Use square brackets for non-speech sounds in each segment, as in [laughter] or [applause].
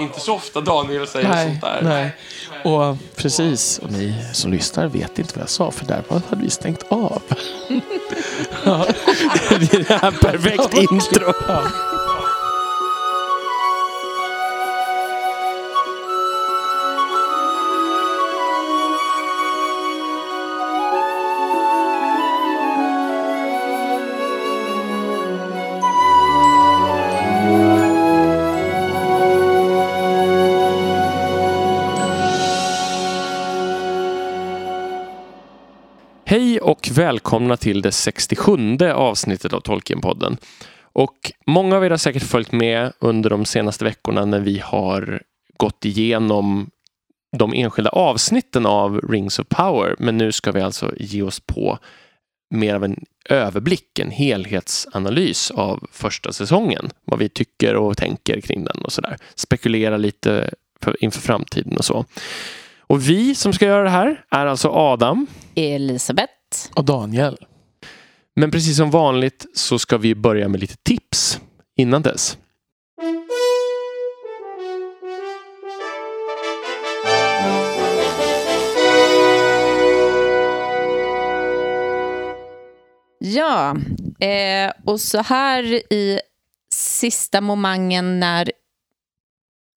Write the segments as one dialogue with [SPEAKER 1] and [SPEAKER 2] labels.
[SPEAKER 1] Inte så ofta Daniel säger
[SPEAKER 2] Nej,
[SPEAKER 1] sånt där.
[SPEAKER 2] nej. Och precis, och ni som lyssnar vet inte vad jag sa för där hade vi stängt av. [laughs] ja. Det är det här perfekt [laughs] intro.
[SPEAKER 1] Välkomna till det 67 avsnittet av Tolkienpodden. Och många av er har säkert följt med under de senaste veckorna när vi har gått igenom de enskilda avsnitten av Rings of Power. Men nu ska vi alltså ge oss på mer av en överblick, en helhetsanalys av första säsongen. Vad vi tycker och tänker kring den och sådär. Spekulera lite för, inför framtiden och så. Och vi som ska göra det här är alltså Adam,
[SPEAKER 3] Elisabeth.
[SPEAKER 2] Och Daniel.
[SPEAKER 1] Men precis som vanligt så ska vi börja med lite tips innan dess.
[SPEAKER 3] Ja, eh, och så här i sista momangen när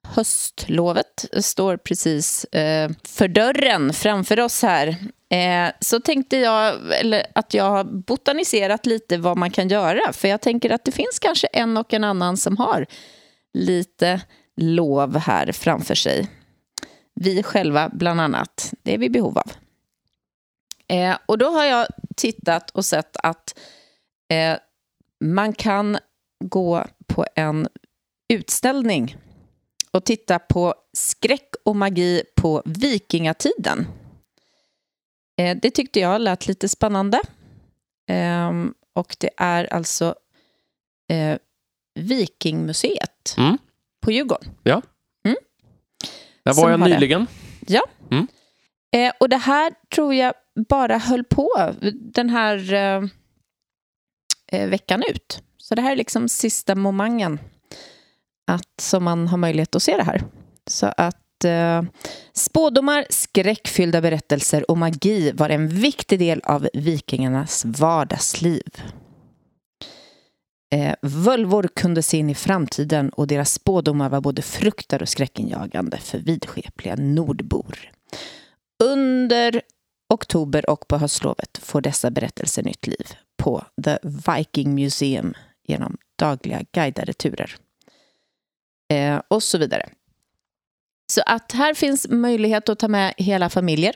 [SPEAKER 3] höstlovet står precis eh, för dörren framför oss här eh, så tänkte jag eller, att jag har botaniserat lite vad man kan göra. För jag tänker att det finns kanske en och en annan som har lite lov här framför sig. Vi själva bland annat. Det är vi i behov av. Eh, och då har jag tittat och sett att eh, man kan gå på en utställning och titta på skräck och magi på vikingatiden. Eh, det tyckte jag lät lite spännande. Eh, och det är alltså eh, Vikingmuseet
[SPEAKER 1] Mm.
[SPEAKER 3] på Djurgården.
[SPEAKER 1] Där
[SPEAKER 3] Som
[SPEAKER 1] var jag
[SPEAKER 3] har det.
[SPEAKER 1] nyligen.
[SPEAKER 3] Eh, och det här tror jag bara höll på den här eh, veckan ut. Så det här är liksom sista momangen att, som man har möjlighet att se det här. Så att Eh, spådomar, skräckfyllda berättelser och magi var en viktig del av vikingarnas vardagsliv. Eh, völvor kunde se in i framtiden och deras spådomar var både fruktar och skräckinjagande för vidskepliga nordbor. Under oktober och på höstlovet får dessa berättelser nytt liv på The Viking Museum genom dagliga guidade turer. Eh, och så vidare. Så att här finns möjlighet att ta med hela familjer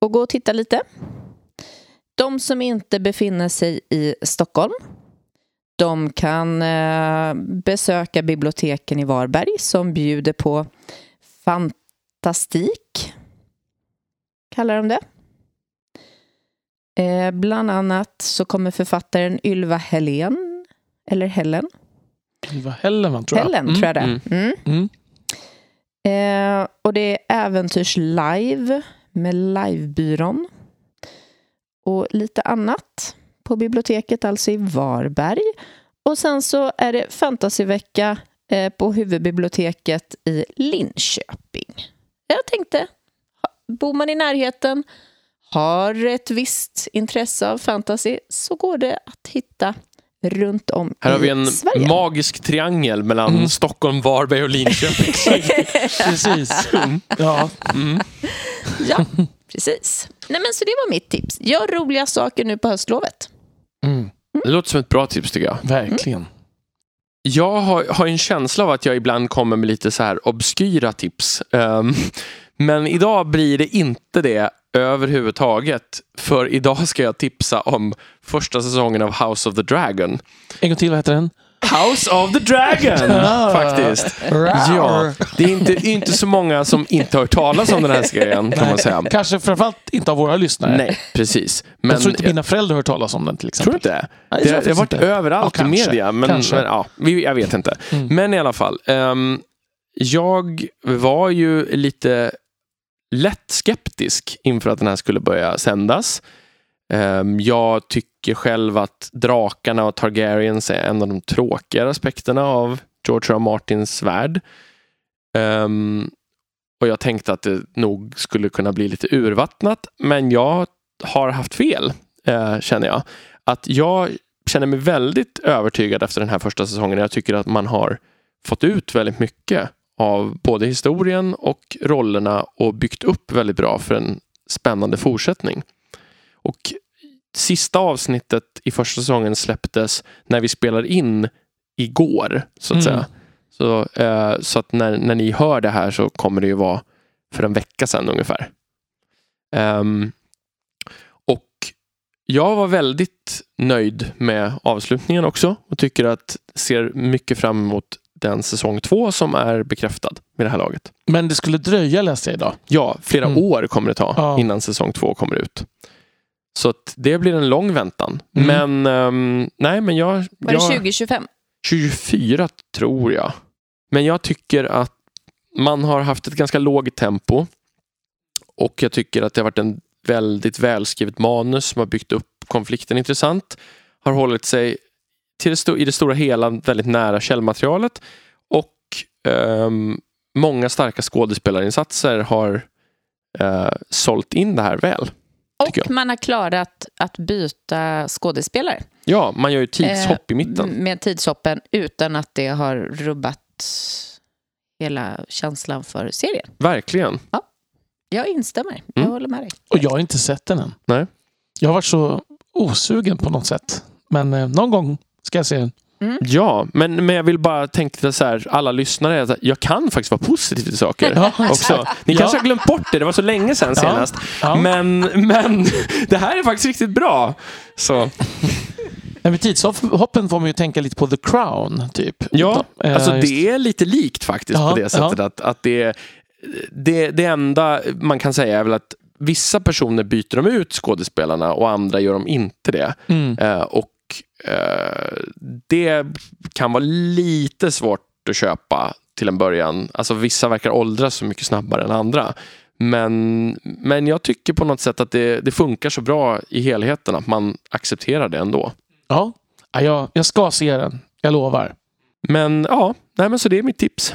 [SPEAKER 3] och gå och titta lite. De som inte befinner sig i Stockholm de kan eh, besöka biblioteken i Varberg som bjuder på fantastik kallar de det. Eh, bland annat så kommer författaren Ylva Helen, eller Helen,
[SPEAKER 2] Det var Helleman tror jag.
[SPEAKER 3] Helen
[SPEAKER 2] Mm.
[SPEAKER 3] tror jag det
[SPEAKER 1] mm.
[SPEAKER 3] mm.
[SPEAKER 2] Mm.
[SPEAKER 3] Eh, Och det är Äventyrs live med Livebyrån. Och lite annat på biblioteket, alltså i Varberg. Och sen så är det fantasyvecka eh, på huvudbiblioteket i Linköping. Jag tänkte, bor man i närheten, har ett visst intresse av fantasy, så går det att hitta runt om
[SPEAKER 1] Här har
[SPEAKER 3] i
[SPEAKER 1] vi en
[SPEAKER 3] Sverige.
[SPEAKER 1] magisk triangel mellan
[SPEAKER 2] Mm.
[SPEAKER 1] Stockholm, Varberg och Linköping. [laughs]
[SPEAKER 2] Precis. Ja.
[SPEAKER 1] Mm.
[SPEAKER 3] Ja, precis. Nej, men så det var mitt tips. Gör roliga saker nu på höstlovet.
[SPEAKER 2] Mm.
[SPEAKER 1] Det låter som ett bra tips tycker jag.
[SPEAKER 2] Verkligen.
[SPEAKER 1] Jag har, har en känsla av att jag ibland kommer med lite så här obskyra tips. Ehm, men idag blir det inte det överhuvudtaget. För idag ska jag tipsa om första säsongen av House of the Dragon.
[SPEAKER 2] En gång till, vad heter den?
[SPEAKER 1] House of the Dragon! [laughs] faktiskt. Ja, det är inte, inte så många som inte har hört talas om den här serien kan man säga.
[SPEAKER 2] Kanske framförallt inte av våra lyssnare.
[SPEAKER 1] Nej, precis. Men
[SPEAKER 2] jag tror inte mina föräldrar har hört talas om den till exempel.
[SPEAKER 1] Tror du inte?
[SPEAKER 2] Nej,
[SPEAKER 1] det,
[SPEAKER 2] jag
[SPEAKER 1] det har varit
[SPEAKER 2] inte.
[SPEAKER 1] överallt
[SPEAKER 2] Ja,
[SPEAKER 1] i media. Men,
[SPEAKER 2] Kanske.
[SPEAKER 1] men ja, jag vet inte.
[SPEAKER 2] Mm.
[SPEAKER 1] Men i alla fall. ehm, jag var ju lite lätt skeptisk inför att den här skulle börja sändas. Ehm, jag tycker själv att drakarna och Targaryens är en av de tråkigare aspekterna av George R. R. Martins värld. Ehm, och jag tänkte att det nog skulle kunna bli lite urvattnat. Men jag har haft fel, eh, känner jag. Att jag känner mig väldigt övertygad efter den här första säsongen. Jag tycker att man har fått ut väldigt mycket av både historien och rollerna och byggt upp väldigt bra för en spännande fortsättning. Och sista avsnittet i första säsongen släpptes när vi spelar in igår, så att
[SPEAKER 2] Mm.
[SPEAKER 1] säga. Så, eh, så att när, när ni hör det här så kommer det ju vara för en vecka sedan ungefär. Ehm, och jag var väldigt nöjd med avslutningen också och tycker att ser mycket fram emot den säsong två som är bekräftad med det här laget.
[SPEAKER 2] Men det skulle dröja läste jag idag.
[SPEAKER 1] Ja, flera
[SPEAKER 2] Mm.
[SPEAKER 1] år kommer det ta
[SPEAKER 2] Ja.
[SPEAKER 1] innan säsong två kommer ut. Så att det blir en lång väntan.
[SPEAKER 2] Mm.
[SPEAKER 1] Men ehm, nej, men jag...
[SPEAKER 3] Var det
[SPEAKER 1] jag
[SPEAKER 3] 2025?
[SPEAKER 1] 24 tror jag. Men jag tycker att man har haft ett ganska lågt tempo. Och jag tycker att det har varit en väldigt välskrivet manus som har byggt upp konflikten intressant. Har hållit sig till i det stora hela väldigt nära källmaterialet. Och ehm, många starka skådespelarinsatser har uh, sålt in det här väl.
[SPEAKER 3] Och man har klarat att byta skådespelare
[SPEAKER 1] Ja, man gör ju tidshopp i mitten.
[SPEAKER 3] med tidshoppen utan att det har rubbat hela känslan för serien.
[SPEAKER 1] Verkligen.
[SPEAKER 3] Jag instämmer. Jag
[SPEAKER 1] Mm.
[SPEAKER 3] håller med dig.
[SPEAKER 2] Och jag har inte sett den än.
[SPEAKER 1] Nej.
[SPEAKER 2] Jag har varit så osugen på något sätt. Men eh, någon gång ska jag se den.
[SPEAKER 1] Ja, men, men jag vill bara tänka så här, alla lyssnare, att jag kan faktiskt vara positiv till saker.
[SPEAKER 2] Ja,
[SPEAKER 1] Också. Ni
[SPEAKER 2] Ja.
[SPEAKER 1] kanske har glömt bort det, det var så länge sedan
[SPEAKER 2] Ja.
[SPEAKER 1] senast.
[SPEAKER 2] Ja.
[SPEAKER 1] Men, men [laughs] det här är faktiskt riktigt bra. Så,
[SPEAKER 2] Nej, med tidshoppen får man ju tänka lite på The Crown. typ.
[SPEAKER 1] ja,
[SPEAKER 2] Eh,
[SPEAKER 1] alltså
[SPEAKER 2] just-
[SPEAKER 1] det är lite likt faktiskt
[SPEAKER 2] Ja,
[SPEAKER 1] på det sättet. Att, att det, det, det enda man kan säga är väl att vissa personer byter de ut skådespelarna och andra gör de inte det.
[SPEAKER 2] Mm.
[SPEAKER 1] Eh, och det kan vara lite svårt att köpa till en början. Alltså vissa verkar åldras så mycket snabbare än andra. Men, men jag tycker på något sätt att det, det funkar så bra i helheten att man accepterar det ändå.
[SPEAKER 2] Ja, ja jag, jag ska se den. Jag lovar.
[SPEAKER 1] Men ja, nej, men så det är mitt tips.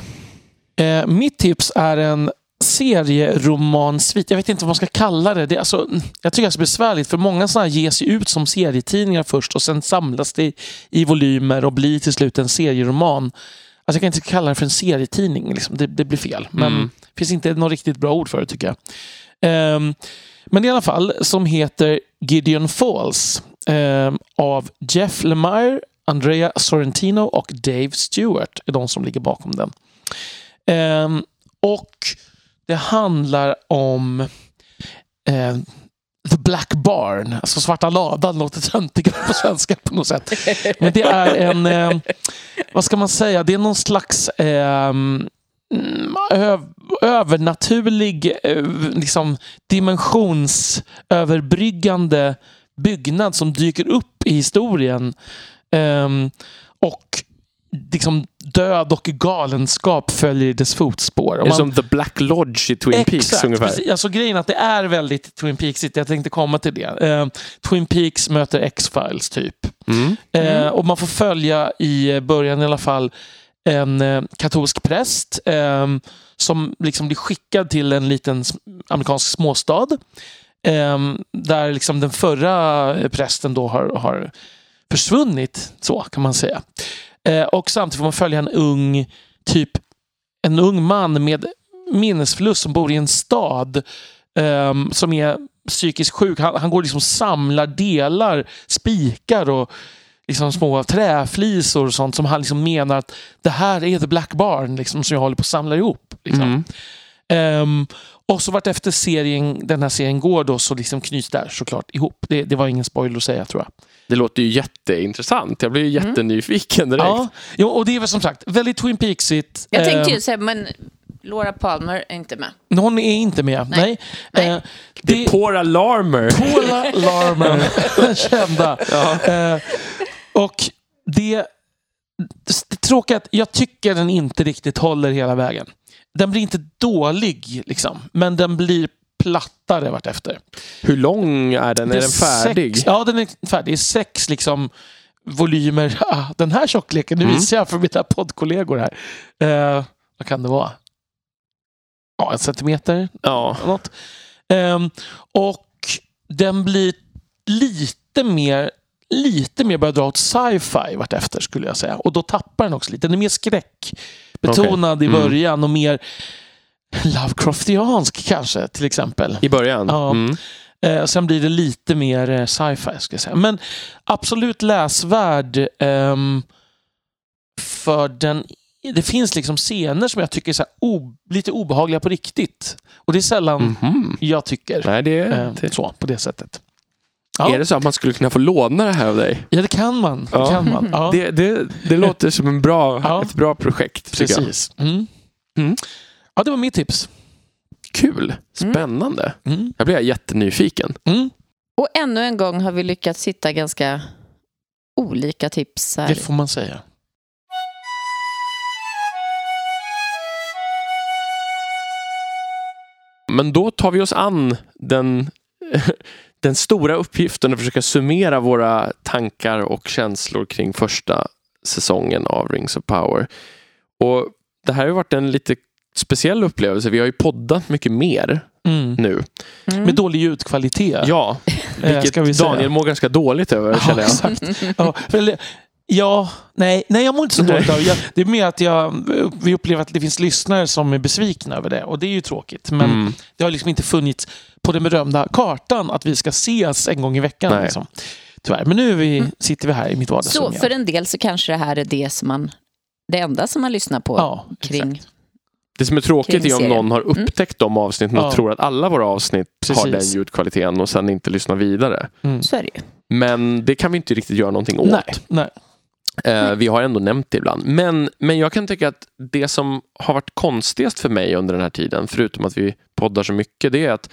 [SPEAKER 2] Eh, mitt tips är en serieromansvit. Jag vet inte vad man ska kalla det. det är alltså, jag tycker det är så besvärligt för många sådana här ges ut som serietidningar först och sen samlas det i volymer och blir till slut en serieroman. Alltså jag kan inte kalla det för en serietidning. Liksom. Det, det blir fel. Men
[SPEAKER 1] Mm.
[SPEAKER 2] det finns inte något riktigt bra ord för det tycker jag. Ehm, men i alla fall, som heter Gideon Falls ehm, av Jeff Lemire, Andrea Sorrentino och Dave Stewart är de som ligger bakom den. Ehm, och det handlar om eh, The Black Barn, alltså Svarta ladan, låter töntigare på svenska på något sätt. Men det är en, eh, vad ska man säga, det är någon slags eh, ö- övernaturlig eh, liksom, dimensionsöverbryggande byggnad som dyker upp i historien. Ehm, och liksom död och galenskap följer i dess fotspår. Och
[SPEAKER 1] Det är
[SPEAKER 2] man-
[SPEAKER 1] som The Black Lodge i Twin Peaks
[SPEAKER 2] Exakt,
[SPEAKER 1] ungefär.
[SPEAKER 2] precis. Alltså grejen att det är väldigt Twin Peaksigt. Jag tänkte komma till det. Eh, Twin Peaks möter X-Files typ.
[SPEAKER 1] Mm.
[SPEAKER 2] Eh, och man får följa i början i alla fall en eh, katolsk präst eh, som liksom blir skickad till en liten amerikansk småstad. Eh, där liksom den förra eh, prästen då har, har försvunnit, så kan man säga. Eh, och samtidigt får man följa en ung, typ en ung man med minnesförlust som bor i en stad ehm, som är psykiskt sjuk. Han, han går liksom och samlar delar, spikar och liksom små träflisor och sånt som han liksom menar att det här är the black barn liksom, som jag håller på att samla ihop. Liksom.
[SPEAKER 1] Mm.
[SPEAKER 2] Ehm, och så vart efter serien, den här serien går då så liksom knyts där såklart ihop. Det, det var ingen spoiler att säga tror jag.
[SPEAKER 1] Det låter ju jätteintressant. Jag blir ju jättenyfiken direkt.
[SPEAKER 2] Ja, jo, och det är väl som sagt väldigt Twin Peaksigt.
[SPEAKER 3] Jag tänkte
[SPEAKER 2] Ehm,
[SPEAKER 3] ju säga, men Laura Palmer är inte med.
[SPEAKER 2] Hon är inte med. Nej.
[SPEAKER 3] Nej. Nej.
[SPEAKER 2] Eh,
[SPEAKER 1] Det är Paula Larmer.
[SPEAKER 2] Paula Larmer, [laughs] den kända. Eh, och det, det tråkiga är att jag tycker den inte riktigt håller hela vägen. Den blir inte dålig, liksom, men den blir plattare vartefter.
[SPEAKER 1] Hur lång är den?
[SPEAKER 2] Det
[SPEAKER 1] Är den färdig?
[SPEAKER 2] Sex, ja, den är färdig. Det är sex liksom, volymer. [laughs] Ah, den här tjockleken, nu
[SPEAKER 1] Mm.
[SPEAKER 2] visar jag för mina poddkollegor här. Eh, vad kan det vara? ja, en centimeter.
[SPEAKER 1] Ja.
[SPEAKER 2] Något. Ehm, och den blir lite mer lite mer börjar dra åt sci-fi vartefter skulle jag säga. Och då tappar den också lite. Den är mer skräckbetonad i
[SPEAKER 1] Mm.
[SPEAKER 2] början och mer Lovecraftiansk kanske till exempel.
[SPEAKER 1] I början?
[SPEAKER 2] Ja.
[SPEAKER 1] Mm.
[SPEAKER 2] Eh, sen blir det lite mer eh, sci-fi ska jag säga. Men absolut läsvärd ehm, för den det finns liksom scener som jag tycker är så här o, lite obehagliga på riktigt. Och det är sällan
[SPEAKER 1] Mhm.
[SPEAKER 2] jag tycker
[SPEAKER 1] Nej, det,
[SPEAKER 2] eh,
[SPEAKER 1] det,
[SPEAKER 2] så på det sättet. Ja.
[SPEAKER 1] Är det så att man skulle kunna få låna det här av dig?
[SPEAKER 2] Ja, det kan man. Det
[SPEAKER 1] Ja.
[SPEAKER 2] kan man. Ja.
[SPEAKER 1] Det, det, det låter som en bra,
[SPEAKER 2] Ja.
[SPEAKER 1] ett bra projekt. tycker jag.
[SPEAKER 2] Precis. Mm.
[SPEAKER 1] Mm.
[SPEAKER 2] Ja, det var mitt tips.
[SPEAKER 1] Kul! Spännande.
[SPEAKER 2] Mm.
[SPEAKER 1] Jag blir jättenyfiken.
[SPEAKER 2] Mm.
[SPEAKER 3] Och ännu en gång har vi lyckats hitta ganska olika tips här.
[SPEAKER 2] Det får man säga.
[SPEAKER 1] Men då tar vi oss an den, [laughs] den stora uppgiften att försöka summera våra tankar och känslor kring första säsongen av Rings of Power. Och Det här har varit en lite speciell upplevelse. Vi har ju poddat mycket mer
[SPEAKER 2] Mm.
[SPEAKER 1] nu.
[SPEAKER 3] Mm.
[SPEAKER 2] Med dålig ljudkvalitet.
[SPEAKER 1] Ja,
[SPEAKER 2] eh,
[SPEAKER 1] vilket
[SPEAKER 2] vi.
[SPEAKER 1] Daniel mår ganska dåligt över
[SPEAKER 2] Ja,
[SPEAKER 1] känner jag.
[SPEAKER 2] exakt. Ja, eller, ja, nej, nej, jag mår inte så dåligt av jag, Det är mer att jag, vi upplever att det finns lyssnare som är besvikna över det. Och det är ju tråkigt. Men
[SPEAKER 1] Mm.
[SPEAKER 2] det har liksom inte funnits på den berömda kartan att vi ska ses en gång i veckan. Liksom. Tyvärr. Men nu är vi, sitter vi här i mitt
[SPEAKER 3] Så
[SPEAKER 2] vardagsrum.
[SPEAKER 3] för en del så kanske det här är det som man det enda som man lyssnar på
[SPEAKER 2] ja,
[SPEAKER 3] kring.
[SPEAKER 2] exakt.
[SPEAKER 1] Det som är tråkigt är om någon har upptäckt de avsnitten och
[SPEAKER 2] Ja.
[SPEAKER 1] tror att alla våra avsnitt har
[SPEAKER 2] Precis.
[SPEAKER 1] den ljudkvaliteten och sen inte lyssnar vidare.
[SPEAKER 2] Mm.
[SPEAKER 3] Så är det ju.
[SPEAKER 1] Men det kan vi inte riktigt göra någonting åt.
[SPEAKER 2] Nej, nej.
[SPEAKER 1] Eh, vi har ändå nämnt det ibland. Men, men jag kan tycka att det som har varit konstigast för mig under den här tiden, förutom att vi poddar så mycket, det är att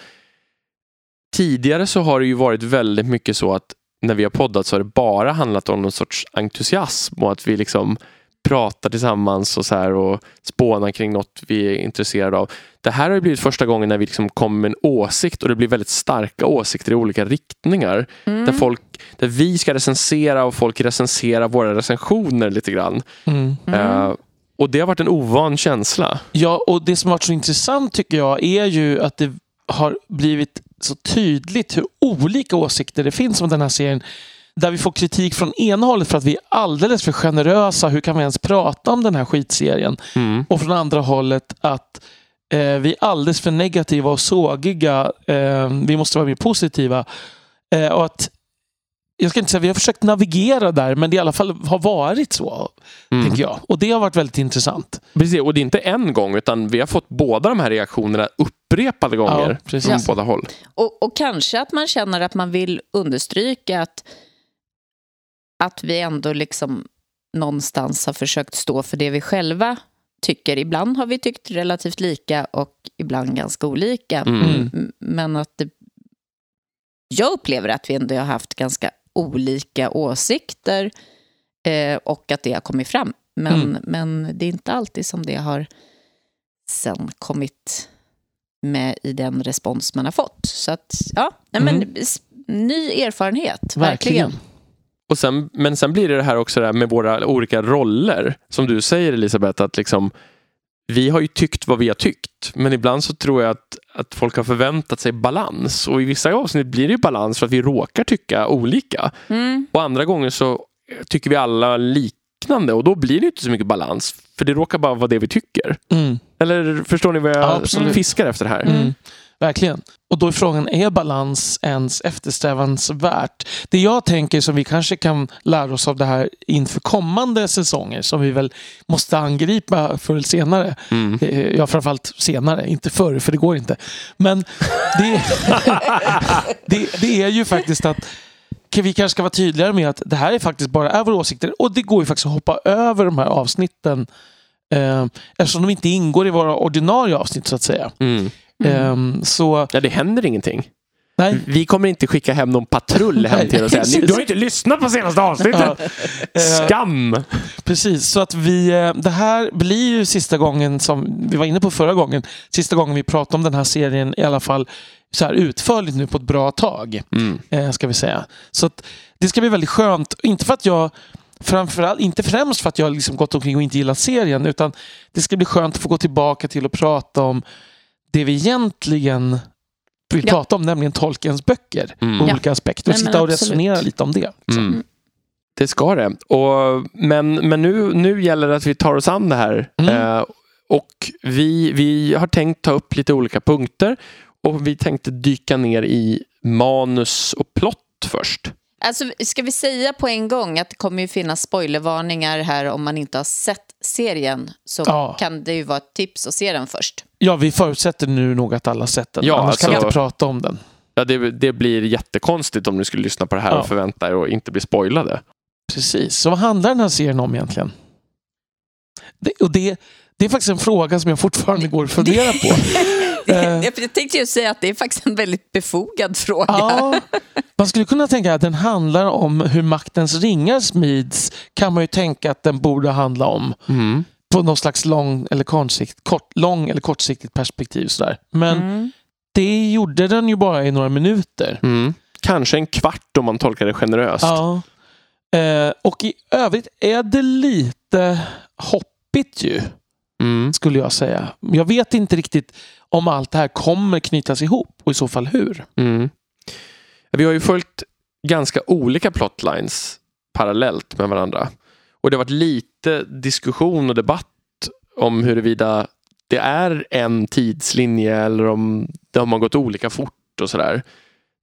[SPEAKER 1] tidigare så har det ju varit väldigt mycket så att när vi har poddat så har det bara handlat om någon sorts entusiasm och att vi liksom pratar tillsammans och så här och spånar kring något vi är intresserade av. Det här har blivit första gången när vi liksom kommer med en åsikt och det blir väldigt starka åsikter i olika riktningar.
[SPEAKER 3] Mm.
[SPEAKER 1] Där, folk, där vi ska recensera och folk recenserar våra recensioner lite grann.
[SPEAKER 2] Mm.
[SPEAKER 1] Eh, och det har varit en ovan känsla.
[SPEAKER 2] Ja, och det som har varit så intressant tycker jag är ju att det har blivit så tydligt hur olika åsikter det finns om den här serien. Där vi får kritik från ena hållet för att vi är alldeles för generösa. Hur kan vi ens prata om den här skitserien?
[SPEAKER 1] Mm.
[SPEAKER 2] Och från andra hållet att eh, vi är alldeles för negativa och sågiga. Eh, vi måste vara mer positiva. Eh, och att jag ska inte säga vi har försökt navigera där, men det i alla fall har varit så,
[SPEAKER 1] Mm.
[SPEAKER 2] tänker jag. Och det har varit väldigt intressant.
[SPEAKER 1] Precis, och det är inte en gång utan vi har fått båda de här reaktionerna upprepade gånger
[SPEAKER 2] Ja, precis.
[SPEAKER 1] från
[SPEAKER 3] Ja.
[SPEAKER 1] båda håll.
[SPEAKER 3] Och, och kanske att man känner att man vill understryka att, att vi ändå liksom någonstans har försökt stå för det vi själva tycker. Ibland har vi tyckt relativt lika och ibland ganska olika.
[SPEAKER 1] Mm.
[SPEAKER 3] Men att det, jag upplever att vi ändå har haft ganska olika åsikter eh, och att det har kommit fram. Men,
[SPEAKER 2] Mm.
[SPEAKER 3] men det är inte alltid som det har sen kommit med i den respons man har fått. Så att, ja, nej, men
[SPEAKER 2] Mm.
[SPEAKER 3] ny erfarenhet, verkligen.
[SPEAKER 2] Verkligen.
[SPEAKER 1] Och sen, men sen blir det det här också där med våra olika roller. Som du säger Elisabeth, att liksom, vi har ju tyckt vad vi har tyckt. Men ibland så tror jag att, att folk har förväntat sig balans. Och i vissa avsnitt blir det ju balans för att vi råkar tycka olika.
[SPEAKER 3] Mm.
[SPEAKER 1] Och andra gånger så tycker vi alla liknande och då blir det inte så mycket balans. För det råkar bara vara det vi tycker.
[SPEAKER 2] Mm.
[SPEAKER 1] Eller förstår ni vad jag
[SPEAKER 2] Ja, absolut.
[SPEAKER 1] fiskar efter här?
[SPEAKER 2] Mm. Verkligen. Och då är frågan, är balans ens eftersträvansvärt? Det jag tänker som vi kanske kan lära oss av det här inför kommande säsonger som vi väl måste angripa förr eller senare.
[SPEAKER 1] Mm.
[SPEAKER 2] Eh, Ja, framförallt senare, inte förr för det går inte. Men det, [laughs] det, det är ju faktiskt att vi kanske ska vara tydligare med att det här är faktiskt bara är våra åsikter och det går ju faktiskt att hoppa över de här avsnitten eh, eftersom de inte ingår i våra ordinarie avsnitt så att säga.
[SPEAKER 1] Mm.
[SPEAKER 2] Ehm, så
[SPEAKER 1] Ja, det händer ingenting.
[SPEAKER 2] nej.
[SPEAKER 1] Vi kommer inte skicka hem någon patrull hem till er och säga [laughs] du har inte lyssnat på senaste avsnittet. [laughs]
[SPEAKER 2] Eh,
[SPEAKER 1] Skam!
[SPEAKER 2] Precis, så att vi, eh, det här blir ju sista gången som vi var inne på förra gången, sista gången vi pratar om den här serien i alla fall så här utförligt nu på ett bra tag.
[SPEAKER 1] Mm.
[SPEAKER 2] Eh, ska vi säga. Så att det ska bli väldigt skönt, inte för att jag Framförallt, inte främst för att jag liksom gått omkring och inte gillat serien utan det ska bli skönt att få gå tillbaka till och prata om det vi egentligen vill
[SPEAKER 3] Ja.
[SPEAKER 2] prata om, nämligen Tolkiens böcker
[SPEAKER 1] Mm.
[SPEAKER 2] och
[SPEAKER 3] Ja.
[SPEAKER 2] olika aspekter. Och
[SPEAKER 3] Nej,
[SPEAKER 2] sitta och
[SPEAKER 3] absolut.
[SPEAKER 2] resonera lite om det.
[SPEAKER 1] Mm. Det ska det. Och, men men nu, nu gäller det att vi tar oss an det här.
[SPEAKER 2] Mm.
[SPEAKER 1] Eh, och vi, vi har tänkt ta upp lite olika punkter och vi tänkte dyka ner i manus och plott först.
[SPEAKER 3] Alltså, ska vi säga på en gång att det kommer ju finnas spoilervarningar här om man inte har sett serien så
[SPEAKER 2] Ja.
[SPEAKER 3] kan det ju vara ett tips att se den först.
[SPEAKER 2] Ja, vi förutsätter nu nog att alla sett den.
[SPEAKER 1] Ja,
[SPEAKER 2] Annars kan vi
[SPEAKER 1] alltså-
[SPEAKER 2] inte prata om den.
[SPEAKER 1] Ja, det, det blir jättekonstigt om ni skulle lyssna på det här
[SPEAKER 2] Ja.
[SPEAKER 1] och förvänta er och inte bli spoilade.
[SPEAKER 2] Precis. Så vad handlar den här serien om egentligen? Det, och det, det är faktiskt en fråga som jag fortfarande går och funderar på. [laughs] Eh. [laughs]
[SPEAKER 3] Jag tänkte ju säga att det är faktiskt en väldigt befogad fråga.
[SPEAKER 2] Ja, [laughs] man skulle kunna tänka att den handlar om hur maktens ringar smids. Kan man ju tänka att den borde handla om
[SPEAKER 1] Mm.
[SPEAKER 2] På något slags lång eller kortsikt, kort, lång eller kortsiktigt perspektiv. Sådär. Men
[SPEAKER 3] Mm.
[SPEAKER 2] det gjorde den ju bara i några minuter.
[SPEAKER 1] Mm. Kanske en kvart om man tolkar det generöst.
[SPEAKER 2] Ja. Eh, och i övrigt är det lite hoppigt ju,
[SPEAKER 1] Mm.
[SPEAKER 2] skulle jag säga. Jag vet inte riktigt om allt det här kommer knytas ihop och i så fall hur.
[SPEAKER 1] Mm. Vi har ju följt ganska olika plotlines parallellt med varandra. Och det har varit lite diskussion och debatt om huruvida det är en tidslinje eller om det har man gått olika fort och sådär.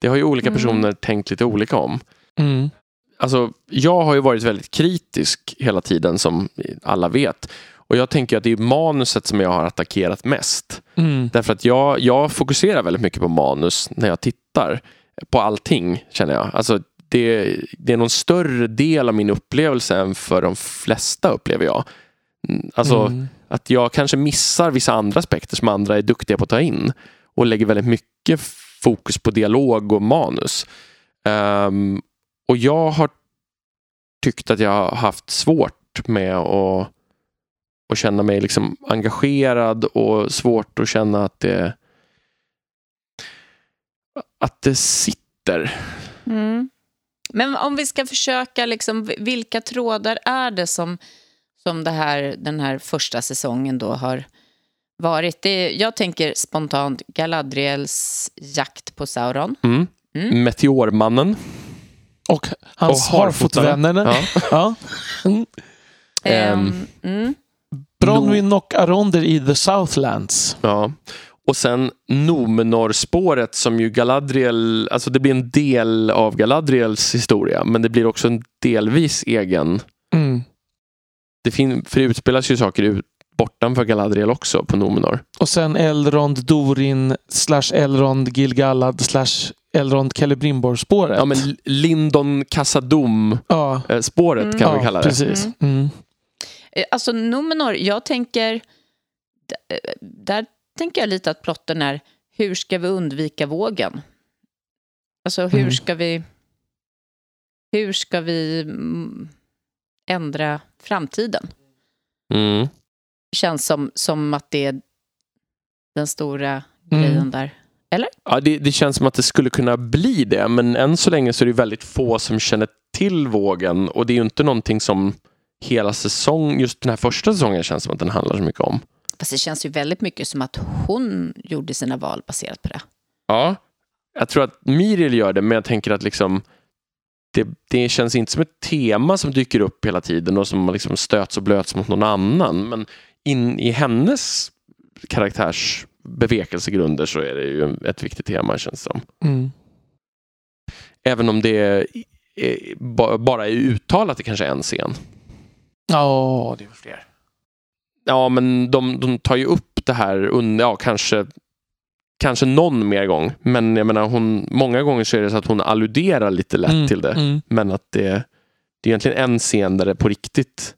[SPEAKER 1] Det har ju olika
[SPEAKER 3] Mm.
[SPEAKER 1] personer tänkt lite olika om.
[SPEAKER 2] Mm.
[SPEAKER 1] Alltså, jag har ju varit väldigt kritisk hela tiden som alla vet. Och jag tänker att det är manuset som jag har attackerat mest.
[SPEAKER 2] Mm.
[SPEAKER 1] Därför att jag, jag fokuserar väldigt mycket på manus när jag tittar på allting, känner jag. Alltså, det, det är någon större del av min upplevelse än för de flesta, upplever jag. Mm, Alltså
[SPEAKER 2] Mm.
[SPEAKER 1] att jag kanske missar vissa andra aspekter som andra är duktiga på att ta in och lägger väldigt mycket fokus på dialog och manus. Ehm, och jag har tyckt att jag har haft svårt med att, att känna mig liksom engagerad och svårt att känna att det att det sitter.
[SPEAKER 3] Mm. Men om vi ska försöka, liksom, vilka trådar är det som, som det här, den här första säsongen då har varit? Det, jag tänker spontant Galadriels jakt på Sauron.
[SPEAKER 1] Mm.
[SPEAKER 3] Mm.
[SPEAKER 2] Och
[SPEAKER 1] Meteormannen.
[SPEAKER 2] hans
[SPEAKER 1] Och
[SPEAKER 2] Harfotvännerna.
[SPEAKER 1] Ja.
[SPEAKER 2] Ja. Mm.
[SPEAKER 1] Ehm.
[SPEAKER 3] Ehm, mm.
[SPEAKER 2] Bronwyn och Aronder i The Southlands.
[SPEAKER 1] Ja. Och sen Nomenor-spåret som ju Galadriel, alltså det blir en del av Galadriels historia men det blir också en delvis egen.
[SPEAKER 2] Mm.
[SPEAKER 1] Det, fin- för det utspelas ju saker ut, bortanför Galadriel också på Nomenor.
[SPEAKER 2] Och sen Elrond Dorin slash Elrond Gilgalad slash Elrond Celebrimbor-spåret.
[SPEAKER 1] Ja men Lindon Kassadom-spåret
[SPEAKER 2] ja,
[SPEAKER 3] Mm.
[SPEAKER 1] kan vi
[SPEAKER 2] ja,
[SPEAKER 1] kalla det.
[SPEAKER 2] precis. Mm.
[SPEAKER 3] Eh, Alltså Numenor, jag tänker... eh, Där tänker jag lite att plotten är hur ska vi undvika vågen? Alltså hur
[SPEAKER 2] Mm.
[SPEAKER 3] ska vi... Hur ska vi mm, ändra framtiden?
[SPEAKER 1] Mm.
[SPEAKER 3] Känns som, som att det är den stora
[SPEAKER 2] Mm.
[SPEAKER 3] grejen där.
[SPEAKER 1] Ja, det, det känns som att det skulle kunna bli det men än så länge så är det väldigt få som känner till vågen och det är ju inte någonting som hela säsong, just den här första säsongen känns som att den handlar så mycket om.
[SPEAKER 3] Fast det känns ju väldigt mycket som att hon gjorde sina val baserat på det.
[SPEAKER 1] Ja, jag tror att Miriel gör det, men jag tänker att liksom det, det känns inte som ett tema som dyker upp hela tiden och som liksom stöts och blöts mot någon annan. Men in i hennes karaktärs bevekelsegrunder så är det ju ett viktigt tema känns det som.
[SPEAKER 2] Mm.
[SPEAKER 1] Även om det är, är, ba- bara är uttalat i kanske en scen.
[SPEAKER 2] Ja, det är fler.
[SPEAKER 1] Ja, men de, de tar ju upp det här under, ja, kanske, kanske någon mer gång. Men jag menar, hon, många gånger så är det så att hon alluderar lite lätt
[SPEAKER 2] Mm,
[SPEAKER 1] till det.
[SPEAKER 2] Mm.
[SPEAKER 1] Men att det, det är egentligen en scen där det på riktigt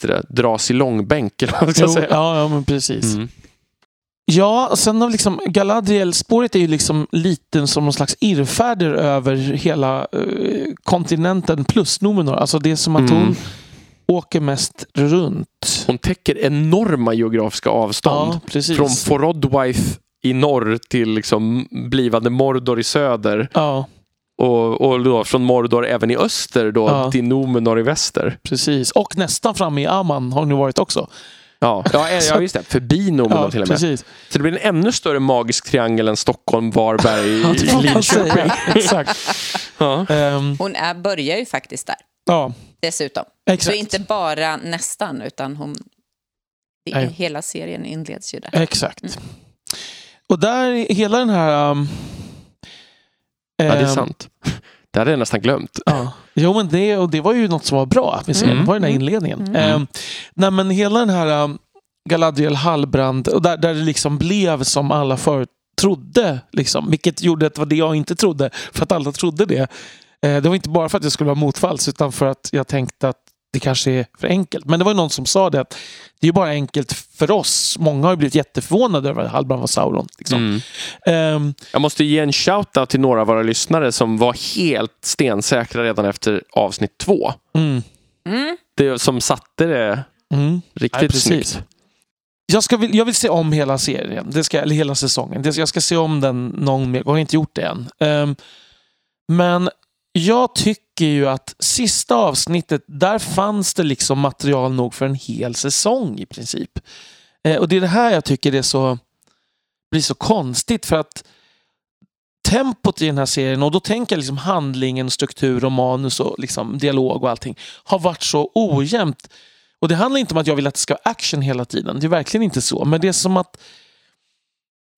[SPEAKER 1] det, dras i långbänk. Eller vad ska
[SPEAKER 2] Jo,
[SPEAKER 1] säga.
[SPEAKER 2] ja, ja, men precis.
[SPEAKER 1] Mm.
[SPEAKER 2] Ja, och sen har liksom Galadriel-spåret är ju liksom liten som någon slags irrfärder över hela eh, kontinenten plus Numenor. Alltså det är som att
[SPEAKER 1] Mm.
[SPEAKER 2] hon åker mest runt.
[SPEAKER 1] Hon täcker enorma geografiska avstånd.
[SPEAKER 2] Ja.
[SPEAKER 1] Från Forodwife i norr till liksom blivande Mordor i söder.
[SPEAKER 2] Ja,
[SPEAKER 1] Och, och då från Mordor även i öster då
[SPEAKER 2] Ja.
[SPEAKER 1] till Numenor i väster.
[SPEAKER 2] precis. Och nästan framme i Aman har hon ju varit också.
[SPEAKER 1] Ja, ja, ja just det. Förbi Nomen
[SPEAKER 2] Ja,
[SPEAKER 1] till och med.
[SPEAKER 2] precis.
[SPEAKER 1] Så det blir en ännu större magisk triangel än Stockholm, Varberg, [laughs]
[SPEAKER 2] Ja, det får man
[SPEAKER 1] Linköping.
[SPEAKER 2] Exakt.
[SPEAKER 1] Ja.
[SPEAKER 2] Ehm,
[SPEAKER 3] Hon är, börjar ju faktiskt där,
[SPEAKER 2] ja,
[SPEAKER 3] dessutom.
[SPEAKER 2] Exakt.
[SPEAKER 3] Så inte bara nästan, utan hon... det-. Hela serien inleds ju där.
[SPEAKER 2] Exakt. Och där, hela den här... Um,
[SPEAKER 1] ja, det är
[SPEAKER 2] ehm,
[SPEAKER 1] sant. [laughs] Det hade jag nästan glömt.
[SPEAKER 2] Ja. Jo, men det, och det var ju något som var bra med serien.
[SPEAKER 1] Mm.
[SPEAKER 2] Det var den här
[SPEAKER 3] Mm.
[SPEAKER 2] inledningen.
[SPEAKER 3] Mm.
[SPEAKER 2] Ehm, nej, men hela den här um, Galadriel Hallbrand, och där, där det liksom blev som alla förut trodde. Liksom, vilket gjorde att det var det jag inte trodde, för att alla trodde det. Eh, det var inte bara för att jag skulle vara motfalls, utan för att jag tänkte att det kanske är för enkelt. Men det var ju någon som sa det att det är ju bara enkelt för oss. Många har ju blivit jätteförvånade över att Hallbrand var Sauron. Liksom.
[SPEAKER 1] Mm.
[SPEAKER 2] Ehm,
[SPEAKER 1] Jag måste ge en shout-out till några av våra lyssnare som var helt stensäkra redan efter avsnitt två.
[SPEAKER 2] mm,
[SPEAKER 3] Mm.
[SPEAKER 1] Det som satte det
[SPEAKER 2] mm.
[SPEAKER 1] riktigt
[SPEAKER 2] precis.
[SPEAKER 1] snyggt.
[SPEAKER 2] Jag, ska, vill- jag vill se om hela serien, det ska, eller hela säsongen. Det, jag ska se om den någon mer. Jag har inte gjort det än. Ehm, men jag tycker är ju att sista avsnittet, där fanns det liksom material nog för en hel säsong i princip. Eh, och det är det här jag tycker är så, blir så konstigt för att tempot i den här serien, och då tänker jag liksom handlingen, struktur och manus och liksom dialog och allting, har varit så ojämnt. Och det handlar inte om att jag vill att det ska vara action hela tiden. Det är verkligen inte så. Men det är som att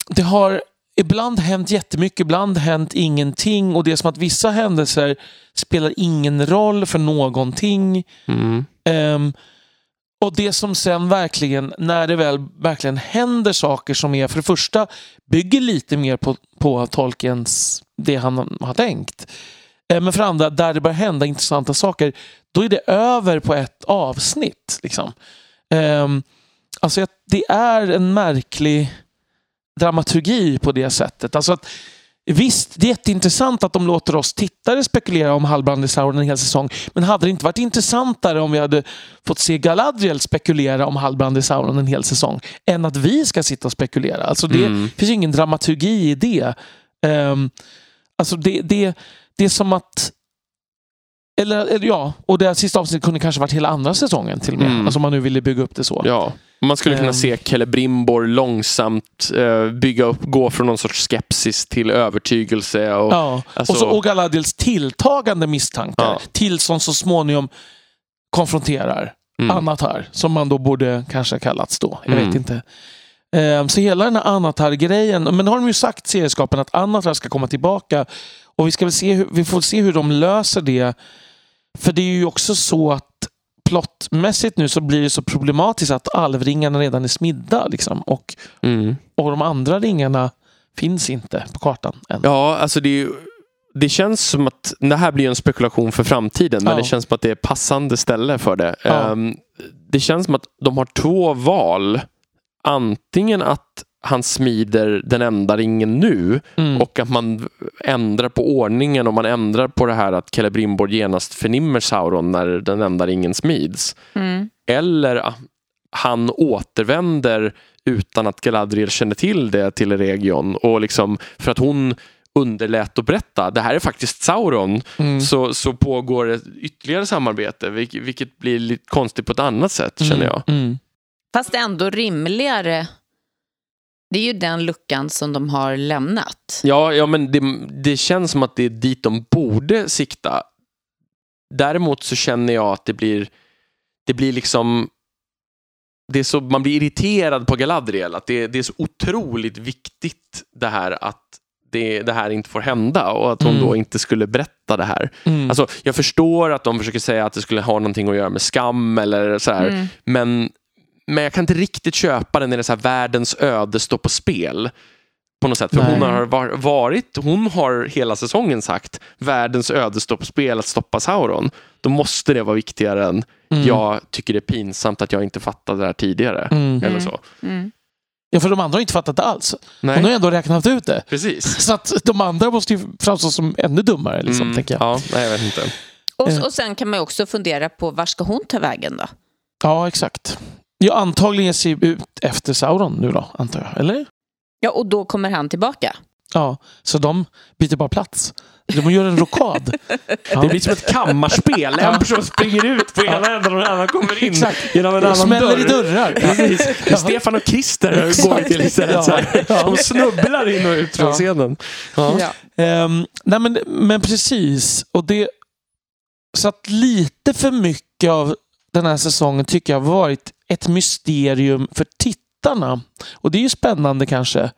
[SPEAKER 2] det har ibland hänt jättemycket, ibland hänt ingenting. Och det är som att vissa händelser spelar ingen roll för någonting.
[SPEAKER 1] Mm.
[SPEAKER 2] Ehm, och det som sen verkligen, när det väl verkligen händer saker som är, för det första, bygger lite mer på, på Tolkiens, det han har tänkt. Eh, Men för andra, där det börjar hända intressanta saker, då är det över på ett avsnitt. Liksom. Ehm, alltså, det är en märklig dramaturgi på det sättet. Alltså att, visst, det är jätteintressant att de låter oss tittare spekulera om Halbrand i Sauron en hel säsong. Men hade det inte varit intressantare om vi hade fått se Galadriel spekulera om Halbrand i Sauron en hel säsong än att vi ska sitta och spekulera? Alltså det
[SPEAKER 1] Mm.
[SPEAKER 2] finns ju ingen dramaturgi i det. Um, alltså det, det, det är som att eller, eller ja, och det sista avsnittet kunde kanske varit hela andra säsongen till och med.
[SPEAKER 1] Mm.
[SPEAKER 2] Alltså om man nu ville bygga upp det så.
[SPEAKER 1] Ja. Man skulle kunna
[SPEAKER 2] Ehm.
[SPEAKER 1] se Celebrimbor långsamt eh, bygga upp, gå från någon sorts skepsis till övertygelse. Och,
[SPEAKER 2] Ja.
[SPEAKER 1] alltså,
[SPEAKER 2] och, så, och Galadriels tilltagande misstankar
[SPEAKER 1] Ja.
[SPEAKER 2] tills som så småningom konfronterar
[SPEAKER 1] mm.
[SPEAKER 2] Anatar, som man då borde kanske kallats då. Jag
[SPEAKER 1] Mm.
[SPEAKER 2] vet inte. Ehm, så hela den här Anatar-grejen, men har de ju sagt serieskapen att Anatar ska komma tillbaka och vi, ska väl se hur, vi får se hur de löser det. För det är ju också så att plottmässigt nu så blir det så problematiskt att alvringarna redan är smidda liksom, och,
[SPEAKER 1] Mm.
[SPEAKER 2] och de andra ringarna finns inte på kartan än.
[SPEAKER 1] Ja, alltså det, det känns som att det här blir en spekulation för framtiden, men
[SPEAKER 2] Ja.
[SPEAKER 1] det känns som att det är passande ställe för det.
[SPEAKER 2] Ja.
[SPEAKER 1] Ehm, det känns som att de har två val. Antingen att han smider den enda ringen nu
[SPEAKER 2] Mm.
[SPEAKER 1] och att man ändrar på ordningen och man ändrar på det här att Celebrimbor genast förnimmer Sauron när den enda ringen smids.
[SPEAKER 3] Mm.
[SPEAKER 1] Eller att han återvänder utan att Galadriel känner till det till Region och liksom för att hon underlät att berätta, det här är faktiskt Sauron,
[SPEAKER 2] Mm.
[SPEAKER 1] så, så pågår ett ytterligare samarbete, vilket, vilket blir lite konstigt på ett annat sätt känner jag.
[SPEAKER 2] Mm.
[SPEAKER 3] Fast ändå rimligare. Det är ju den luckan som de har lämnat.
[SPEAKER 1] Ja, ja men det, det känns som att det är dit de borde sikta. Däremot så känner jag att det blir, det blir liksom det är så, man blir irriterad på Galadriel, att det, det är så otroligt viktigt det här att det, det här inte får hända och att hon
[SPEAKER 2] Mm.
[SPEAKER 1] då inte skulle berätta det här.
[SPEAKER 2] Mm.
[SPEAKER 1] Alltså, jag förstår att de försöker säga att det skulle ha någonting att göra med skam eller så här,
[SPEAKER 3] Mm.
[SPEAKER 1] men, men jag kan inte riktigt köpa den när det är så här, världens öde står på spel. På något sätt. För
[SPEAKER 2] Nej.
[SPEAKER 1] hon har var- varit, hon har hela säsongen sagt världens öde står på spel att stoppa Sauron. Då måste det vara viktigare än
[SPEAKER 2] Mm.
[SPEAKER 1] jag tycker det är pinsamt att jag inte fattade det här tidigare.
[SPEAKER 2] Mm.
[SPEAKER 1] Eller
[SPEAKER 3] Mm.
[SPEAKER 1] så.
[SPEAKER 3] Mm.
[SPEAKER 2] Ja, för de andra har inte fattat det alls.
[SPEAKER 1] Nej,
[SPEAKER 2] Hon har ändå räknat ut det.
[SPEAKER 1] precis. [laughs]
[SPEAKER 2] Så att de andra måste ju framstå som ännu dummare, liksom,
[SPEAKER 1] Mm,
[SPEAKER 2] tänker jag.
[SPEAKER 1] Ja, nej, jag vet inte.
[SPEAKER 3] Och,
[SPEAKER 2] Eh.
[SPEAKER 3] och sen kan man ju också fundera på var ska hon ta vägen då?
[SPEAKER 2] Ja, exakt. Ja, antagligen ser ut efter Sauron nu då, antar jag. Eller?
[SPEAKER 3] Ja, och då kommer han tillbaka.
[SPEAKER 2] Ja, så de byter bara plats. De gör en rokad. [laughs]
[SPEAKER 1] Det blir som ett kammarspel. En person springer ut på ena änden och en annan kommer in
[SPEAKER 2] Exakt.
[SPEAKER 1] genom en annan
[SPEAKER 2] smäller
[SPEAKER 1] dörr.
[SPEAKER 2] i dörrar.
[SPEAKER 1] Precis. Stefan och Christer går vi till istället.
[SPEAKER 2] Ja. Ja.
[SPEAKER 1] De snubblar in och ut från
[SPEAKER 2] Ja.
[SPEAKER 1] scenen. Ja.
[SPEAKER 3] Ja.
[SPEAKER 2] Ehm, nej men, men precis. Och det, så att lite för mycket av den här säsongen tycker jag har varit ett mysterium för tittarna. Och det är ju spännande kanske.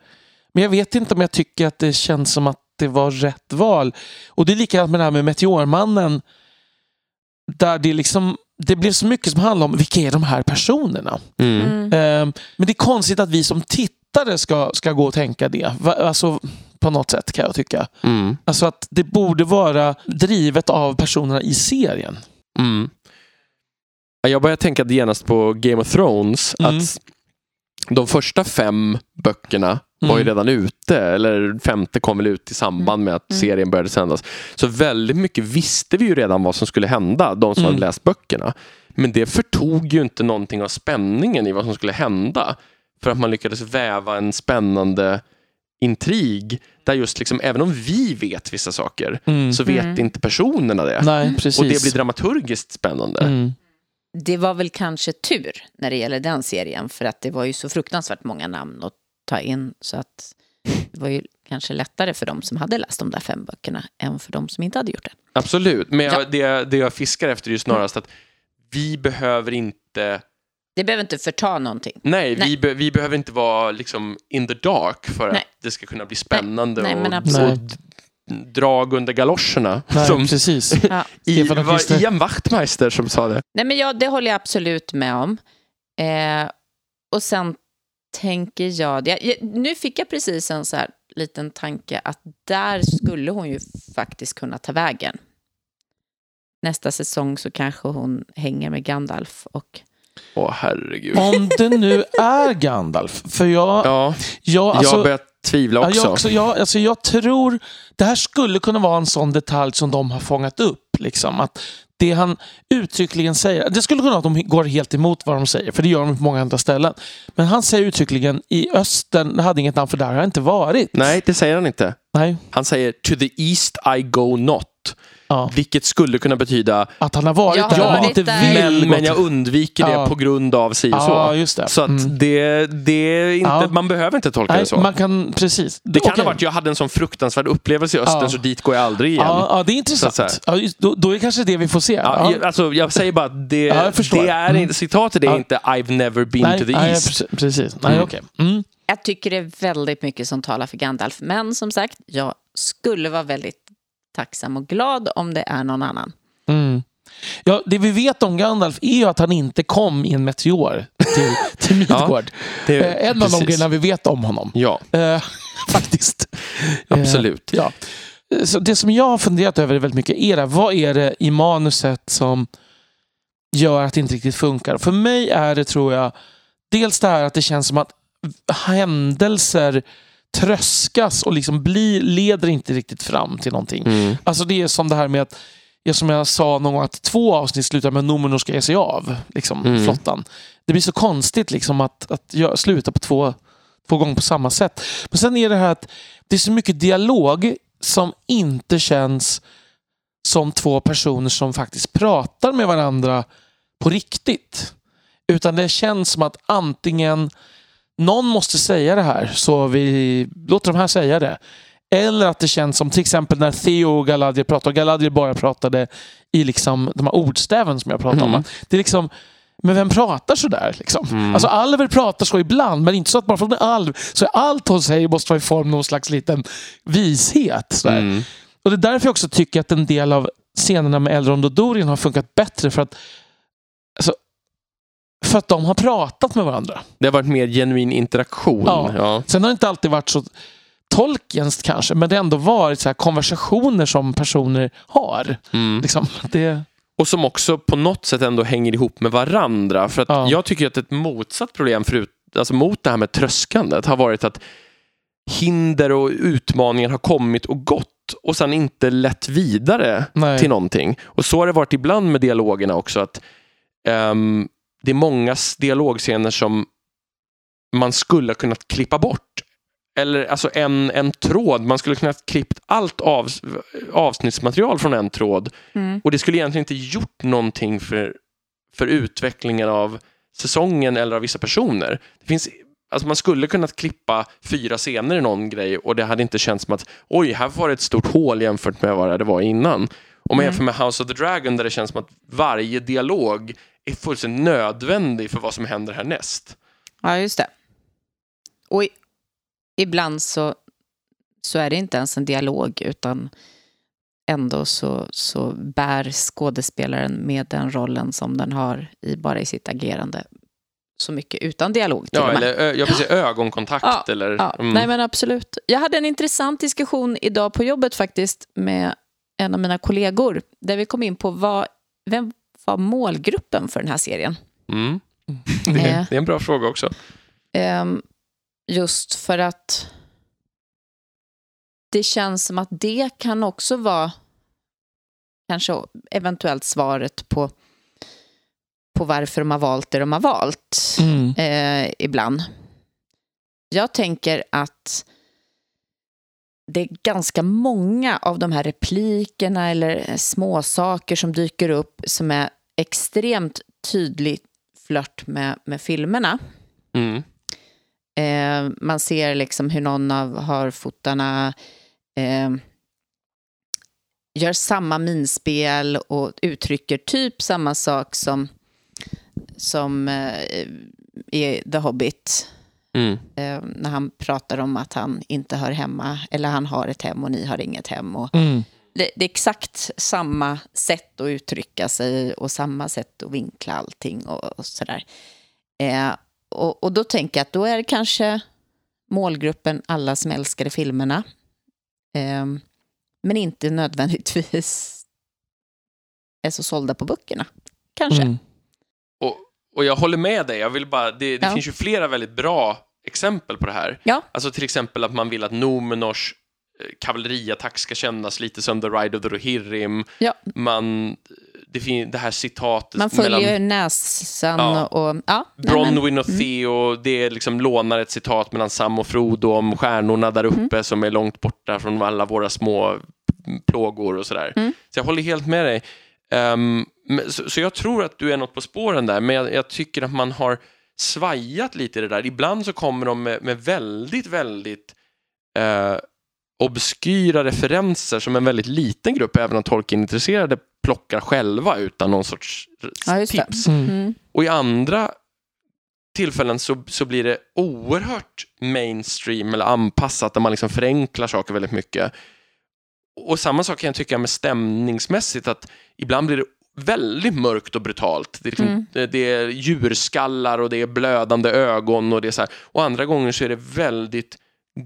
[SPEAKER 2] Men jag vet inte om jag tycker att det känns som att det var rätt val. Och det är likadant med det här med Meteormannen. Där det liksom det blev så mycket som handlar om vilka är de här personerna.
[SPEAKER 1] Mm.
[SPEAKER 3] Mm.
[SPEAKER 2] Ehm, men det är konstigt att vi som tittare ska, ska gå och tänka det. Va, alltså, på något sätt kan jag tycka.
[SPEAKER 1] Mm.
[SPEAKER 2] Alltså att det borde vara drivet av personerna i serien.
[SPEAKER 1] Mm. Ja, Jag börjar tänka genast på Game of Thrones.
[SPEAKER 2] Mm.
[SPEAKER 1] Att de första fem böckerna var ju
[SPEAKER 2] Mm.
[SPEAKER 1] redan ute. Eller femte kom väl ut i samband med att
[SPEAKER 3] Mm.
[SPEAKER 1] serien började sändas. Så väldigt mycket visste vi ju redan vad som skulle hända. De som
[SPEAKER 2] Mm.
[SPEAKER 1] hade läst böckerna. Men det förtog ju inte någonting av spänningen i vad som skulle hända. För att man lyckades väva en spännande intrig. Där just liksom, även om vi vet vissa saker
[SPEAKER 2] Mm.
[SPEAKER 1] så vet
[SPEAKER 3] Mm.
[SPEAKER 1] inte personerna det.
[SPEAKER 2] Nej.
[SPEAKER 1] Och det blir dramaturgiskt spännande.
[SPEAKER 2] mm.
[SPEAKER 3] Det var väl kanske tur när det gäller den serien för att det var ju så fruktansvärt många namn att ta in så att det var ju kanske lättare för dem som hade läst de där fem böckerna än för dem som inte hade gjort det.
[SPEAKER 1] Absolut, men jag,
[SPEAKER 3] Ja.
[SPEAKER 1] det, det jag fiskar efter är ju snarast att vi behöver inte
[SPEAKER 3] Det behöver inte förta någonting.
[SPEAKER 1] Nej,
[SPEAKER 3] Nej.
[SPEAKER 1] Vi, be, vi behöver inte vara liksom in the dark för
[SPEAKER 3] Nej.
[SPEAKER 1] att det ska kunna bli spännande
[SPEAKER 3] Nej,
[SPEAKER 1] och,
[SPEAKER 3] absolut.
[SPEAKER 1] och drag under galoscherna.
[SPEAKER 2] Nej,
[SPEAKER 1] som
[SPEAKER 2] precis. [laughs]
[SPEAKER 3] Ja.
[SPEAKER 1] i, var. Ian Wachtmeister som sa det.
[SPEAKER 3] Nej, men ja, det håller jag absolut med om. Eh, och sen tänker jag, jag, jag, nu fick jag precis en så här liten tanke att där skulle hon ju faktiskt kunna ta vägen. Nästa säsong så kanske hon hänger med Gandalf och
[SPEAKER 1] Åh herregud.
[SPEAKER 2] Om det nu är Gandalf. För jag...
[SPEAKER 1] Ja,
[SPEAKER 2] jag, alltså,
[SPEAKER 1] jag börjar tvivla
[SPEAKER 2] ja,
[SPEAKER 1] också.
[SPEAKER 2] jag, också jag, alltså, jag tror det här skulle kunna vara en sån detalj som de har fångat upp. Liksom, att det han uttryckligen säger, det skulle kunna vara att de går helt emot vad de säger, för det gör de på många andra ställen. Men han säger uttryckligen i östern, det hade inget namn för där har jag inte varit.
[SPEAKER 1] Nej, det säger han inte.
[SPEAKER 2] Nej.
[SPEAKER 1] Han säger to the east I go not.
[SPEAKER 2] Ja.
[SPEAKER 1] Vilket skulle kunna betyda
[SPEAKER 2] Att han har varit
[SPEAKER 3] Jag
[SPEAKER 2] där men inte vill
[SPEAKER 1] men, men jag undviker det
[SPEAKER 2] Ja.
[SPEAKER 1] på grund av si och så.
[SPEAKER 2] Ja, just det.
[SPEAKER 1] Så att
[SPEAKER 2] Mm.
[SPEAKER 1] det, det är inte,
[SPEAKER 2] Ja.
[SPEAKER 1] man behöver inte tolka
[SPEAKER 2] Nej,
[SPEAKER 1] det så.
[SPEAKER 2] man kan, precis.
[SPEAKER 1] Det kan ha varit, jag hade en sån fruktansvärd upplevelse i östern
[SPEAKER 2] Ja.
[SPEAKER 1] så dit går jag aldrig igen.
[SPEAKER 2] Ja, ja, det är
[SPEAKER 1] Så
[SPEAKER 2] intressant. Ja, just, då, då är det kanske det vi får se.
[SPEAKER 1] Ja, jag, alltså, jag säger bara att det, det är
[SPEAKER 2] Mm.
[SPEAKER 1] inte, citatet är
[SPEAKER 2] Ja.
[SPEAKER 1] inte I've never been
[SPEAKER 2] nej,
[SPEAKER 1] to the east.
[SPEAKER 2] precis. precis. Nej,
[SPEAKER 1] Mm.
[SPEAKER 2] okej. Mm.
[SPEAKER 3] jag tycker det är väldigt mycket som talar för Gandalf. Men som sagt, jag skulle vara väldigt tacksam och glad om det är någon annan.
[SPEAKER 2] Mm. Ja, det vi vet om Gandalf är ju att han inte kom i en meteor till, [laughs] till Midgård.
[SPEAKER 1] Det,
[SPEAKER 2] Eh, en av de
[SPEAKER 1] precis.
[SPEAKER 2] grejerna vi vet om honom.
[SPEAKER 1] Ja,
[SPEAKER 2] Eh, [laughs] faktiskt.
[SPEAKER 1] absolut.
[SPEAKER 2] Eh, ja. Eh, Så det som jag har funderat över väldigt mycket är det, vad är det i manuset som gör att det inte riktigt funkar? För mig är det, tror jag, dels det här att det känns som att händelser tröskas och liksom blir, leder inte riktigt fram till någonting.
[SPEAKER 1] Mm.
[SPEAKER 2] Alltså det är som det här med att, som jag sa någon gång, att två avsnitt slutar med att Numenor ska ge sig av. Liksom,
[SPEAKER 1] Mm.
[SPEAKER 2] Flottan. Det blir så konstigt liksom att, att sluta på två, två gånger på samma sätt. Men sen är det här att det är så mycket dialog som inte känns som två personer som faktiskt pratar med varandra på riktigt. Utan det känns som att antingen någon måste säga det här så vi låter de här säga det. Eller att det känns som till exempel när Theo och Galadriel pratade och Galadriel bara pratade i liksom de här ordstäven som jag pratade
[SPEAKER 1] Mm.
[SPEAKER 2] om. Det är liksom, men vem pratar så där? Liksom?
[SPEAKER 1] Mm.
[SPEAKER 2] Alltså Alver pratar så ibland, men inte så att bara för att hon är alv så är allt hon säger måste vara i form av någon slags liten vishet. Sådär.
[SPEAKER 1] Mm.
[SPEAKER 2] Och det är därför jag också tycker att en del av scenerna med Elrond och Dorian har funkat bättre. För att, alltså, för att de har pratat med varandra.
[SPEAKER 1] Det har varit mer genuin interaktion.
[SPEAKER 2] Ja.
[SPEAKER 1] Ja.
[SPEAKER 2] Sen har det inte alltid varit så Tolkiens kanske, men det har ändå varit så här konversationer som personer har.
[SPEAKER 1] Mm.
[SPEAKER 2] Liksom, det,
[SPEAKER 1] Och som också på något sätt ändå hänger ihop med varandra. För att
[SPEAKER 2] Ja.
[SPEAKER 1] jag tycker att ett motsatt problem förut, alltså mot det här med tröskandet har varit att hinder och utmaningar har kommit och gått och sen inte lett vidare
[SPEAKER 2] nej.
[SPEAKER 1] till någonting. Och så har det varit ibland med dialogerna också. att ehm, Det är många dialogscener som man skulle ha kunnat klippa bort eller alltså en, en tråd. Man skulle kunna ha klippt allt av, avsnittsmaterial från en tråd
[SPEAKER 3] Mm.
[SPEAKER 1] och det skulle egentligen inte gjort någonting för, för utvecklingen av säsongen eller av vissa personer. Det finns, alltså man skulle kunna klippa fyra scener i någon grej och det hade inte känts som att oj, här var det ett stort hål jämfört med vad det var innan. Om man
[SPEAKER 3] Mm.
[SPEAKER 1] jämför med House of the Dragon där det känns som att varje dialog är fullständigt nödvändig för vad som händer härnäst.
[SPEAKER 3] Ja, just det. Och i, ibland så, så är det inte ens en dialog, utan ändå så, så bär skådespelaren med den rollen som den har i, bara i sitt agerande så mycket utan dialog till
[SPEAKER 1] Ja,
[SPEAKER 3] och med.
[SPEAKER 1] eller får säga [gasps] ögonkontakt.
[SPEAKER 3] Ja,
[SPEAKER 1] eller,
[SPEAKER 3] Ja,
[SPEAKER 1] mm.
[SPEAKER 3] Nej men absolut. Jag hade en intressant diskussion idag på jobbet faktiskt med en av mina kollegor där vi kom in på vad, vem var målgruppen för den här serien.
[SPEAKER 1] Mm. Det, är,
[SPEAKER 3] Eh.
[SPEAKER 1] det är en bra fråga också.
[SPEAKER 3] Ehm, just för att det känns som att det kan också vara kanske eventuellt svaret på, på varför de har valt det de har valt
[SPEAKER 2] Mm.
[SPEAKER 3] eh, ibland. Jag tänker att det är ganska många av de här replikerna eller småsaker som dyker upp som är extremt tydlig flört med, med filmerna.
[SPEAKER 1] Mm.
[SPEAKER 3] Eh, man ser liksom hur någon av harfotarna eh, gör samma minspel och uttrycker typ samma sak som, som eh, i The Hobbit.
[SPEAKER 1] Mm.
[SPEAKER 3] Eh, när han pratar om att han inte hör hemma, eller han har ett hem och ni har inget hem. Och
[SPEAKER 2] Mm.
[SPEAKER 3] det, det är exakt samma sätt att uttrycka sig och samma sätt att vinkla allting och, och sådär. Eh, och, och då tänker jag att då är det kanske målgruppen alla som älskade filmerna. Eh, men inte nödvändigtvis är så sålda på böckerna. Kanske.
[SPEAKER 2] Mm.
[SPEAKER 1] Och, jag håller med dig. Jag vill bara, det det
[SPEAKER 3] Ja.
[SPEAKER 1] finns ju flera väldigt bra exempel på det här.
[SPEAKER 3] Ja.
[SPEAKER 1] Alltså till exempel att man vill att Numenors eh, kavalleriattack ska kännas lite som The Ride of the Rohirrim.
[SPEAKER 3] Ja.
[SPEAKER 1] Man, det, fin- det här citatet
[SPEAKER 3] Man följer
[SPEAKER 1] mellan
[SPEAKER 3] näsan
[SPEAKER 1] Ja.
[SPEAKER 3] och... Ja,
[SPEAKER 1] Bronwyn och Theo, det liksom lånar ett citat mellan Sam och Frodo om stjärnorna där uppe
[SPEAKER 3] Mm.
[SPEAKER 1] som är långt borta från alla våra små plågor och sådär.
[SPEAKER 3] Mm.
[SPEAKER 1] Så jag håller helt med dig. Men- så, så jag tror att du är något på spåren där, men jag, jag tycker att man har svajat lite i det där. Ibland så kommer de med, med väldigt, väldigt eh, obskyra referenser som en väldigt liten grupp, även om Tolkien-intresserade, plockar själva utan någon sorts
[SPEAKER 3] Ja,
[SPEAKER 1] tips.
[SPEAKER 2] Mm.
[SPEAKER 3] Mm.
[SPEAKER 1] Och i andra tillfällen så, så blir det oerhört mainstream eller anpassat där man liksom förenklar saker väldigt mycket. Och samma sak kan jag tycka med stämningsmässigt att ibland blir det väldigt mörkt och brutalt. Det är, liksom,
[SPEAKER 3] Mm.
[SPEAKER 1] det är djurskallar och det är blödande ögon och det är så här. Och andra gånger så är det väldigt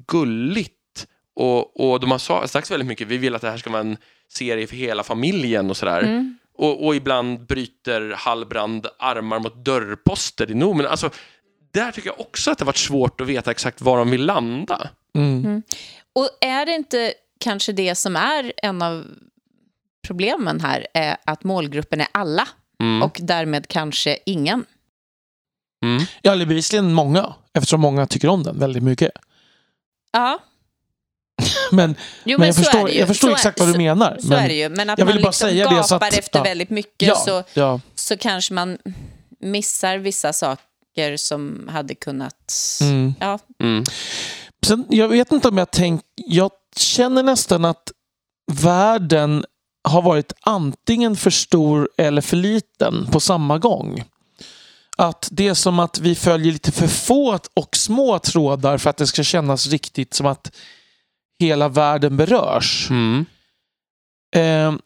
[SPEAKER 1] gulligt och, och de har sa- sagt väldigt mycket, vi vill att det här ska vara en serie för hela familjen och sådär.
[SPEAKER 3] Mm.
[SPEAKER 1] Och, och ibland bryter Hallbrand armar mot dörrposter i Nomen. Alltså, där tycker jag också att det har varit svårt att veta exakt var de vill landa.
[SPEAKER 2] Mm.
[SPEAKER 3] Och är det inte kanske det som är en av problemen här, är att målgruppen är alla
[SPEAKER 1] Mm.
[SPEAKER 3] och därmed kanske ingen?
[SPEAKER 1] Mm.
[SPEAKER 2] Ja, eller bevisligen många, eftersom många tycker om den väldigt mycket.
[SPEAKER 3] Ja, [laughs]
[SPEAKER 2] Men,
[SPEAKER 3] jo,
[SPEAKER 2] men jag
[SPEAKER 3] så
[SPEAKER 2] förstår, jag förstår
[SPEAKER 3] Så är-
[SPEAKER 2] exakt vad du
[SPEAKER 3] så,
[SPEAKER 2] menar.
[SPEAKER 3] Så
[SPEAKER 2] men,
[SPEAKER 3] är det ju, men att
[SPEAKER 2] jag
[SPEAKER 3] man
[SPEAKER 2] vill bara
[SPEAKER 3] liksom
[SPEAKER 2] säga det så att-
[SPEAKER 3] efter
[SPEAKER 2] ja.
[SPEAKER 3] väldigt mycket
[SPEAKER 2] Ja,
[SPEAKER 3] så,
[SPEAKER 2] ja.
[SPEAKER 3] så kanske man missar vissa saker som hade kunnat...
[SPEAKER 2] Mm.
[SPEAKER 3] Ja,
[SPEAKER 1] Mm.
[SPEAKER 2] Sen, jag vet inte om jag tänker... Jag känner nästan att världen har varit antingen för stor eller för liten på samma gång. Att det är som att vi följer lite för få och små trådar för att det ska kännas riktigt som att hela världen berörs.
[SPEAKER 1] Mm.
[SPEAKER 2] Eh,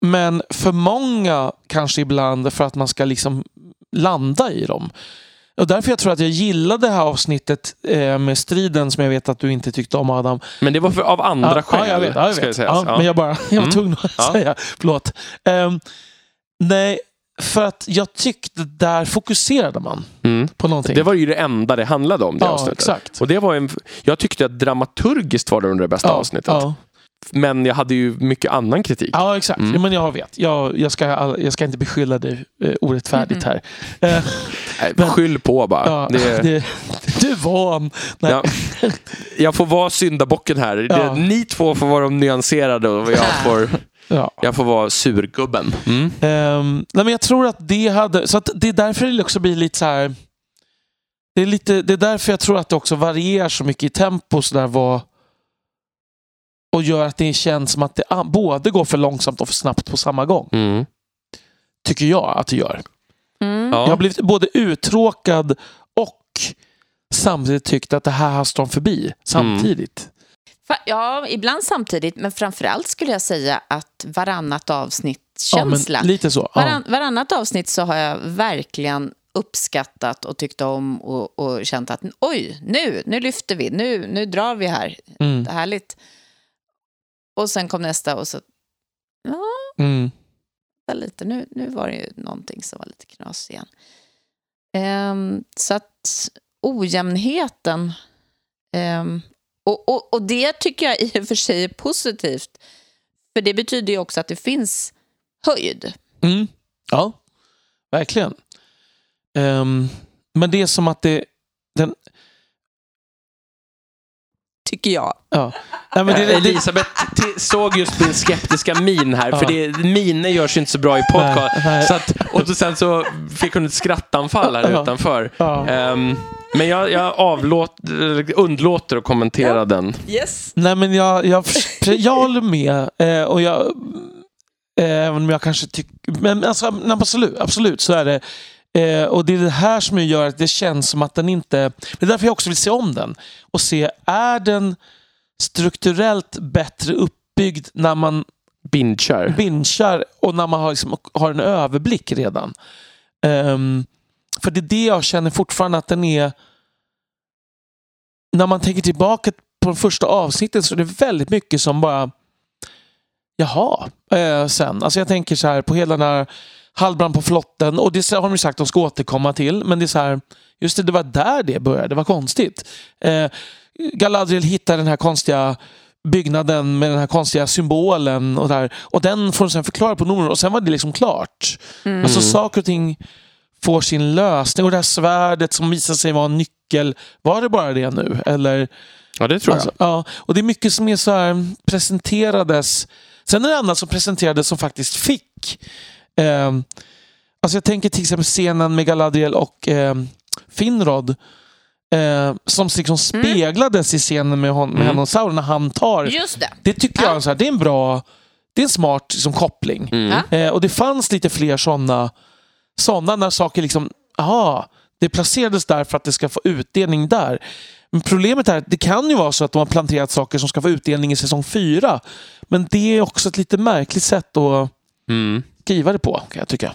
[SPEAKER 2] men för många kanske ibland för att man ska liksom landa i dem. Och därför jag tror att jag gillade det här avsnittet eh, med striden som jag vet att du inte tyckte om Adam.
[SPEAKER 1] Men det var för, av andra
[SPEAKER 2] ja,
[SPEAKER 1] skäl.
[SPEAKER 2] Ja, jag vet. Ja, jag
[SPEAKER 1] ska
[SPEAKER 2] vet.
[SPEAKER 1] det sägas.
[SPEAKER 2] Ja,
[SPEAKER 1] Ja.
[SPEAKER 2] Men jag, bara, [laughs] jag var
[SPEAKER 1] Mm.
[SPEAKER 2] tvungen att
[SPEAKER 1] Ja.
[SPEAKER 2] säga. Förlåt. Ehm, nej, för att jag tyckte där fokuserade man
[SPEAKER 1] Mm.
[SPEAKER 2] på någonting.
[SPEAKER 1] Det var ju det enda det handlade om, det
[SPEAKER 2] ja,
[SPEAKER 1] avsnittet.
[SPEAKER 2] exakt.
[SPEAKER 1] Och det var en, jag tyckte att dramaturgiskt var det under det bästa avsnittet. Men jag hade ju mycket annan kritik.
[SPEAKER 2] Ja, exakt.
[SPEAKER 1] Mm.
[SPEAKER 2] Ja, men jag vet. Jag, jag, ska, jag ska inte beskylla dig eh, orättfärdigt här. Eh, [laughs]
[SPEAKER 1] Nej, Skyll på bara.
[SPEAKER 2] ja,
[SPEAKER 1] Det,
[SPEAKER 2] det, du van. Nej.
[SPEAKER 1] ja. Jag får vara syndabocken här.
[SPEAKER 2] Ja.
[SPEAKER 1] Det, ni två får vara de nyanserade och jag får,
[SPEAKER 2] Ja.
[SPEAKER 1] jag får vara surgubben. Mm.
[SPEAKER 2] Ehm, nej, men jag tror att det hade... Så att det är därför det också blir lite så här... Det är, lite, det är därför jag tror att det också varierar så mycket i tempo så där vad, och gör att det känns som att det både går för långsamt och för snabbt på samma gång.
[SPEAKER 1] Mm.
[SPEAKER 2] Tycker jag att det gör.
[SPEAKER 3] Mm.
[SPEAKER 1] Ja.
[SPEAKER 2] Jag har blivit både uttråkad och samtidigt tyckt att det här hastar de förbi samtidigt.
[SPEAKER 3] Fa- Ja, ibland samtidigt, men framförallt skulle jag säga att varannat avsnitt-känsla.
[SPEAKER 2] Ja, lite så. Ja.
[SPEAKER 3] Varann, varannat avsnitt så har jag verkligen uppskattat och tyckt om och, och känt att oj, nu, nu lyfter vi, nu, nu drar vi här.
[SPEAKER 2] Mm,
[SPEAKER 3] Det är härligt. Och sen kom nästa och så, ja,
[SPEAKER 2] mm,
[SPEAKER 3] lite, nu, nu var det ju någonting som var lite knas igen. Ehm, så att ojämnheten, ehm, och, och, och det tycker jag i och för sig är positivt. För det betyder ju också att det finns höjd.
[SPEAKER 2] mm. Ja, verkligen. Ehm, men det är som att det... Den,
[SPEAKER 3] Tycker jag.
[SPEAKER 2] ja. Nej, men det,
[SPEAKER 1] Eh, Elisabeth såg just min skeptiska min här, för
[SPEAKER 2] Ja.
[SPEAKER 1] det, miner görs inte så bra i podcast.
[SPEAKER 2] Nej, nej.
[SPEAKER 1] Så att, och då, sen så fick hon ett skrattanfall här
[SPEAKER 2] Ja.
[SPEAKER 1] utanför.
[SPEAKER 2] ja.
[SPEAKER 1] Ehm, men jag, jag avlåt, eller underlåter att kommentera den.
[SPEAKER 3] Yes.
[SPEAKER 2] Nej, men jag, jag, jag håller med. Eh, och jag, eh, även om jag kanske tycker... Men alltså, absolut, absolut så är det. Eh, och det är det här som gör att det känns som att den inte... Det är därför jag också vill se om den. Och se, är den strukturellt bättre uppbyggd när man
[SPEAKER 1] Binchar.
[SPEAKER 2] binchar och när man har, liksom, har en överblick redan. Ehm, för det är det jag känner fortfarande att den är... När man tänker tillbaka på de första avsnitten så är det väldigt mycket som bara... Jaha, eh, sen. Alltså jag tänker så här på hela den här halvbrand på flotten och det har de ju sagt att de ska återkomma till. Men det är så här, just det, det var där det började. Det var konstigt. Eh, Galadriel hittar den här konstiga byggnaden med den här konstiga symbolen och där. Och den får de sen förklara på nummer och sen var det liksom klart. Alltså saker och ting får sin lösning och det här svärdet som visar sig vara en nyckel. Var det bara det nu? Eller,
[SPEAKER 1] Ja, det tror jag.
[SPEAKER 2] alltså, ja, och det är mycket som är så här presenterades. Sen är det annat som presenterades som faktiskt fick. Eh, alltså jag tänker till exempel scenen med Galadriel och eh, Finrod. Eh, som liksom speglades i scenen med, hon, med
[SPEAKER 1] Mm.
[SPEAKER 2] henne och Sauron när han tar
[SPEAKER 3] Just det.
[SPEAKER 2] det tycker jag är så här, det är en bra, det är en smart liksom, koppling.
[SPEAKER 1] Mm.
[SPEAKER 3] Ja.
[SPEAKER 2] Eh, och det fanns lite fler sådana, sådana när saker liksom, aha, det placerades där för att det ska få utdelning där. Men problemet är att det kan ju vara så att de har planterat saker som ska få utdelning i säsong fyra. Men det är också ett lite märkligt sätt att
[SPEAKER 1] Mm.
[SPEAKER 2] Skriva det på, kan jag tycka.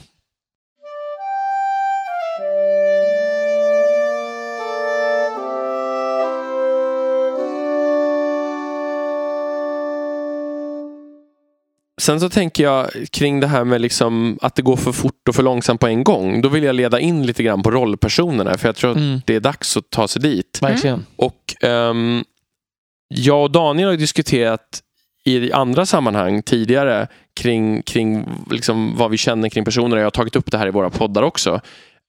[SPEAKER 1] Sen så tänker jag kring det här med liksom att det går för fort och för långsamt på en gång. Då vill jag leda in lite grann på rollpersonerna för jag tror att
[SPEAKER 2] Mm.
[SPEAKER 1] det är dags att ta sig dit.
[SPEAKER 2] Verkligen.
[SPEAKER 1] Och ehm, jag och Daniel har diskuterat i andra sammanhang tidigare kring, kring liksom vad vi känner kring personer. Jag har tagit upp det här i våra poddar också.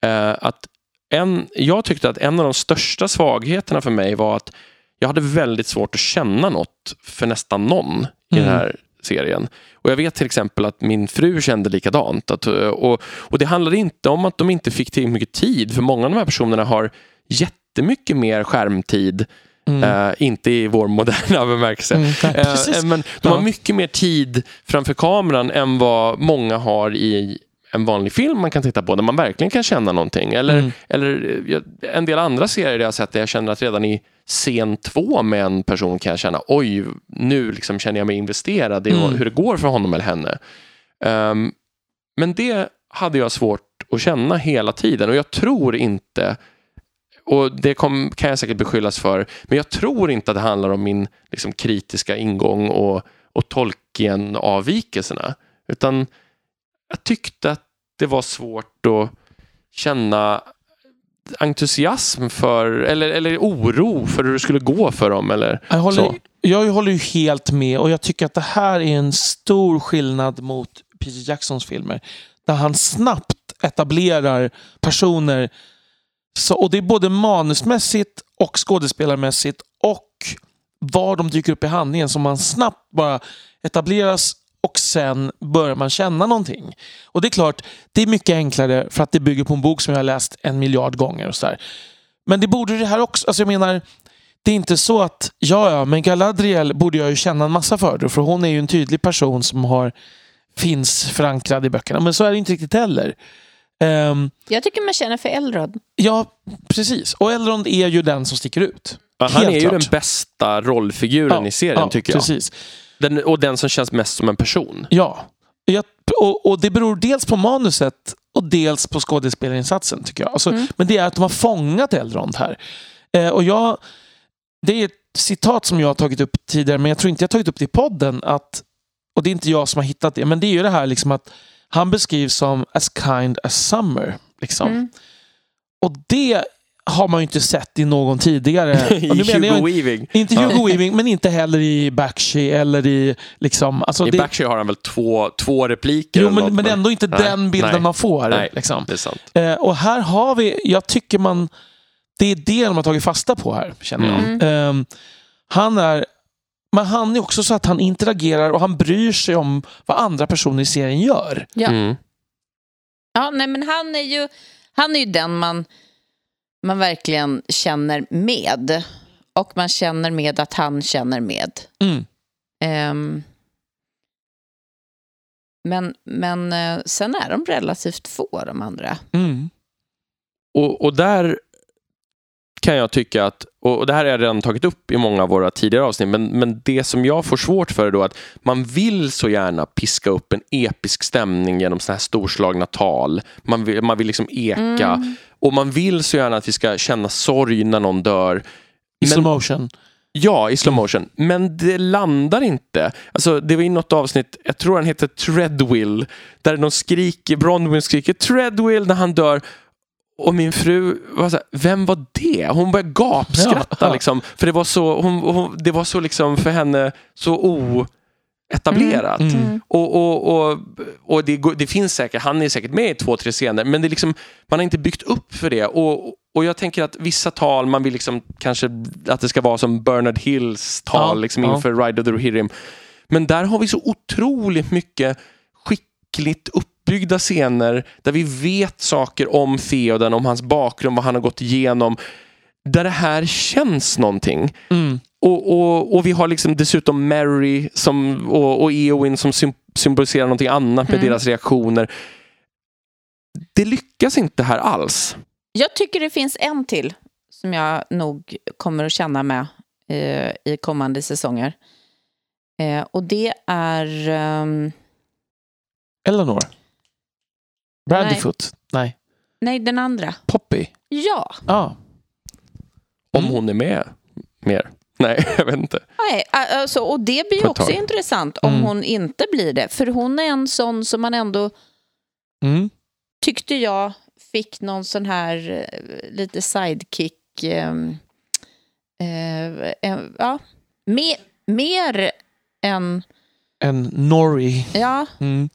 [SPEAKER 1] Eh, att en, jag tyckte att en av de största svagheterna för mig var att jag hade väldigt svårt att känna något för nästan någon i
[SPEAKER 2] Mm.
[SPEAKER 1] den här serien. Och Jag vet till exempel att min fru kände likadant. Att, eh, och, och Det handlade inte om att de inte fick tillräckligt mycket tid, för många av de här personerna har jättemycket mer skärmtid
[SPEAKER 2] Mm.
[SPEAKER 1] Eh, inte i vår moderna [laughs] bemärkelse.
[SPEAKER 2] Mm, precis.
[SPEAKER 1] men de har mycket mer tid framför kameran än vad många har i en vanlig film man kan titta på där man verkligen kan känna någonting. Eller,
[SPEAKER 2] Mm.
[SPEAKER 1] eller en del andra serier jag har sett där jag känner att redan i scen två med en person kan jag känna oj, nu liksom känner jag mig investerad i
[SPEAKER 2] Mm.
[SPEAKER 1] hur det går för honom eller henne. Ehm, men det hade jag svårt att känna hela tiden och jag tror inte och det kom, kan jag säkert beskyllas för, men jag tror inte att det handlar om min liksom, kritiska ingång och, och Tolkien-avvikelserna. Utan jag tyckte att det var svårt att känna entusiasm för, eller, eller oro för hur det skulle gå för dem. Eller
[SPEAKER 2] Jag håller,
[SPEAKER 1] så.
[SPEAKER 2] Jag håller ju helt med och jag tycker att det här är en stor skillnad mot Peter Jacksons filmer. Där han snabbt etablerar personer. Så, och det är både manusmässigt och skådespelarmässigt och var de dyker upp i handlingen som man snabbt bara etableras och sen börjar man känna någonting. Och det är klart, det är mycket enklare för att det bygger på en bok som jag har läst en miljard gånger. och så där. Men det borde det här också. Alltså jag menar, det är inte så att, ja ja, men Galadriel borde jag ju känna en massa för. För hon är ju en tydlig person som har, finns förankrad i böckerna. Men så är det inte riktigt heller. Um,
[SPEAKER 3] jag tycker man känner för Elrond.
[SPEAKER 2] Ja, precis. Och Elrond är ju den som sticker ut.
[SPEAKER 1] Ja, han är ju den bästa rollfiguren
[SPEAKER 2] Ja,
[SPEAKER 1] i serien
[SPEAKER 2] ja,
[SPEAKER 1] tycker jag.
[SPEAKER 2] Precis.
[SPEAKER 1] Den, och den som känns mest som en person.
[SPEAKER 2] Ja, jag, och, och det beror dels på manuset och dels på skådespelarinsatsen tycker jag. Alltså,
[SPEAKER 3] Mm.
[SPEAKER 2] Men det är att de har fångat Elrond här. Eh, och jag, det är ett citat som jag har tagit upp tidigare, men jag tror inte jag har tagit upp det i podden. Att, och det är inte jag som har hittat det, men det är ju det här liksom att han beskrivs som as kind as summer. Liksom.
[SPEAKER 3] Mm.
[SPEAKER 2] Och det har man ju inte sett i någon tidigare. [laughs]
[SPEAKER 1] I Hugo
[SPEAKER 2] inte-
[SPEAKER 1] Weaving.
[SPEAKER 2] inte
[SPEAKER 1] Ja.
[SPEAKER 2] Hugo [laughs] Weaving, men inte heller i Bakshi eller i... Liksom, alltså
[SPEAKER 1] I
[SPEAKER 2] det,
[SPEAKER 1] Bakshi har han väl två, två repliker?
[SPEAKER 2] Jo, men,
[SPEAKER 1] något,
[SPEAKER 2] men ändå inte
[SPEAKER 1] Nej,
[SPEAKER 2] den bilden
[SPEAKER 1] nej,
[SPEAKER 2] man får.
[SPEAKER 1] nej.
[SPEAKER 2] Liksom. Eh, och här har vi, jag tycker man, det är det de har tagit fasta på här, känner jag.
[SPEAKER 3] Mm.
[SPEAKER 2] Ehm, han är, men han är också så att han interagerar och han bryr sig om vad andra personer i serien gör.
[SPEAKER 3] Ja.
[SPEAKER 1] Mm.
[SPEAKER 3] Ja, nej, men han är ju, han är ju den man, man verkligen känner med. Och man känner med att han känner med.
[SPEAKER 2] Mm.
[SPEAKER 3] Ehm, men men eh, sen är de relativt få, de andra.
[SPEAKER 2] Mm.
[SPEAKER 1] Och, och där kan jag tycka att, och det här har jag redan tagit upp i många av våra tidigare avsnitt, men, men det som jag får svårt för är då att man vill så gärna piska upp en episk stämning genom sådana här storslagna tal. Man vill, man vill liksom eka
[SPEAKER 3] Mm.
[SPEAKER 1] och man vill så gärna att vi ska känna sorg när någon dör.
[SPEAKER 2] I slow motion.
[SPEAKER 1] Ja, i slow motion. Men det landar inte. Alltså, det var i något avsnitt, jag tror han heter Treadwill, där de skriker, Bronwyn skriker Treadwill när han dör. Och min fru var så här, vem var det? Hon började gapskratta
[SPEAKER 2] Ja, ja.
[SPEAKER 1] liksom. För det var så, hon, hon, det var så liksom för henne så oetablerat.
[SPEAKER 2] Mm.
[SPEAKER 3] Mm.
[SPEAKER 1] Och, och, och, och det, det finns säkert, han är säkert med i två, tre scener, men det är liksom, man har inte byggt upp för det. Och, och jag tänker att vissa tal, man vill liksom kanske att det ska vara som Bernard Hills tal
[SPEAKER 2] Ja,
[SPEAKER 1] liksom
[SPEAKER 2] ja.
[SPEAKER 1] inför Ride of the Rohirrim. Men där har vi så otroligt mycket skickligt uppbyggda scener där vi vet saker om Theoden, om hans bakgrund, vad han har gått igenom. Där det här känns någonting.
[SPEAKER 2] Mm.
[SPEAKER 1] Och, och, och vi har liksom dessutom Mary som, och, och Eowyn som sym- symboliserar någonting annat med
[SPEAKER 3] Mm.
[SPEAKER 1] deras reaktioner. Det lyckas inte här alls.
[SPEAKER 3] Jag tycker det finns en till som jag nog kommer att känna med eh, i kommande säsonger. Eh, och det är... ehm,
[SPEAKER 2] Eleanor. Brandyfoot. Nej.
[SPEAKER 3] nej, den andra.
[SPEAKER 2] Poppy.
[SPEAKER 3] Ja.
[SPEAKER 2] Ja.
[SPEAKER 1] Om
[SPEAKER 2] Mm.
[SPEAKER 1] hon är med mer. Nej, [laughs] jag vet inte.
[SPEAKER 3] Nej, alltså, och det blir ju också
[SPEAKER 1] tag.
[SPEAKER 3] intressant om
[SPEAKER 2] Mm.
[SPEAKER 3] hon inte blir det. För hon är en sån som man ändå
[SPEAKER 2] Mm.
[SPEAKER 3] tyckte jag fick någon sån här eh, lite sidekick. ehm, eh, eh, ja, mer, mer än...
[SPEAKER 2] En Norrie.
[SPEAKER 3] Ja,
[SPEAKER 2] Mm.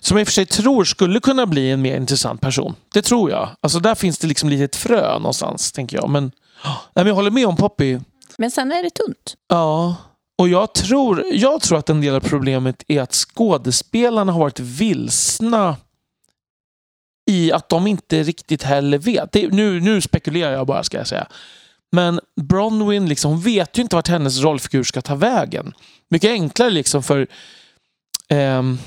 [SPEAKER 2] Som jag i och för sig tror skulle kunna bli en mer intressant person. Det tror jag. Alltså där finns det liksom lite ett frö någonstans, tänker jag. Men, nej, men jag håller med om Poppy.
[SPEAKER 3] men sen är det tunt.
[SPEAKER 2] Ja. Och jag tror, jag tror att en del av problemet är att skådespelarna har varit vilsna i att de inte riktigt heller vet. Det, nu, nu spekulerar jag bara, ska jag säga. Men Bronwyn liksom, vet ju inte vart hennes rollfigur ska ta vägen. Mycket enklare liksom för ehm,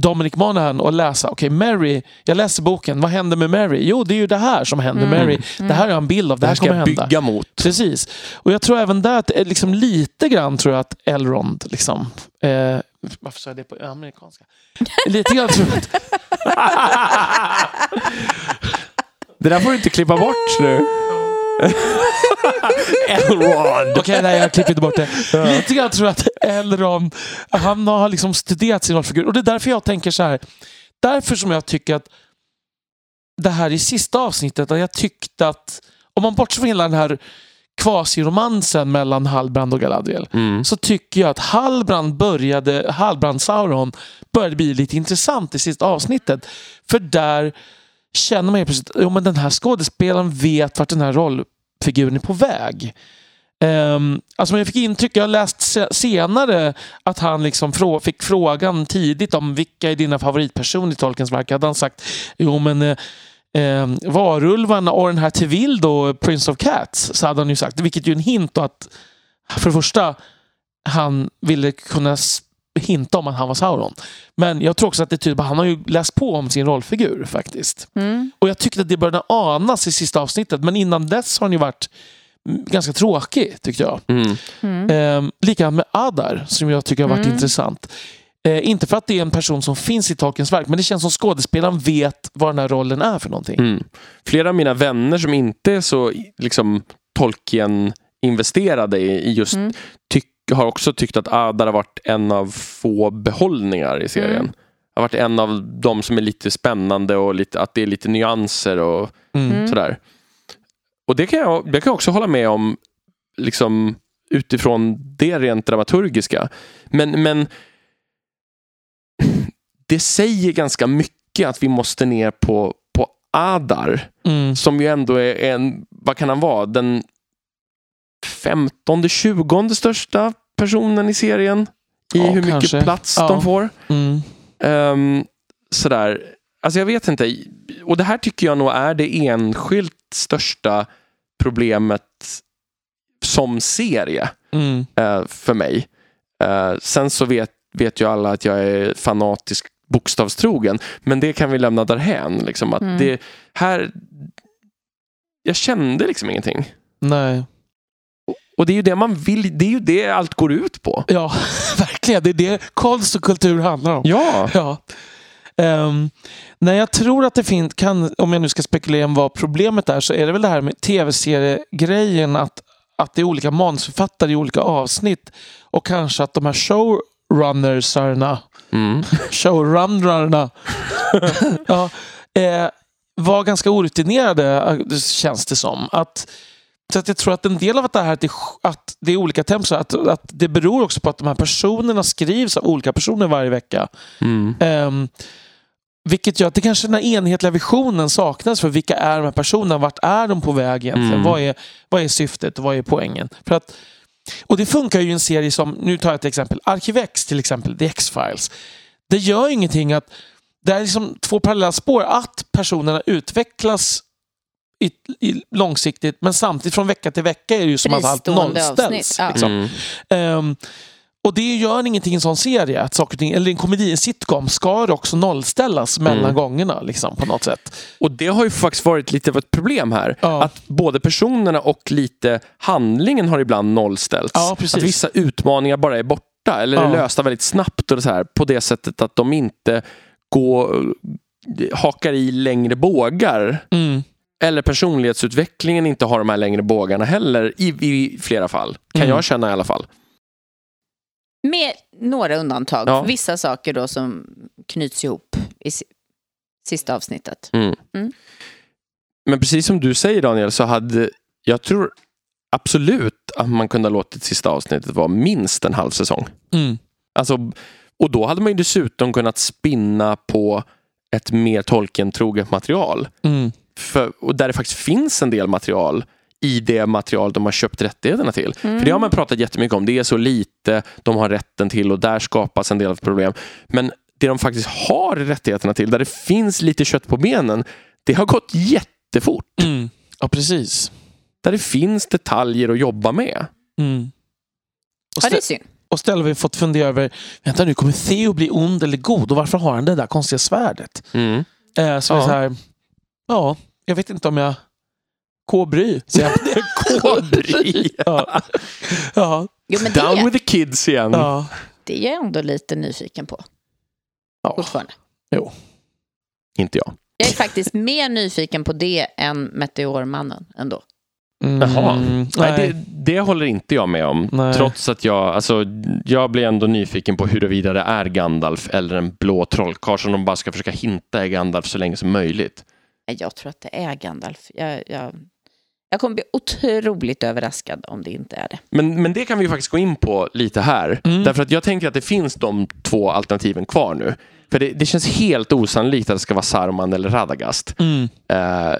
[SPEAKER 2] Dominic Monaghan att läsa. Okej, Mary, jag läser boken. Vad händer med Mary? Jo, det är ju det här som händer
[SPEAKER 3] Mm.
[SPEAKER 2] Mary. Det här är en bild av. Det
[SPEAKER 1] Det
[SPEAKER 2] här
[SPEAKER 1] här ska
[SPEAKER 2] kommer hända.
[SPEAKER 1] bygga mot.
[SPEAKER 2] Precis. Och jag tror även där att eh, liksom lite grann tror jag att Elrond liksom eh, varför sa jag det på amerikanska? [laughs] Lite grann tror jag att,
[SPEAKER 1] Det där får du inte klippa bort nu. [laughs] [laughs] Elrond.
[SPEAKER 2] Okej, nej jag klipper inte bort det. Lite grann tror jag att Elrond, han har liksom studerat sin rollfigur. Och det är därför jag tänker så här. Därför som jag tycker att det här i sista avsnittet, att jag tyckte att om man bortser från hela den här kvasiromansen mellan Halbrand och Galadriel
[SPEAKER 1] Mm.
[SPEAKER 2] så tycker jag att Halbrand började, Halbrand Sauron började bli lite intressant i sista avsnittet. För där känner man ju plötsligt att den här skådespelaren vet vart den här figuren är på väg. Um, alltså jag fick intryck, jag har läst senare att han liksom frå- fick frågan tidigt om vilka är dina favoritpersoner i Tolkiens verk. Hade han sagt jo men eh, eh, Varulvarna och den här Tevil då, Prince of Cats, så hade han ju sagt. Vilket ju är en hint då att för det första han ville kunna hinta om att han var Sauron. Men jag tror också att det tyder på att han har ju läst på om sin rollfigur faktiskt.
[SPEAKER 3] Mm.
[SPEAKER 2] Och jag tyckte att det började anas i sista avsnittet. Men innan dess har han ju varit ganska tråkig tyckte jag.
[SPEAKER 1] Mm.
[SPEAKER 3] Mm.
[SPEAKER 2] Eh, likadant med Adar som jag tycker har varit
[SPEAKER 3] Mm.
[SPEAKER 2] intressant. Eh, inte för att det är en person som finns i Tolkiens verk men det känns som skådespelaren vet vad den här rollen är för någonting.
[SPEAKER 1] Mm. Flera av mina vänner som inte är så liksom, Tolkien-investerade i, i just
[SPEAKER 3] Mm.
[SPEAKER 1] Har också tyckt att Adar har varit en av få behållningar i serien.
[SPEAKER 3] Mm.
[SPEAKER 1] Har varit en av de som är lite spännande och lite, att det är lite nyanser och
[SPEAKER 2] Mm.
[SPEAKER 3] Mm.
[SPEAKER 1] sådär. Och det kan, jag, det kan jag också hålla med om liksom, utifrån det rent dramaturgiska. Men, men [sniffs] det säger ganska mycket att vi måste ner på, på Adar
[SPEAKER 2] Mm.
[SPEAKER 1] som ju ändå är en, vad kan han vara, den 15, 20 största personen i serien. I
[SPEAKER 2] Ja,
[SPEAKER 1] hur mycket
[SPEAKER 2] kanske.
[SPEAKER 1] plats
[SPEAKER 2] Ja.
[SPEAKER 1] de får.
[SPEAKER 2] Mm.
[SPEAKER 1] Ehm, sådär. Alltså jag vet inte. Och det här tycker jag nog är det enskilt största problemet som serie
[SPEAKER 2] Mm.
[SPEAKER 1] eh, för mig. Eh, sen så vet, vet ju alla att jag är fanatisk bokstavstrogen. Men det kan vi lämna därhän. Liksom, att
[SPEAKER 3] Mm.
[SPEAKER 1] det här... Jag kände liksom ingenting.
[SPEAKER 2] Nej.
[SPEAKER 1] Och det är ju det man vill. Det är ju det allt går ut på.
[SPEAKER 2] Ja, [laughs] verkligen. Det är det konst och kultur handlar om.
[SPEAKER 1] Ja.
[SPEAKER 2] Ja. Um, när jag tror att det finns, kan, om jag nu ska spekulera om vad problemet är, så är det väl det här med tv-seriegrejen att, att det är olika manusförfattare i olika avsnitt och kanske att de här showrunnersarna,
[SPEAKER 1] Mm. [laughs]
[SPEAKER 2] showrunnerna, [laughs] ja, eh, var ganska orutinerade, eh, känns det som. Att, så att jag tror att en del av att det här att det, att det är olika tempos, att, att det beror också på att de här personerna skrivs av olika personer varje vecka.
[SPEAKER 1] Mm.
[SPEAKER 2] Um, vilket gör att det kanske den här enhetliga visionen saknas för vilka är de här personerna? Vart är de på väg egentligen?
[SPEAKER 1] Mm.
[SPEAKER 2] Vad, är, vad är syftet och vad är poängen? För att, och det funkar ju i en serie som, nu tar jag ett exempel, Arkivex till exempel, The X-Files. Det gör ingenting att det är liksom två parallella spår, att personerna utvecklas i, i, långsiktigt men samtidigt från vecka till vecka är det ju som att allt nollställs.
[SPEAKER 3] ja.
[SPEAKER 2] Liksom.
[SPEAKER 1] Mm.
[SPEAKER 2] Ehm, och det gör ingenting i en sån serie, att saker och ting, eller en komedi, en sitcom, ska det också nollställas mellan
[SPEAKER 1] Mm.
[SPEAKER 2] gångerna liksom, på något sätt.
[SPEAKER 1] Och det har ju faktiskt varit lite av ett problem här.
[SPEAKER 2] Ja.
[SPEAKER 1] Att både personerna och lite handlingen har ibland nollställts.
[SPEAKER 2] Ja.
[SPEAKER 1] Att vissa utmaningar bara är borta eller är
[SPEAKER 2] Ja.
[SPEAKER 1] lösta väldigt snabbt och så här, på det sättet att de inte går, hakar i längre bågar.
[SPEAKER 2] Mm.
[SPEAKER 1] Eller personlighetsutvecklingen inte har de här längre bågarna heller i, i flera fall. Kan
[SPEAKER 2] Mm.
[SPEAKER 1] jag känna i alla fall.
[SPEAKER 3] Med några undantag.
[SPEAKER 1] Ja.
[SPEAKER 3] Vissa saker då som knyts ihop i si- sista avsnittet.
[SPEAKER 1] Mm.
[SPEAKER 3] Mm.
[SPEAKER 1] Men precis som du säger Daniel så hade jag tror absolut att man kunde ha låtit sista avsnittet vara minst en halv säsong.
[SPEAKER 2] Mm.
[SPEAKER 1] Alltså, och då hade man ju dessutom kunnat spinna på ett mer Tolkien-troget material.
[SPEAKER 2] Mm.
[SPEAKER 1] För, och där det faktiskt finns en del material i det material de har köpt rättigheterna till.
[SPEAKER 3] Mm.
[SPEAKER 1] För det har man pratat jättemycket om. Det är så lite de har rätten till och där skapas en del av problem. Men det de faktiskt har rättigheterna till, där det finns lite kött på benen, det har gått jättefort.
[SPEAKER 2] Mm. Ja, precis.
[SPEAKER 1] Där det finns detaljer att jobba med.
[SPEAKER 2] Mm. Och,
[SPEAKER 3] Ja, det är synd.
[SPEAKER 2] och stället har vi fått fundera över, vänta nu, kommer Theo bli ond eller god? Och varför har han det där konstiga svärdet?
[SPEAKER 1] Mm.
[SPEAKER 2] Eh, så
[SPEAKER 1] Ja.
[SPEAKER 2] så här, ja, jag vet inte om jag... K-bry, säger jag.
[SPEAKER 1] K-bry.
[SPEAKER 2] ja. ja.
[SPEAKER 3] Jo, men
[SPEAKER 1] Down
[SPEAKER 3] det,
[SPEAKER 1] with the kids igen.
[SPEAKER 2] ja.
[SPEAKER 3] det är jag ändå lite nyfiken på
[SPEAKER 2] ja.
[SPEAKER 3] fortfarande.
[SPEAKER 1] Inte jag.
[SPEAKER 3] Jag är faktiskt mer nyfiken på det än Meteormannen ändå.
[SPEAKER 2] Mm,
[SPEAKER 1] Jaha.
[SPEAKER 2] nej.
[SPEAKER 1] Nej, det, det håller inte jag med om.
[SPEAKER 2] Nej.
[SPEAKER 1] Trots att jag, alltså, jag blir ändå nyfiken på huruvida det är Gandalf eller en blå trollkarl som de bara ska försöka hinta är Gandalf så länge som möjligt.
[SPEAKER 3] Jag tror att det är Gandalf. Jag, jag, Jag kommer bli otroligt överraskad om det inte är det.
[SPEAKER 1] Men, men det kan vi ju faktiskt gå in på lite här.
[SPEAKER 2] Mm.
[SPEAKER 1] Därför att jag tänker att det finns de två alternativen kvar nu. För det, det känns helt osannolikt att det ska vara Saruman eller Radagast.
[SPEAKER 2] Mm.
[SPEAKER 1] Eh,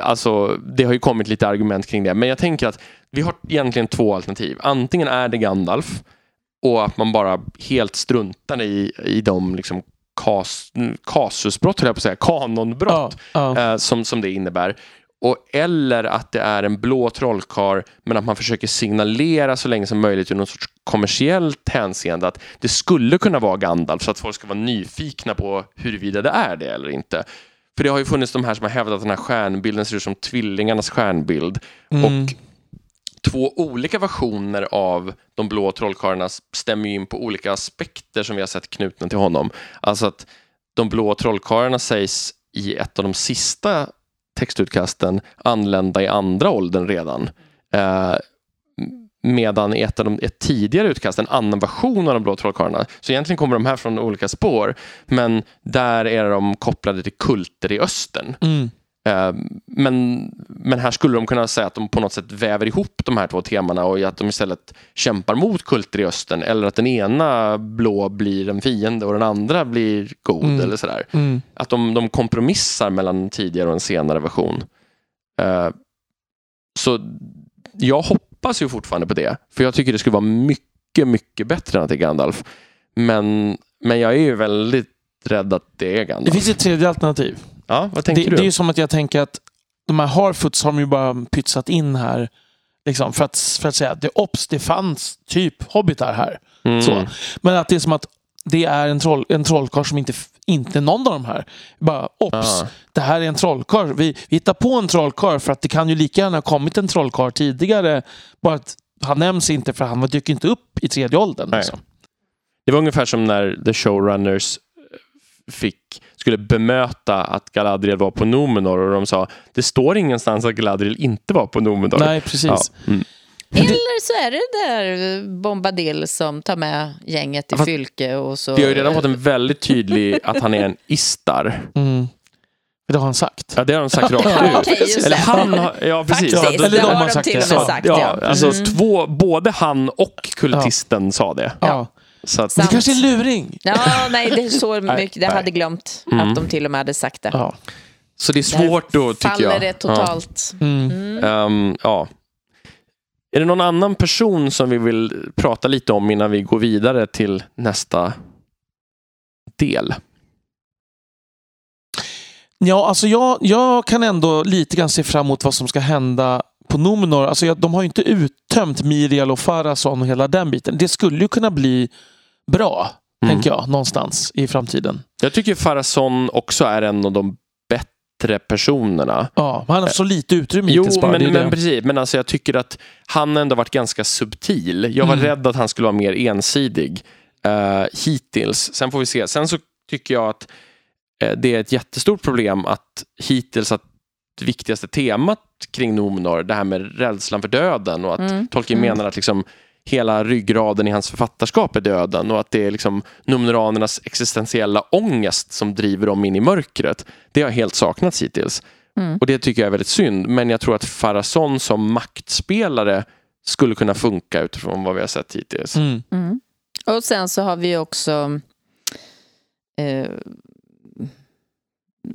[SPEAKER 1] alltså, det har ju kommit lite argument kring det. Men jag tänker att vi har egentligen två alternativ. Antingen är det Gandalf och att man bara helt struntar i, i de liksom kas, kasusbrott, höll jag på att säga, kanonbrott
[SPEAKER 2] Ja, ja.
[SPEAKER 1] eh, som, som det innebär. Och, eller att det är en blå trollkarl men att man försöker signalera så länge som möjligt ur något sorts kommersiellt hänseende att det skulle kunna vara Gandalf så att folk ska vara nyfikna på huruvida det är det eller inte. För det har ju funnits de här som har hävdat att den här stjärnbilden ser ut som tvillingarnas stjärnbild.
[SPEAKER 2] Mm.
[SPEAKER 1] Och två olika versioner av de blå trollkarlarna stämmer ju in på olika aspekter som vi har sett knutna till honom. Alltså att de blå trollkarlarna sägs i ett av de sista textutkasten anlända i andra åldern redan. Eh, medan i ett av de ett tidigare utkast, en annan version av de blå trollkarlarna. Så egentligen kommer de här från olika spår. Men där är de kopplade till kulter i östern.
[SPEAKER 2] Mm.
[SPEAKER 1] Eh, Men, men här skulle de kunna säga att de på något sätt väver ihop de här två temana och att de istället kämpar mot kulter i östern eller att den ena blå blir en fiende och den andra blir god
[SPEAKER 2] Mm.
[SPEAKER 1] eller sådär.
[SPEAKER 2] Mm.
[SPEAKER 1] Att de, de kompromissar mellan tidigare och en senare version. Eh, så jag hoppas ju fortfarande på det, för jag tycker det skulle vara mycket, mycket bättre än att det är Gandalf. Men, men jag är ju väldigt rädd att det är
[SPEAKER 2] Det
[SPEAKER 1] Gandalf.
[SPEAKER 2] finns ett tredje alternativ.
[SPEAKER 1] Ja, vad tänker
[SPEAKER 2] Det,
[SPEAKER 1] du?
[SPEAKER 2] det är ju som att jag tänker att de här Harfoots har de ju bara pytsat in här. Liksom, för, att, för att säga att det, ops, det fanns typ hobbitar här.
[SPEAKER 1] Mm.
[SPEAKER 2] Så. Men att det är som att det är en, troll, en trollkarl som inte, inte någon av de här. Bara ops,
[SPEAKER 1] Ja.
[SPEAKER 2] det här är en trollkarl. Vi, vi hittar på en trollkarl för att det kan ju lika gärna ha kommit en trollkarl tidigare. Bara att han nämns inte för han dyker inte upp i tredje åldern. Liksom.
[SPEAKER 1] Det var ungefär som när The Showrunners eh, fick, skulle bemöta att Galadriel var på Numenor och de sa det står ingenstans att Galadriel inte var på Numenor.
[SPEAKER 2] Nej, precis.
[SPEAKER 1] Ja. Mm.
[SPEAKER 3] Eller så är det där Bombadil som tar med gänget till
[SPEAKER 1] Fast
[SPEAKER 3] Fylke och så...
[SPEAKER 1] Vi har ju redan fått en väldigt tydlig att han är en Istar.
[SPEAKER 2] Mm. Det har han sagt.
[SPEAKER 1] Ja, det har de sagt rakt
[SPEAKER 3] Ja,
[SPEAKER 1] ut.
[SPEAKER 3] just
[SPEAKER 1] Eller han har, ja precis.
[SPEAKER 3] Faktiskt,
[SPEAKER 2] Ja, eller
[SPEAKER 3] det
[SPEAKER 2] de
[SPEAKER 3] har
[SPEAKER 2] har
[SPEAKER 3] de
[SPEAKER 2] sagt
[SPEAKER 3] till
[SPEAKER 2] det.
[SPEAKER 3] och med
[SPEAKER 2] Så,
[SPEAKER 3] sagt.
[SPEAKER 1] Ja,
[SPEAKER 3] Ja.
[SPEAKER 1] alltså
[SPEAKER 3] Mm.
[SPEAKER 1] två, både han och kultisten sa det.
[SPEAKER 2] Ja.
[SPEAKER 1] Så att,
[SPEAKER 2] Det
[SPEAKER 3] Sant.
[SPEAKER 2] kanske är en luring.
[SPEAKER 3] Ja, nej, det är så [laughs] mycket. Jag hade glömt
[SPEAKER 1] Mm.
[SPEAKER 3] att de till och med hade sagt det.
[SPEAKER 2] Ja.
[SPEAKER 1] så det är svårt då, tycker
[SPEAKER 3] Faller
[SPEAKER 1] jag.
[SPEAKER 3] det totalt.
[SPEAKER 2] Mm.
[SPEAKER 3] Mm.
[SPEAKER 1] Ja. Ehm, ja. Är det någon annan person som vi vill prata lite om innan vi går vidare till nästa del?
[SPEAKER 2] Ja, alltså jag, jag kan ändå lite grann se fram emot vad som ska hända på Numenor. Alltså jag, de har ju inte uttömt Miriel och Farason och hela den biten. Det skulle ju kunna bli bra,
[SPEAKER 1] Mm.
[SPEAKER 2] tänker jag, någonstans i framtiden.
[SPEAKER 1] Jag tycker Farason också är en av de bättre personerna.
[SPEAKER 2] Ja, han har så lite utrymme
[SPEAKER 1] Jo,
[SPEAKER 2] hittills bara.
[SPEAKER 1] men, men precis. Men alltså jag tycker att han ändå varit ganska subtil. Jag var
[SPEAKER 2] Mm.
[SPEAKER 1] rädd att han skulle vara mer ensidig uh, hittills. Sen får vi se. Sen så tycker jag att eh, det är ett jättestort problem att hittills att det viktigaste temat kring Numenor, det här med rädslan för döden och att
[SPEAKER 3] Mm.
[SPEAKER 1] Tolkien
[SPEAKER 3] Mm.
[SPEAKER 1] menar att liksom hela ryggraden i hans författarskap är döden och att det är liksom Numenoranernas existentiella ångest som driver dem in i mörkret. Det har helt saknats hittills.
[SPEAKER 3] Mm.
[SPEAKER 1] Och det tycker jag är väldigt synd. Men jag tror att Farason som maktspelare skulle kunna funka utifrån vad vi har sett hittills.
[SPEAKER 2] Mm.
[SPEAKER 3] Mm. Och sen så har vi också eh,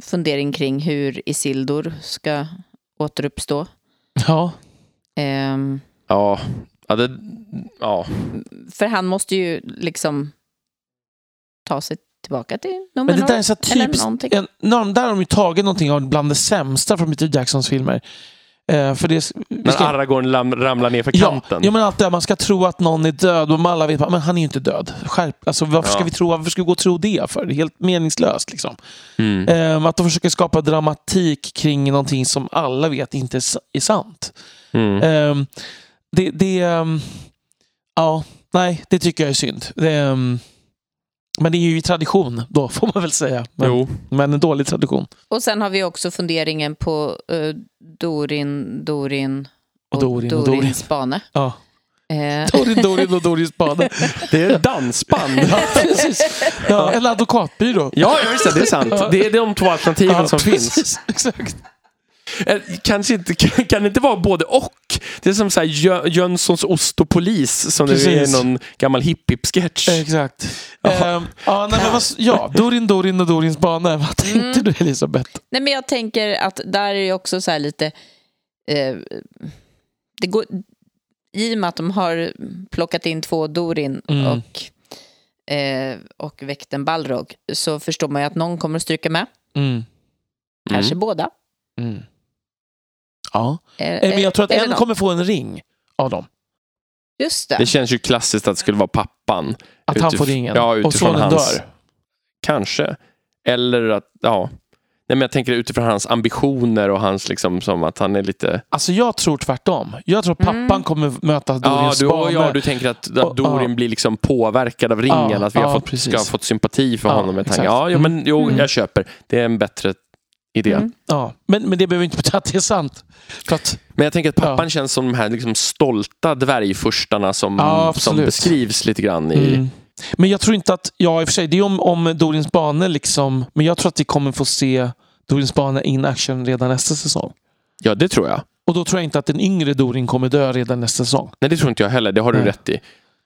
[SPEAKER 3] fundering kring hur Isildur ska återuppstå.
[SPEAKER 2] Ja,
[SPEAKER 3] Ehm,
[SPEAKER 1] Ja, ja, det, ja.
[SPEAKER 3] för han måste ju liksom ta sig tillbaka till
[SPEAKER 2] men
[SPEAKER 3] Numenor.
[SPEAKER 2] det där är så typiskt. En, när- där har de ju tagit någonting av bland det sämsta från Peter Jacksons filmer. Eh, för det,
[SPEAKER 1] När
[SPEAKER 2] ska-
[SPEAKER 1] Aragorn lam, ramlar ner för
[SPEAKER 2] Ja,
[SPEAKER 1] kanten.
[SPEAKER 2] ja, men allt det man ska tro att någon är död och alla vet men han är ju inte död. Skärp, alltså, varför, ska
[SPEAKER 1] Ja.
[SPEAKER 2] vi tro, varför ska vi gå och tro det för? Det är helt meningslöst. Liksom.
[SPEAKER 1] Mm.
[SPEAKER 2] Ehm, att de försöker skapa dramatik kring någonting som alla vet inte är, sa- är sant.
[SPEAKER 1] Mm.
[SPEAKER 2] Ehm, det, det, ehm, ja, nej, det tycker jag är synd. Det, ehm, men det är ju tradition då, [laughs] får man väl säga. Men,
[SPEAKER 1] Jo.
[SPEAKER 2] men en dålig tradition.
[SPEAKER 3] Och sen har vi också funderingen på eh, Dorin, Dorin
[SPEAKER 2] Och Dorin och
[SPEAKER 3] Dorins
[SPEAKER 2] Dorin.
[SPEAKER 3] bane.
[SPEAKER 2] Ja.
[SPEAKER 3] Eh, [laughs]
[SPEAKER 2] Dorin, Dorin och Doris Spade. [laughs]
[SPEAKER 1] Det är dansband.
[SPEAKER 2] ja, precis. Ja, en advokatbyrå.
[SPEAKER 1] Ja, just det. Det är sant. Det är de två alternativen
[SPEAKER 2] Ja,
[SPEAKER 1] som finns.
[SPEAKER 2] precis. Exakt.
[SPEAKER 1] Eh, Kanske inte, [laughs] kan det inte vara både och? Det är som så här Jö- Jönssons ost och polis som det är
[SPEAKER 2] Precis.
[SPEAKER 1] någon gammal hipp-hipp-sketch.
[SPEAKER 2] Exakt. Ehm, ja, nej, men vad, ja, [laughs] Dorin, Dorin och Dorins bana. Vad tänkte du Elisabeth?
[SPEAKER 3] Nej, men jag tänker att där är ju också så här lite... Eh, det går, I och med att de har plockat in två Dorin
[SPEAKER 2] Mm.
[SPEAKER 3] och, eh, och väckt en Balrog så förstår man ju att någon kommer att stryka med.
[SPEAKER 2] Mm.
[SPEAKER 3] Kanske båda.
[SPEAKER 2] Mm. Ja.
[SPEAKER 3] Eh,
[SPEAKER 2] Eh, Men jag tror att en
[SPEAKER 3] någon.
[SPEAKER 2] kommer få en ring av dem.
[SPEAKER 3] Just det.
[SPEAKER 1] Det känns ju klassiskt att det skulle vara pappan.
[SPEAKER 2] Att han får ringen.
[SPEAKER 1] ja,
[SPEAKER 2] och sonen
[SPEAKER 1] hans-
[SPEAKER 2] dör.
[SPEAKER 1] Kanske. Eller att, ja. Nej, men jag tänker utifrån hans ambitioner och hans liksom som att han är lite...
[SPEAKER 2] Alltså jag tror tvärtom. Jag tror att pappan
[SPEAKER 3] Mm.
[SPEAKER 2] kommer möta
[SPEAKER 1] Ja
[SPEAKER 2] Dorins
[SPEAKER 1] du,
[SPEAKER 2] bana.
[SPEAKER 1] ja, du tänker att,
[SPEAKER 2] Och-
[SPEAKER 1] att Dorin
[SPEAKER 2] ja.
[SPEAKER 1] blir liksom påverkad av ringen.
[SPEAKER 2] Ja,
[SPEAKER 1] att vi har
[SPEAKER 2] ja,
[SPEAKER 1] fått,
[SPEAKER 2] precis.
[SPEAKER 1] ska ha fått sympati för
[SPEAKER 2] Ja,
[SPEAKER 1] honom. Med tanke.
[SPEAKER 2] exakt.
[SPEAKER 1] Ja, jo, men jo,
[SPEAKER 3] Mm.
[SPEAKER 1] jag köper. Det är en bättre idé.
[SPEAKER 3] Mm.
[SPEAKER 2] Ja. Men, men det behöver inte betyda att det är sant. Att,
[SPEAKER 1] Men jag tänker att pappan
[SPEAKER 2] Ja.
[SPEAKER 1] känns som de här liksom stolta dvärgfurstarna som,
[SPEAKER 2] Ja,
[SPEAKER 1] som beskrivs lite grann i...
[SPEAKER 2] mm. Men jag tror inte att, ja i och för sig, det är om, om Dorins bana liksom, men jag tror att vi kommer få se Dorins bana in action redan nästa säsong.
[SPEAKER 1] Ja, det tror jag.
[SPEAKER 2] Och då tror jag inte att den yngre Dorin kommer dö redan nästa säsong.
[SPEAKER 1] Nej, det tror inte jag heller. Det har du
[SPEAKER 2] Nej.
[SPEAKER 1] rätt i.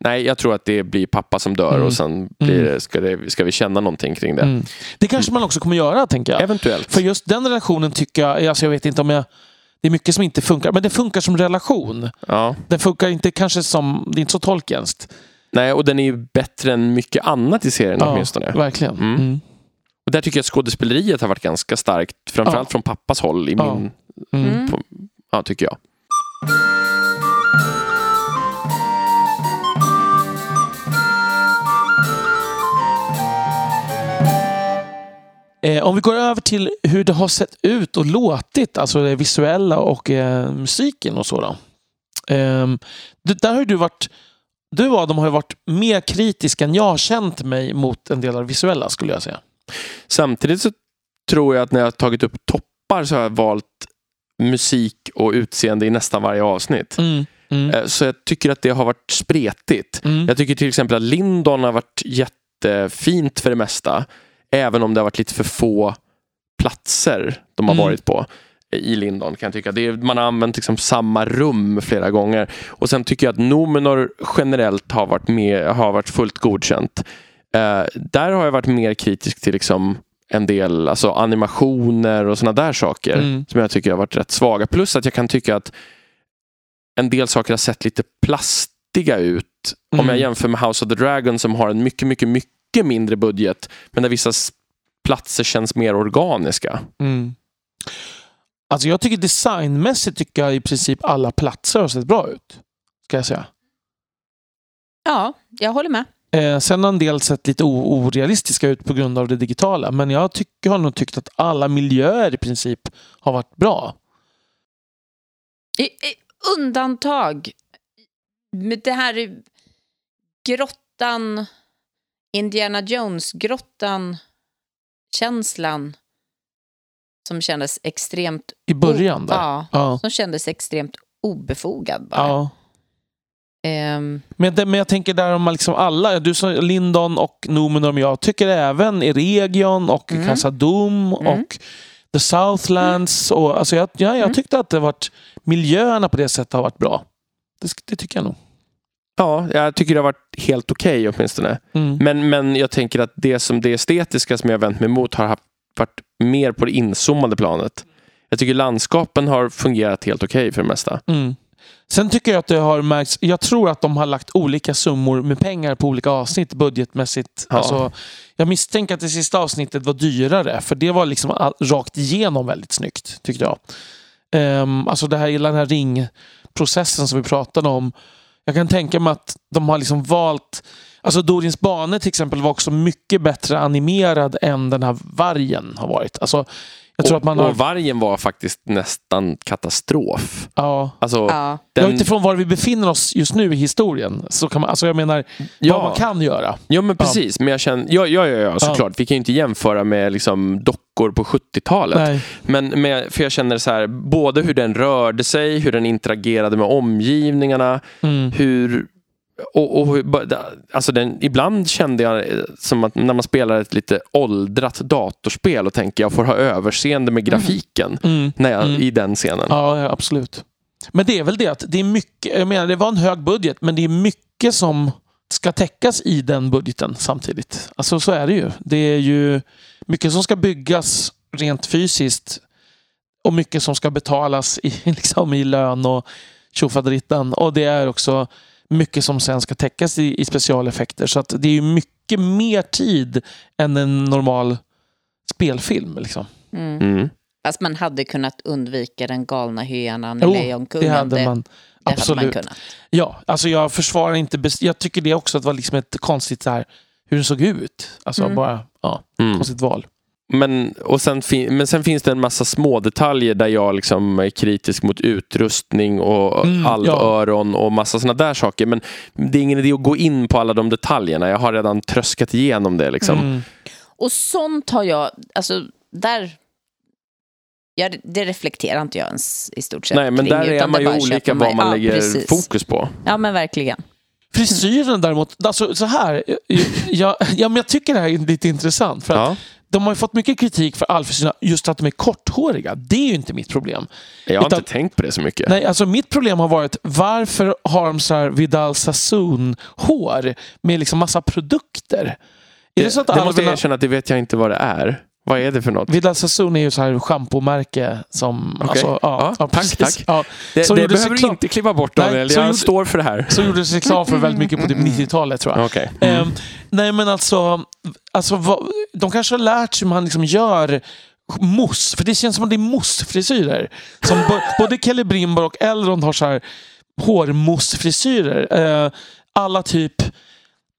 [SPEAKER 1] Nej, jag tror att det blir pappa som dör
[SPEAKER 2] Mm.
[SPEAKER 1] och sen blir det, ska, det, ska vi känna någonting kring det.
[SPEAKER 2] Mm. Det kanske man också kommer göra, tänker jag.
[SPEAKER 1] Eventuellt.
[SPEAKER 2] För just den relationen tycker jag, alltså jag vet inte om jag det är mycket som inte funkar, men det funkar som relation.
[SPEAKER 1] Ja.
[SPEAKER 2] Den funkar inte kanske som, det är inte så tolkenskt.
[SPEAKER 1] Nej, och den är ju bättre än mycket annat i serien åtminstone.
[SPEAKER 2] verkligen.
[SPEAKER 1] Mm.
[SPEAKER 2] Mm.
[SPEAKER 1] Och där tycker jag att skådespeleriet har varit ganska starkt. Framförallt
[SPEAKER 2] Ja.
[SPEAKER 1] från pappas håll, i
[SPEAKER 2] Ja.
[SPEAKER 1] min,
[SPEAKER 2] Mm.
[SPEAKER 3] Mm.
[SPEAKER 1] på, ja, tycker jag.
[SPEAKER 2] Eh, om vi går över till hur det har sett ut och låtit, alltså det visuella och eh, musiken och så. Då. Det, där har du varit, du och Adam har ju varit mer kritisk än jag har känt mig mot en del av det visuella skulle jag säga.
[SPEAKER 1] Samtidigt så tror jag att när jag har tagit upp toppar så har jag valt musik och utseende i nästan varje avsnitt.
[SPEAKER 2] Mm. Mm.
[SPEAKER 1] Eh, Så jag tycker att det har varit spretigt.
[SPEAKER 2] Mm.
[SPEAKER 1] Jag tycker till exempel att Lindon har varit jättefint för det mesta. Även om det har varit lite för få platser de har
[SPEAKER 2] Mm.
[SPEAKER 1] varit på i Lindon kan jag tycka. Det är, man har använt liksom samma rum flera gånger. Och sen tycker jag att Nomenor generellt har varit, med, har varit fullt godkänt. Eh, där har jag varit mer kritisk till liksom en del alltså animationer och sådana där saker
[SPEAKER 2] Mm.
[SPEAKER 1] som jag tycker har varit rätt svaga. Plus att jag kan tycka att en del saker har sett lite plastiga ut. Om
[SPEAKER 2] Mm.
[SPEAKER 1] jag jämför med House of the Dragon som har en mycket, mycket, mycket mindre budget. Men där vissa platser känns mer organiska.
[SPEAKER 2] Mm. Alltså jag tycker designmässigt tycker jag i princip alla platser har sett bra ut. Ska jag säga.
[SPEAKER 3] Ja, jag håller med.
[SPEAKER 2] Eh, sen har en del sett lite orealistiska ut på grund av det digitala. Men jag tycker, har nog tyckt att alla miljöer i princip har varit bra.
[SPEAKER 3] I, i, undantag. Med det här är grottan, Indiana Jones-grottan, känslan som kändes extremt...
[SPEAKER 2] I början där.
[SPEAKER 3] Ja,
[SPEAKER 2] Ja.
[SPEAKER 3] som kändes extremt obefogad bara.
[SPEAKER 2] ja.
[SPEAKER 3] Ehm,
[SPEAKER 2] Men, det, men jag tänker där om liksom alla, du sa Lindon och Numenor, men jag tycker även Eregion och
[SPEAKER 3] Mm.
[SPEAKER 2] Khazad-dûm
[SPEAKER 3] Mm.
[SPEAKER 2] och The Southlands. Och, alltså jag, ja, jag
[SPEAKER 3] Mm.
[SPEAKER 2] tyckte att det varit, miljöerna på det sättet har varit bra. Det, det tycker jag nog.
[SPEAKER 1] Ja, jag tycker det har varit helt okej åtminstone.
[SPEAKER 2] Mm.
[SPEAKER 1] Men, men jag tänker att det som det estetiska som jag vänt mig emot har haft, varit mer på det inzoomade planet. Jag tycker landskapen har fungerat helt okej för det mesta.
[SPEAKER 2] Mm. Sen tycker jag att det har märkts, jag tror att de har lagt olika summor med pengar på olika avsnitt budgetmässigt.
[SPEAKER 1] Ja.
[SPEAKER 2] Alltså, jag misstänker att det sista avsnittet var dyrare för det var liksom all, rakt igenom väldigt snyggt tyckte jag. Um, alltså det här, hela den här ringprocessen som vi pratade om. Jag kan tänka mig att de har liksom valt Alltså Dorins bane till exempel var också mycket bättre animerad än den här vargen har varit. Alltså, jag tror
[SPEAKER 1] och,
[SPEAKER 2] att man har...
[SPEAKER 1] och vargen var faktiskt nästan katastrof.
[SPEAKER 2] Ja,
[SPEAKER 1] Alltså,
[SPEAKER 3] ja.
[SPEAKER 2] Ja,
[SPEAKER 1] den,
[SPEAKER 2] utifrån var vi befinner oss just nu i historien. Så kan man, alltså jag menar, vad man kan göra.
[SPEAKER 1] Ja men precis, men jag känner, ja, ja, ja, ja såklart. Vi kan ju inte jämföra med liksom, dockor på 70-talet.
[SPEAKER 2] Nej.
[SPEAKER 1] Men med, för jag känner så här, både hur den rörde sig, hur den interagerade med omgivningarna,
[SPEAKER 2] Mm.
[SPEAKER 1] hur och, och, alltså den, ibland kände jag eh, som att när man spelar ett lite åldrat datorspel och tänker jag får ha överseende med grafiken
[SPEAKER 2] Mm.
[SPEAKER 1] när jag,
[SPEAKER 2] Mm.
[SPEAKER 1] i den scenen.
[SPEAKER 2] Ja, ja, absolut. Men det är väl det att det är mycket, jag menar det var en hög budget, men det är mycket som ska täckas i den budgeten samtidigt. Alltså så är det ju. Det är ju mycket som ska byggas rent fysiskt och mycket som ska betalas i, [laughs] liksom, i lön och tjofaderittan. Och det är också mycket som sen ska täckas i, i specialeffekter. Så att det är ju mycket mer tid än en normal spelfilm. Liksom.
[SPEAKER 3] Mm.
[SPEAKER 1] Mm.
[SPEAKER 3] Fast man hade kunnat undvika den galna hyenan i
[SPEAKER 2] Jo,
[SPEAKER 3] Lejonkungen.
[SPEAKER 2] det hade man.
[SPEAKER 3] det
[SPEAKER 2] absolut.
[SPEAKER 3] hade man kunnat.
[SPEAKER 2] Ja, alltså jag försvarar inte... Jag tycker det också att det var liksom ett konstigt så här, hur den såg ut. Alltså
[SPEAKER 3] Mm.
[SPEAKER 2] bara, ja,
[SPEAKER 1] Mm.
[SPEAKER 2] konstigt val.
[SPEAKER 1] Men, och sen men sen finns det en massa små detaljer där jag liksom är kritisk mot utrustning och
[SPEAKER 2] Mm,
[SPEAKER 1] allöron och massa sådana där saker. Men det är ingen idé att gå in på alla de detaljerna. Jag har redan tröskat igenom det. Liksom.
[SPEAKER 2] Mm.
[SPEAKER 3] Och sånt har jag, alltså där, ja, det- reflekterar inte jag ens i stort sett
[SPEAKER 1] Nej, men
[SPEAKER 3] kring,
[SPEAKER 1] där är man ju olika vad man
[SPEAKER 3] ja,
[SPEAKER 1] lägger
[SPEAKER 3] precis.
[SPEAKER 1] fokus på.
[SPEAKER 3] Ja, men verkligen.
[SPEAKER 2] Frisyren däremot, alltså så här. Jag, ja, men jag tycker det här är lite intressant. För att
[SPEAKER 1] Ja.
[SPEAKER 2] De har ju fått mycket kritik för allfrisyrerna just att de är korthåriga. Det är ju inte mitt problem.
[SPEAKER 1] Jag har
[SPEAKER 2] Utan-
[SPEAKER 1] inte tänkt på det så mycket.
[SPEAKER 2] Nej, alltså mitt problem har varit varför har de så här Vidal Sassoon-hår med liksom massa produkter? Det, att
[SPEAKER 1] det måste jag erkänna att det vet jag inte vad det är. Vad är det för något?
[SPEAKER 2] Vidal Sassoon är ju så här schampomärke som...
[SPEAKER 1] Okej.
[SPEAKER 2] Alltså, ja,
[SPEAKER 1] Ja, tack, tack.
[SPEAKER 2] Ja.
[SPEAKER 1] Det,
[SPEAKER 2] Så
[SPEAKER 1] det behöver du inte klippa bort Daniel. Jag
[SPEAKER 2] gjorde-
[SPEAKER 1] står för det här.
[SPEAKER 2] Så gjordes reklam för väldigt mycket på typ 90-talet tror jag.
[SPEAKER 1] Okej.
[SPEAKER 2] Ehm, nej men alltså, alltså vad, de kanske har lärt sig hur man liksom gör mousse. För det känns som att det är moussefrisyrer. Som [laughs] både Kelly Brimber och Elrond har så här hårmoussefrisyrer. Eh, alla typ,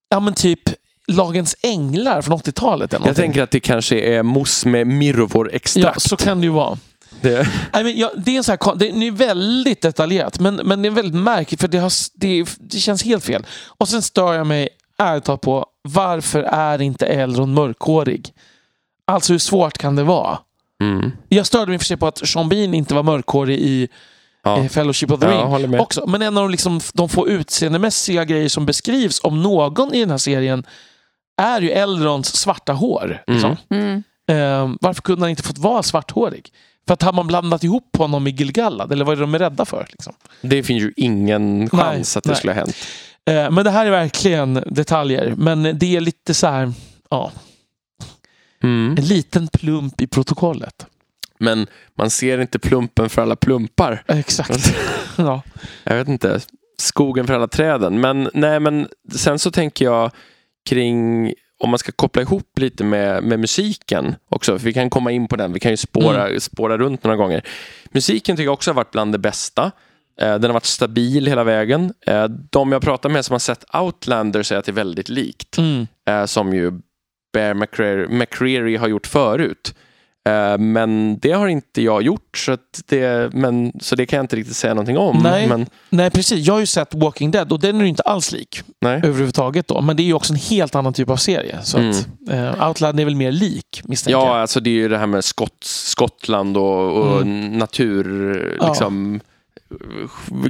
[SPEAKER 2] ja men typ Lagens Änglar från 80-talet. eller
[SPEAKER 1] Jag tänker att det kanske är mousse med
[SPEAKER 2] Ja,
[SPEAKER 1] mirrovor-extrakt.
[SPEAKER 2] så kan det ju vara.
[SPEAKER 1] Det-
[SPEAKER 2] Nej, men ja, det, är en så här, det är väldigt detaljerat, men, men det är väldigt märkligt för det, har, det, det känns helt fel. Och sen stör jag mig ärligt talat på varför är inte Elrond mörkhårig? Alltså hur svårt kan det vara?
[SPEAKER 1] Mm.
[SPEAKER 2] Jag störde mig för sig på att Sean Bean inte var mörkhårig i
[SPEAKER 1] Ja.
[SPEAKER 2] eh, Fellowship of the
[SPEAKER 1] Ja,
[SPEAKER 2] Ring också. Men en av de, liksom, de få utseendemässiga grejer som beskrivs om någon i den här serien är ju Elronds svarta hår. Liksom.
[SPEAKER 3] Mm.
[SPEAKER 2] Eh, varför kunde han inte fått vara svarthårig? För att har man blandat ihop honom med Gilgalad? Eller vad är de rädda för? Liksom?
[SPEAKER 1] Det finns ju ingen chans att det
[SPEAKER 2] nej.
[SPEAKER 1] skulle ha hänt.
[SPEAKER 2] Eh, men det här är verkligen detaljer. Men det är lite så här, ja,
[SPEAKER 1] Mm.
[SPEAKER 2] en liten plump i protokollet.
[SPEAKER 1] Men man ser inte plumpen för alla plumpar.
[SPEAKER 2] Exakt. [laughs] ja.
[SPEAKER 1] Jag vet inte. Skogen för alla träden. Men, nej, men sen så tänker jag kring om man ska koppla ihop lite med, med musiken också. För vi kan komma in på den. Vi kan ju spåra, spåra runt några gånger. Musiken tycker jag också har varit bland det bästa. Eh, Den har varit stabil hela vägen. Eh, De jag pratar med som har sett Outlander säger att det är väldigt likt.
[SPEAKER 2] Mm.
[SPEAKER 1] eh, som ju Bear McCreary, McCreary har gjort förut. Eh, Men det har inte jag gjort, så, det, men, så det kan jag inte riktigt säga någonting om.
[SPEAKER 2] Nej.
[SPEAKER 1] Men,
[SPEAKER 2] Nej, precis. Jag har ju sett Walking Dead och den är ju inte alls lik
[SPEAKER 1] nej.
[SPEAKER 2] överhuvudtaget. Då. Men det är ju också en helt annan typ av serie. Så
[SPEAKER 1] Mm.
[SPEAKER 2] att, eh, Outland är väl mer lik, misstänker
[SPEAKER 1] Ja,
[SPEAKER 2] jag.
[SPEAKER 1] alltså det är ju det här med Skott, Skottland och, och natur,
[SPEAKER 2] Ja.
[SPEAKER 1] liksom,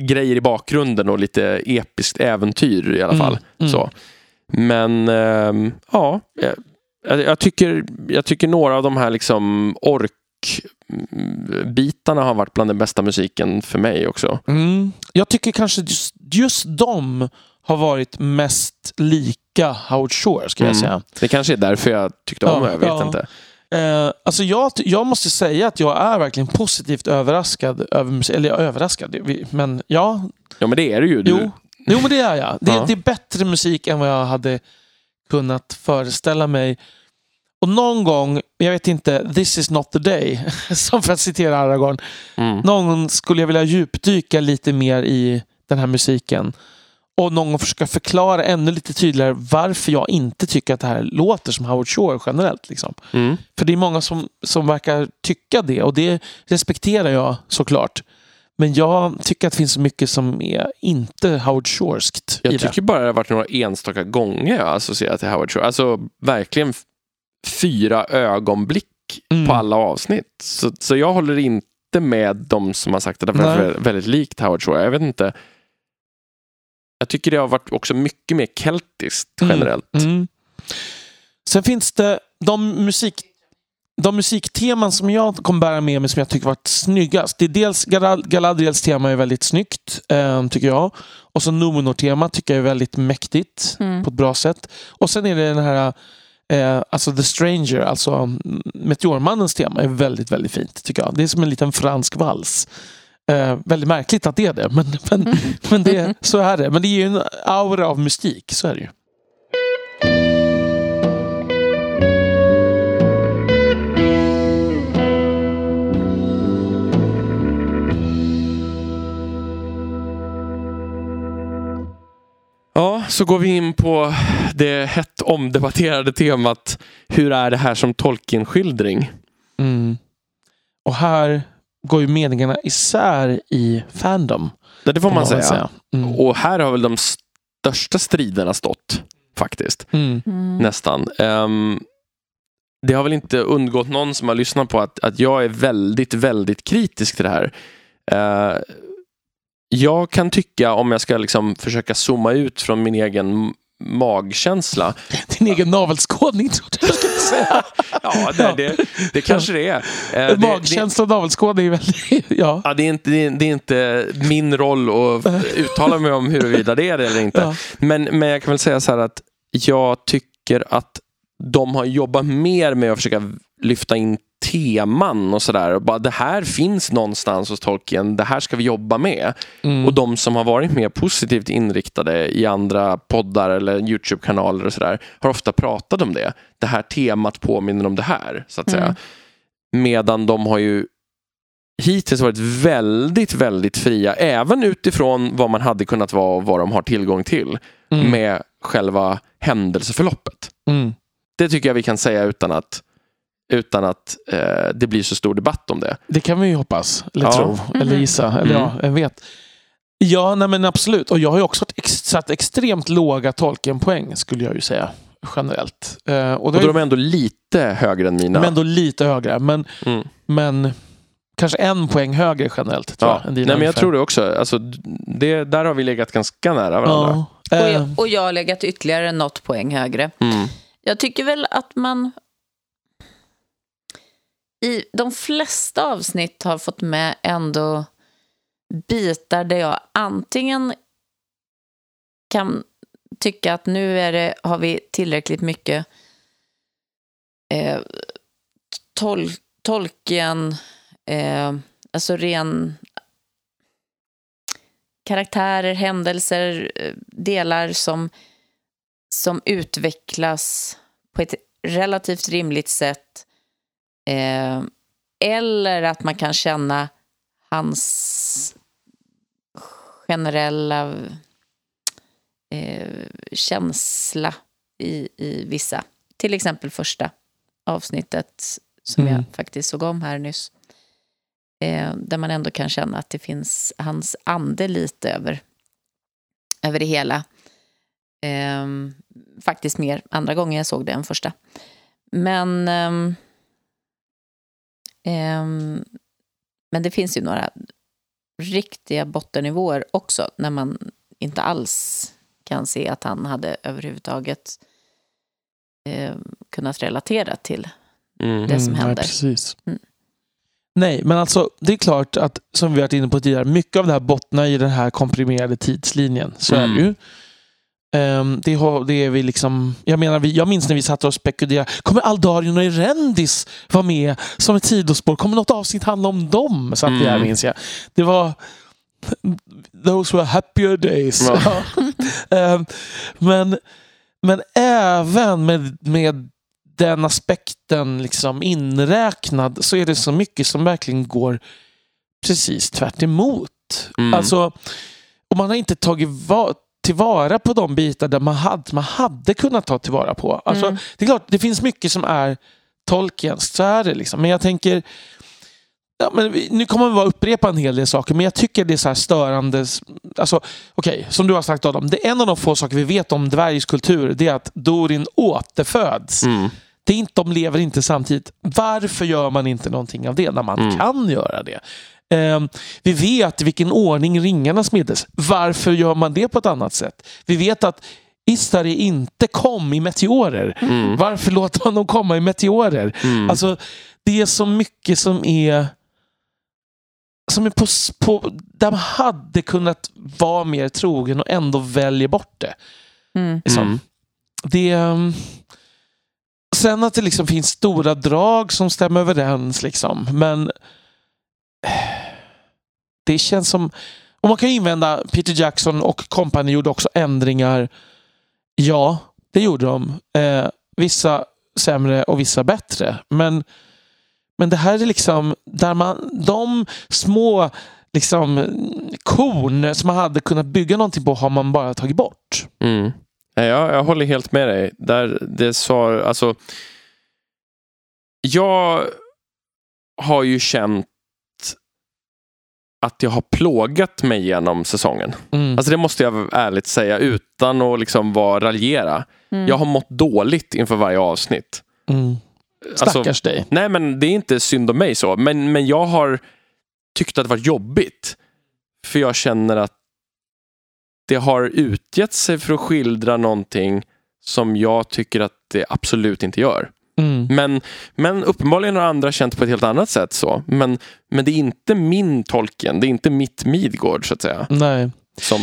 [SPEAKER 1] grejer i bakgrunden och lite episkt äventyr i alla
[SPEAKER 2] Mm,
[SPEAKER 1] fall.
[SPEAKER 2] mm.
[SPEAKER 1] Så. Men ehm, ja, jag, tycker, jag tycker några av de här liksom ork-bitarna har varit bland den bästa musiken för mig också.
[SPEAKER 2] Mm. Jag tycker kanske just, just de har varit mest lika Howard Shore, ska jag
[SPEAKER 1] Mm.
[SPEAKER 2] säga.
[SPEAKER 1] Det kanske är därför jag tyckte om
[SPEAKER 2] Ja,
[SPEAKER 1] det, jag vet
[SPEAKER 2] ja.
[SPEAKER 1] inte.
[SPEAKER 2] Eh, alltså jag, jag måste säga att jag är verkligen positivt överraskad över. Eller överraskad, men ja.
[SPEAKER 1] Ja men det är det ju. Du,
[SPEAKER 2] Jo, jo men det är jag. Det,
[SPEAKER 1] Ja.
[SPEAKER 2] det är bättre musik än vad jag hade kunnat föreställa mig. Och någon gång, jag vet inte, this is not the day, [laughs] som för att citera Aragorn.
[SPEAKER 1] Mm.
[SPEAKER 2] Någon gång skulle jag vilja djupdyka lite mer i den här musiken. Och någon gång försöka förklara ännu lite tydligare varför jag inte tycker att det här låter som Howard Shore generellt. Liksom.
[SPEAKER 1] Mm.
[SPEAKER 2] För det är många som, som verkar tycka det och det respekterar jag såklart. Men jag tycker att det finns mycket som är inte Howard Shoreskt
[SPEAKER 1] Jag
[SPEAKER 2] det.
[SPEAKER 1] tycker bara det har varit några enstaka gånger jag associerat till Howard Shore. Alltså verkligen fyra ögonblick
[SPEAKER 2] Mm.
[SPEAKER 1] på alla avsnitt. Så, så jag håller inte med de som har sagt att det var
[SPEAKER 2] Nej.
[SPEAKER 1] väldigt, väldigt likt Howard Shore. Jag vet inte. Jag tycker det har varit också mycket mer keltiskt
[SPEAKER 2] Mm.
[SPEAKER 1] generellt.
[SPEAKER 2] Mm. Sen finns det de musik de musikteman som jag kommer bära med mig som jag tycker varit snyggast. Det är dels Galad- Galadriels tema är väldigt snyggt, eh, tycker jag. Och så Numenor-tema tycker jag är väldigt mäktigt
[SPEAKER 3] Mm.
[SPEAKER 2] på ett bra sätt. Och sen är det den här eh, alltså The Stranger, alltså mm, Meteormannens tema är väldigt, väldigt fint tycker jag. Det är som en liten fransk vals. Eh, väldigt märkligt att det är det, men, men, [laughs] men det, så är det. Men det är ju en aura av mystik, så är det ju.
[SPEAKER 1] Ja, så går vi in på det hett omdebatterade temat Hur är det här som Tolkien-skildring?
[SPEAKER 2] Mm. Och här går ju meningarna isär i Fandom.
[SPEAKER 1] Ja, Det får man säga.
[SPEAKER 2] väl Mm.
[SPEAKER 1] Och här har väl de största striderna stått, faktiskt.
[SPEAKER 2] Mm.
[SPEAKER 3] Mm.
[SPEAKER 1] Nästan. Ehm, det har väl inte undgått någon som har lyssnat på att, att jag är väldigt, väldigt kritisk till det här. Eh, jag kan tycka, om jag ska liksom försöka zooma ut från min egen magkänsla. [laughs]
[SPEAKER 2] Din egen navelskådning trodde jag skulle säga. [laughs]
[SPEAKER 1] Ja, det, det, det kanske det är. Eh,
[SPEAKER 2] Magkänsla och navelskådning är väldigt... [laughs] Ja.
[SPEAKER 1] Ja, det, är inte, det, är, det är inte min roll att uttala mig om huruvida det är det eller inte.
[SPEAKER 2] Ja.
[SPEAKER 1] Men, men jag kan väl säga så här att jag tycker att de har jobbat mer med att försöka lyfta in teman och sådär. Bara Det här finns någonstans hos Tolkien, det här ska vi jobba med.
[SPEAKER 2] Mm.
[SPEAKER 1] Och de som har varit mer positivt inriktade i andra poddar eller Youtube-kanaler och sådär har ofta pratat om det. Det här temat påminner om det här, så att säga.
[SPEAKER 3] Mm.
[SPEAKER 1] Medan de har ju hittills varit väldigt, väldigt fria, även utifrån vad man hade kunnat vara och vad de har tillgång till
[SPEAKER 2] Mm.
[SPEAKER 1] med själva händelseförloppet.
[SPEAKER 2] Mm.
[SPEAKER 1] Det tycker jag vi kan säga utan att, utan att eh, det blir så stor debatt om det.
[SPEAKER 2] Det kan vi ju hoppas, eller
[SPEAKER 1] Ja.
[SPEAKER 2] tro, eller
[SPEAKER 3] Mhm.
[SPEAKER 2] gissa. Eller
[SPEAKER 1] Mm.
[SPEAKER 2] ja, jag vet. Ja, nej men absolut. Och jag har ju också satt extremt låga Tolkien-poäng, skulle jag ju säga. Generellt. Eh, och
[SPEAKER 1] Och då är
[SPEAKER 2] är
[SPEAKER 1] de ändå lite högre än mina.
[SPEAKER 2] men ändå lite högre. Men,
[SPEAKER 1] Mm.
[SPEAKER 2] men kanske en poäng högre generellt, tror
[SPEAKER 1] Ja.
[SPEAKER 2] jag. Än
[SPEAKER 1] Nej,
[SPEAKER 2] dina
[SPEAKER 1] men jag
[SPEAKER 2] ungefär.
[SPEAKER 1] tror det också. Alltså, det, där har vi legat ganska nära varandra.
[SPEAKER 2] Ja.
[SPEAKER 3] Och,
[SPEAKER 2] Eh,
[SPEAKER 3] jag, och jag har legat ytterligare något poäng högre.
[SPEAKER 1] Mm.
[SPEAKER 3] Jag tycker väl att man i de flesta avsnitt har fått med ändå bitar där jag antingen kan tycka att nu är det, har vi tillräckligt mycket eh, tol, Tolkien, eh, alltså ren karaktärer, händelser, eh, delar som, som utvecklas på ett relativt rimligt sätt. Eh, eller att man kan känna hans generella eh, känsla i, i vissa. Till exempel första avsnittet som
[SPEAKER 2] Mm.
[SPEAKER 3] jag faktiskt såg om här nyss. Eh, där man ändå kan känna att det finns hans ande lite över, över det hela. Ehm, faktiskt mer andra gånger jag såg det än första. Men, ehm, ehm, men det finns ju några riktiga bottennivåer också när man inte alls kan se att han hade överhuvudtaget eh, kunnat relatera till
[SPEAKER 1] Mm.
[SPEAKER 3] det som
[SPEAKER 2] nej,
[SPEAKER 3] händer.
[SPEAKER 2] precis.
[SPEAKER 3] Mm.
[SPEAKER 2] Nej, men alltså det är klart att som vi varit inne på tidigare, mycket av det här bottnar i den här komprimerade tidslinjen. Så
[SPEAKER 1] Mm.
[SPEAKER 2] är det ju. Ehm, det, har, det är vi liksom, jag menar, vi, jag minns när vi satt och spekulerade. Kommer Aldarion och Erendis vara med som ett sidospår? Kommer något avsnitt handla om dem? Satt vi här
[SPEAKER 1] Mm.
[SPEAKER 2] minns jag. Det var Those were happier days.
[SPEAKER 1] Ja. [laughs]
[SPEAKER 2] Ehm, men, men även med, med den aspekten liksom inräknad så är det så mycket som verkligen går precis tvärt emot.
[SPEAKER 1] Mm.
[SPEAKER 2] Alltså, och man har inte tagit va- tillvara på de bitar där man hade, man hade kunnat ta tillvara på. Alltså,
[SPEAKER 3] Mm.
[SPEAKER 2] Det är klart, det finns mycket som är Tolkiens, så är det. Liksom. Men jag tänker, ja, men vi- nu kommer vi bara upprepa en hel del saker, men jag tycker det är så här störande. Alltså, Okej, som du har sagt Adam, det är en av de få saker vi vet om dvärgs kultur, det är att Dorin återföds.
[SPEAKER 1] Mm.
[SPEAKER 2] Det är inte, de lever inte samtidigt. Varför gör man inte någonting av det när man
[SPEAKER 1] Mm.
[SPEAKER 2] kan göra det? Eh, vi vet i vilken ordning ringarna smiddes. Varför gör man det på ett annat sätt? Vi vet att Istari inte kom i meteorer.
[SPEAKER 1] Mm.
[SPEAKER 2] Varför låter man dem komma i meteorer?
[SPEAKER 1] Mm.
[SPEAKER 2] Alltså, det är så mycket som är som är på, på, där man hade kunnat vara mer trogen och ändå väljer bort det.
[SPEAKER 3] Mm.
[SPEAKER 2] Liksom.
[SPEAKER 1] Mm.
[SPEAKER 2] det um, sen att det liksom finns stora drag som stämmer överens. Liksom. Men eh, det känns som... Och man kan ju invända Peter Jackson och kompani gjorde också ändringar. Ja, det gjorde de. Eh, vissa sämre och vissa bättre. Men, men det här är liksom där man, de små liksom, korn som man hade kunnat bygga någonting på har man bara tagit bort.
[SPEAKER 1] Mm. Ja, Jag, jag håller helt med dig. Där det sa, alltså, jag har ju känt att jag har plågat mig genom säsongen.
[SPEAKER 2] Mm.
[SPEAKER 1] Alltså det måste jag ärligt säga utan att liksom vara raljera.
[SPEAKER 3] Mm.
[SPEAKER 1] Jag har mått dåligt inför varje avsnitt.
[SPEAKER 2] Mm.
[SPEAKER 1] Alltså,
[SPEAKER 2] Stackars dig.
[SPEAKER 1] nej men det är inte synd om mig så. Men, men jag har tyckt att det varit jobbigt. För jag känner att det har utgett sig för att skildra någonting som jag tycker att det absolut inte gör.
[SPEAKER 2] Mm.
[SPEAKER 1] Men, men uppenbarligen har andra känt på ett helt annat sätt så. Men, men det är inte min Tolkien, det är inte mitt Midgård så att säga.
[SPEAKER 2] Nej.
[SPEAKER 1] Som,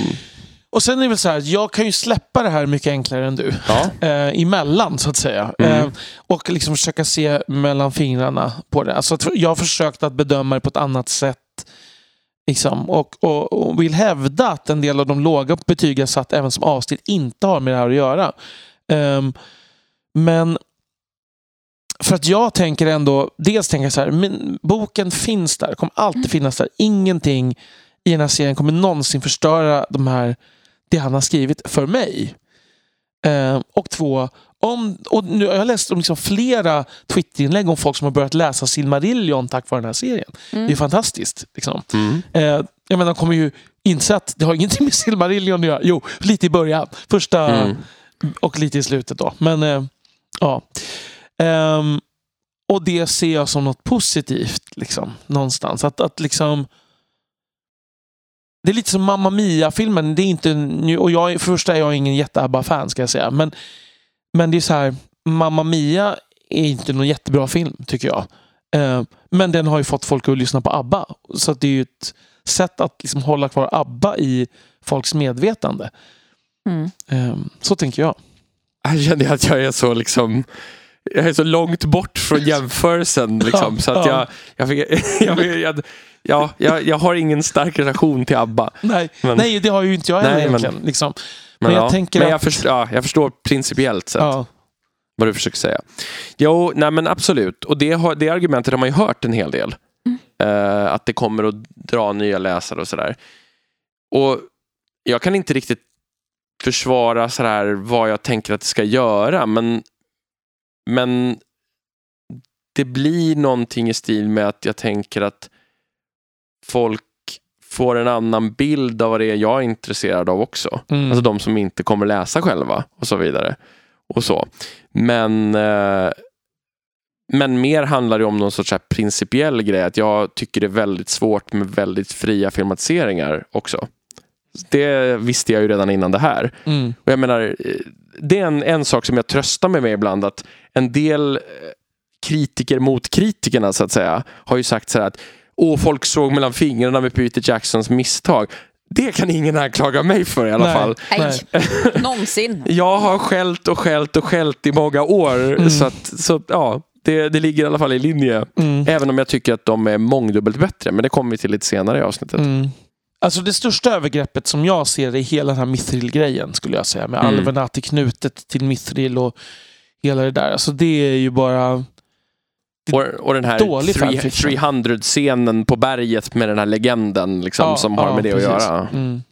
[SPEAKER 2] Och sen är det väl så här, jag kan ju släppa det här mycket enklare än du.
[SPEAKER 1] ja. [laughs]
[SPEAKER 2] Eh, emellan så att säga.
[SPEAKER 1] Mm.
[SPEAKER 2] Eh, och liksom försöka se mellan fingrarna på det. Alltså, jag har försökt att bedöma det på ett annat sätt. Liksom, och, och, och vill hävda att en del av de låga betyg jag satt även som avsnitt inte har med det här att göra. Ehm, men för att jag tänker ändå, dels tänker jag så här, men boken finns där, kommer alltid finnas där. Ingenting i den här serien kommer någonsin förstöra de här, det han har skrivit för mig. Eh, och två, om, och nu, jag har läst om liksom flera Twitterinlägg om folk som har börjat läsa Silmarillion tack vare den här serien. Det är fantastiskt. Liksom.
[SPEAKER 1] Mm.
[SPEAKER 2] Eh, jag menar, de kommer ju inse att det har ingenting med Silmarillion att göra. Jo, lite i början. Första
[SPEAKER 1] Mm.
[SPEAKER 2] och lite i slutet då. Men eh, ja. Ehm, och det ser jag som något positivt. Liksom, någonstans. Att, att liksom... Det är lite som Mamma Mia-filmen. Det är inte, och jag, är- för första är jag ingen jätte-ABBA-fan ska jag säga. Men, men det är så här, Mamma Mia är inte någon jättebra film tycker jag. Eh, men den har ju fått folk att lyssna på ABBA. Så att det är ju ett sätt att liksom hålla kvar ABBA i folks medvetande.
[SPEAKER 3] Mm.
[SPEAKER 2] Eh, så tänker jag.
[SPEAKER 1] Här känner jag att jag är så liksom jag är så långt bort från [laughs] jämförelsen. Liksom, så att
[SPEAKER 2] ja.
[SPEAKER 1] jag, [laughs] jag, jag, jag, jag, ja, jag, jag har ingen stark relation till ABBA.
[SPEAKER 2] Nej,
[SPEAKER 1] Men-
[SPEAKER 2] nej det har ju inte jag heller
[SPEAKER 1] Nej, men-
[SPEAKER 2] egentligen. Liksom.
[SPEAKER 1] Men,
[SPEAKER 2] Men jag
[SPEAKER 1] ja,
[SPEAKER 2] tänker
[SPEAKER 1] men jag,
[SPEAKER 2] att-
[SPEAKER 1] förstår, ja, jag förstår principiellt sett
[SPEAKER 2] Ja.
[SPEAKER 1] vad du försöker säga. Jo, nej men absolut. Och det, har, det argumentet har man ju hört en hel del. Eh, att det kommer att dra nya läsare och sådär. Och jag kan inte riktigt försvara sådär vad jag tänker att det ska göra. Men, men det blir någonting i stil med att jag tänker att folk får en annan bild av vad det är jag är intresserad av också.
[SPEAKER 2] Mm.
[SPEAKER 1] Alltså de som inte kommer läsa själva och så vidare. Och så. Men, eh, men mer handlar det om någon sorts principiell grej. Att jag tycker det är väldigt svårt med väldigt fria filmatiseringar också. Det visste jag ju redan innan det här.
[SPEAKER 2] Mm.
[SPEAKER 1] Och jag menar, det är en, en sak som jag tröstar mig med ibland. Att en del eh, kritiker mot kritikerna så att säga har ju sagt så här att Åh, folk såg mellan fingrarna med Peter Jacksons misstag. Det kan ingen anklaga mig för i alla
[SPEAKER 2] Nej.
[SPEAKER 1] fall.
[SPEAKER 3] Nej, [laughs] någonsin.
[SPEAKER 1] Jag har skällt och skällt och skällt i många år.
[SPEAKER 2] Mm.
[SPEAKER 1] Så, att, så ja, det, det ligger i alla fall i linje.
[SPEAKER 2] Mm.
[SPEAKER 1] Även om jag tycker att de är mångdubbelt bättre. Men det kommer vi till lite senare i avsnittet.
[SPEAKER 2] Mm. Alltså det största övergreppet som jag ser i hela den här Mithril-grejen skulle jag säga. Med
[SPEAKER 1] Mm.
[SPEAKER 2] alverna till knutet till Mithril och hela det där. Alltså det är ju bara...
[SPEAKER 1] Och, och den här
[SPEAKER 2] Dålig
[SPEAKER 1] three-
[SPEAKER 2] fanfiction.
[SPEAKER 1] 300-scenen på berget med den här legenden liksom,
[SPEAKER 2] Ja,
[SPEAKER 1] som har
[SPEAKER 2] ja,
[SPEAKER 1] med det
[SPEAKER 2] precis.
[SPEAKER 1] att göra.
[SPEAKER 2] Mm.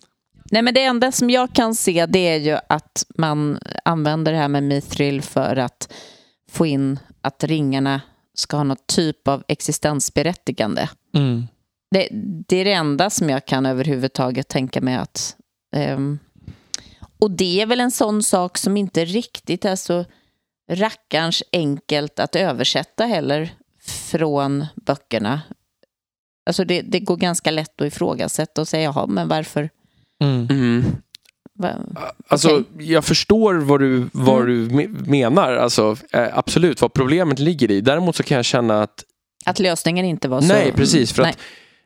[SPEAKER 3] Nej, men det enda som jag kan se det är ju att man använder det här med mithril för att få in att ringarna ska ha något typ av existensberättigande.
[SPEAKER 2] Mm.
[SPEAKER 3] Det, det är det enda som jag kan överhuvudtaget tänka mig att... ehm, och det är väl en sån sak som inte riktigt är så rackarns enkelt att översätta heller från böckerna. Alltså det, det går ganska lätt att ifrågasätta och säga, jaha, men varför?
[SPEAKER 2] Mm.
[SPEAKER 1] Mm.
[SPEAKER 3] Va?
[SPEAKER 1] Alltså,
[SPEAKER 3] Okej.
[SPEAKER 1] jag förstår vad du, vad
[SPEAKER 3] Mm.
[SPEAKER 1] du me- menar. Alltså, eh, absolut, vad problemet ligger i. Däremot så kan jag känna att
[SPEAKER 3] Att lösningen inte var så...
[SPEAKER 1] Nej, precis. För
[SPEAKER 3] Nej.
[SPEAKER 1] att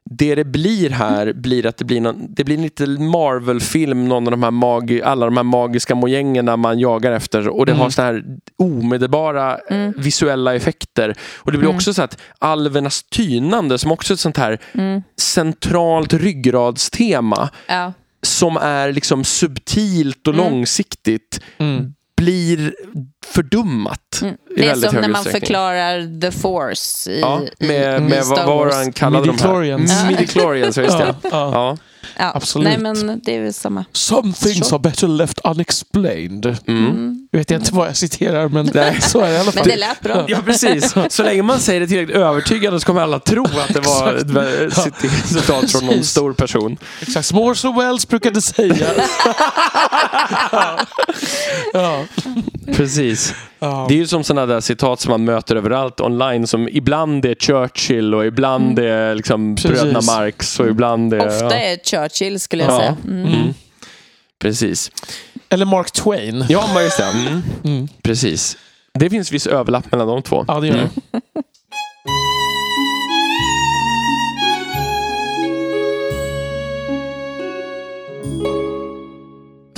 [SPEAKER 1] det det blir här blir att det blir, någon, det blir lite Marvel-film, någon av de här magi, alla de här magiska mojängerna man jagar efter och det
[SPEAKER 2] Mm.
[SPEAKER 1] har såna här omedelbara eh,
[SPEAKER 3] Mm.
[SPEAKER 1] visuella effekter. Och det blir
[SPEAKER 3] Mm.
[SPEAKER 1] också så att alvernas tynande som också är ett sånt här
[SPEAKER 3] Mm.
[SPEAKER 1] centralt ryggradstema
[SPEAKER 3] Ja.
[SPEAKER 1] som är liksom subtilt och
[SPEAKER 3] Mm.
[SPEAKER 1] långsiktigt
[SPEAKER 2] Mm.
[SPEAKER 1] blir fördummat.
[SPEAKER 3] Mm.
[SPEAKER 1] I
[SPEAKER 3] Det är som när man förklarar the force i,
[SPEAKER 1] Ja, med,
[SPEAKER 3] i
[SPEAKER 1] med
[SPEAKER 3] Star
[SPEAKER 1] vad vad var
[SPEAKER 3] Wars.
[SPEAKER 1] det han kallade de här?
[SPEAKER 2] Midichlorians. [laughs]
[SPEAKER 3] Ja,
[SPEAKER 1] just det.
[SPEAKER 2] Ja, ja.
[SPEAKER 1] Ja.
[SPEAKER 2] Absolut.
[SPEAKER 3] Nej, men det är väl samma.
[SPEAKER 2] Some things
[SPEAKER 3] Så.
[SPEAKER 2] are better left unexplained.
[SPEAKER 1] Mm.
[SPEAKER 3] Mm.
[SPEAKER 2] Jag vet inte vad jag citerar, men
[SPEAKER 1] Nej. [laughs]
[SPEAKER 2] så är det i alla
[SPEAKER 3] Men
[SPEAKER 2] fall.
[SPEAKER 3] det lät bra.
[SPEAKER 1] Ja, precis. Så länge man säger det tillräckligt övertygande så kommer alla tro att det var ett citat från någon [laughs] stor person.
[SPEAKER 2] Exakt, Morse och Wells brukade säga. ja. Ja.
[SPEAKER 1] Precis.
[SPEAKER 2] Ja.
[SPEAKER 1] Det är ju som sådana där citat som man möter överallt online som ibland är Churchill och ibland är liksom
[SPEAKER 2] Precis.
[SPEAKER 1] bröderna Marx och ibland är...
[SPEAKER 3] Ofta
[SPEAKER 1] ja.
[SPEAKER 3] är Churchill, skulle jag
[SPEAKER 1] Ja.
[SPEAKER 3] säga. Mm.
[SPEAKER 1] Mm. Precis.
[SPEAKER 2] Eller Mark Twain.
[SPEAKER 1] Ja, men just det. Mm.
[SPEAKER 2] Mm.
[SPEAKER 1] Precis. Det finns viss överlapp mellan de två.
[SPEAKER 2] Ja, det gör det.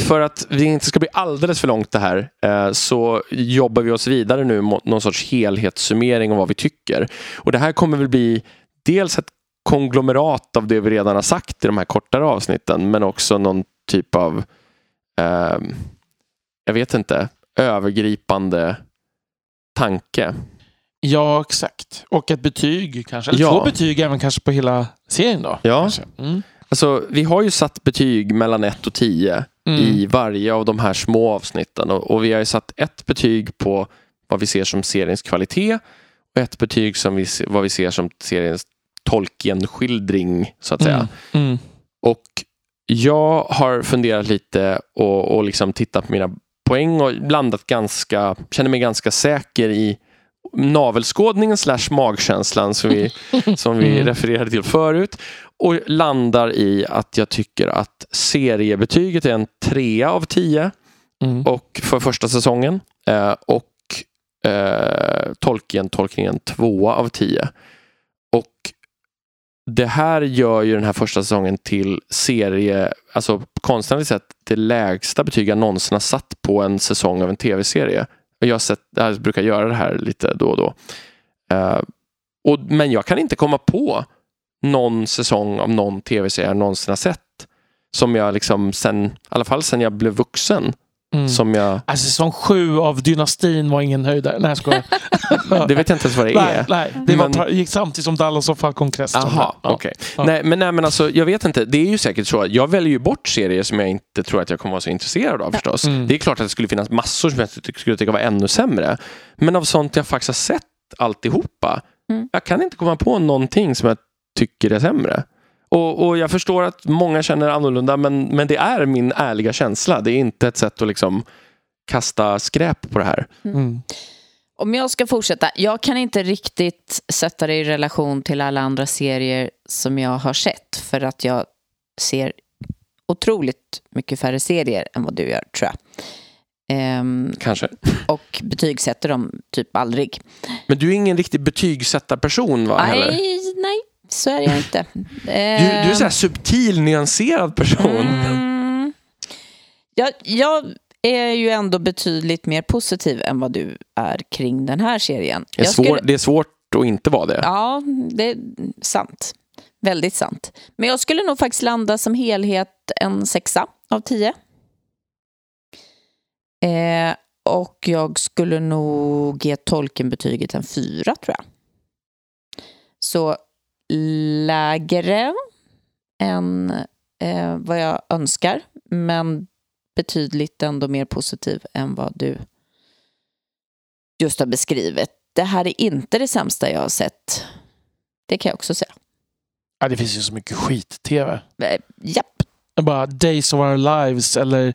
[SPEAKER 1] För att vi inte ska bli alldeles för långt det här eh, så jobbar vi oss vidare nu mot någon sorts helhetssummering av vad vi tycker. Och det här kommer väl bli dels ett konglomerat av det vi redan har sagt i de här kortare avsnitten men också någon typ av eh, jag vet inte, övergripande tanke.
[SPEAKER 2] Ja, exakt. Och ett betyg kanske. Eller
[SPEAKER 1] Ja.
[SPEAKER 2] två betyg även kanske på hela serien då.
[SPEAKER 1] Ja.
[SPEAKER 2] Mm.
[SPEAKER 1] Alltså, vi har ju satt betyg mellan 1 och 10
[SPEAKER 2] Mm.
[SPEAKER 1] i varje av de här små avsnitten. Och, och vi har ju satt ett betyg på vad vi ser som seriens kvalitet och ett betyg som vi, vad vi ser som seriens Tolkien-skildring, så att säga.
[SPEAKER 2] Mm. Mm.
[SPEAKER 1] Och jag har funderat lite och, och liksom tittat på mina poäng och landat ganska, känner mig ganska säker i navelskådningen slash magkänslan som vi, [laughs] som vi
[SPEAKER 2] Mm.
[SPEAKER 1] refererade till förut. Och landar i att jag tycker att seriebetyget är en trea av tio
[SPEAKER 2] Mm.
[SPEAKER 1] och för första säsongen. Eh, och eh, Tolkien-tolkningen tvåa av tio. Och det här gör ju den här första säsongen till serie, alltså konstnärligt sett det lägsta betyg jag någonsin har satt på en säsong av en tv-serie. Och Jag, sett, jag brukar göra det här lite då och då. Uh, och, men jag kan inte komma på någon säsong av någon tv-serie jag någonsin har sett som jag liksom sen, i alla fall sen jag blev vuxen,
[SPEAKER 2] Mm.
[SPEAKER 1] som jag,
[SPEAKER 2] Alltså, säsong sju av Dynastin var ingen höjdare. Nej, jag skojar. [laughs]
[SPEAKER 1] det vet jag inte ens vad det
[SPEAKER 2] nej,
[SPEAKER 1] är.
[SPEAKER 2] nej, det var,
[SPEAKER 1] Men-
[SPEAKER 2] par- gick samtidigt som Dallas och Falcon Crest.
[SPEAKER 1] Aha,
[SPEAKER 2] Ja.
[SPEAKER 1] okej.
[SPEAKER 2] Ja.
[SPEAKER 1] Nej, men, nej, men alltså, jag vet inte. Det är ju säkert så. att Jag väljer ju bort serier som jag inte tror att jag kommer vara så intresserad av förstås.
[SPEAKER 2] Mm.
[SPEAKER 1] Det är klart att det skulle finnas massor som jag skulle tycka var ännu sämre. Men av sånt jag faktiskt har sett alltihopa.
[SPEAKER 3] Mm.
[SPEAKER 1] Jag kan inte komma på någonting som jag tycker är sämre. Och, och jag förstår att många känner annorlunda men, men det är min ärliga känsla. Det är inte ett sätt att liksom kasta skräp på det här.
[SPEAKER 2] Mm.
[SPEAKER 3] Om jag ska fortsätta. Jag kan inte riktigt sätta det i relation till alla andra serier som jag har sett. För att jag ser otroligt mycket färre serier än vad du gör, tror jag. Ehm,
[SPEAKER 1] Kanske.
[SPEAKER 3] och betygsätter dem typ aldrig.
[SPEAKER 1] Men du är ingen riktig betygsättarperson va?
[SPEAKER 3] Nej, nej, så är jag inte.
[SPEAKER 1] Du, du är så här subtil, nyanserad person.
[SPEAKER 3] Mm. Jag, jag är ju ändå betydligt mer positiv än vad du är kring den här serien.
[SPEAKER 1] Det är, svår,
[SPEAKER 3] skulle-
[SPEAKER 1] det är svårt att inte vara det.
[SPEAKER 3] Ja, det är sant. Väldigt sant. Men jag skulle nog faktiskt landa som helhet en sexa av tio. Eh, och jag skulle nog ge Tolkien-betyget en fyra, tror jag. Så lägre än eh, vad jag önskar, men betydligt ändå mer positiv än vad du just har beskrivit. Det här är inte det sämsta jag har sett. Det kan jag också säga.
[SPEAKER 2] Ja, det finns ju så mycket skit-tv.
[SPEAKER 3] Eh, Japp.
[SPEAKER 2] Bara Days of Our Lives eller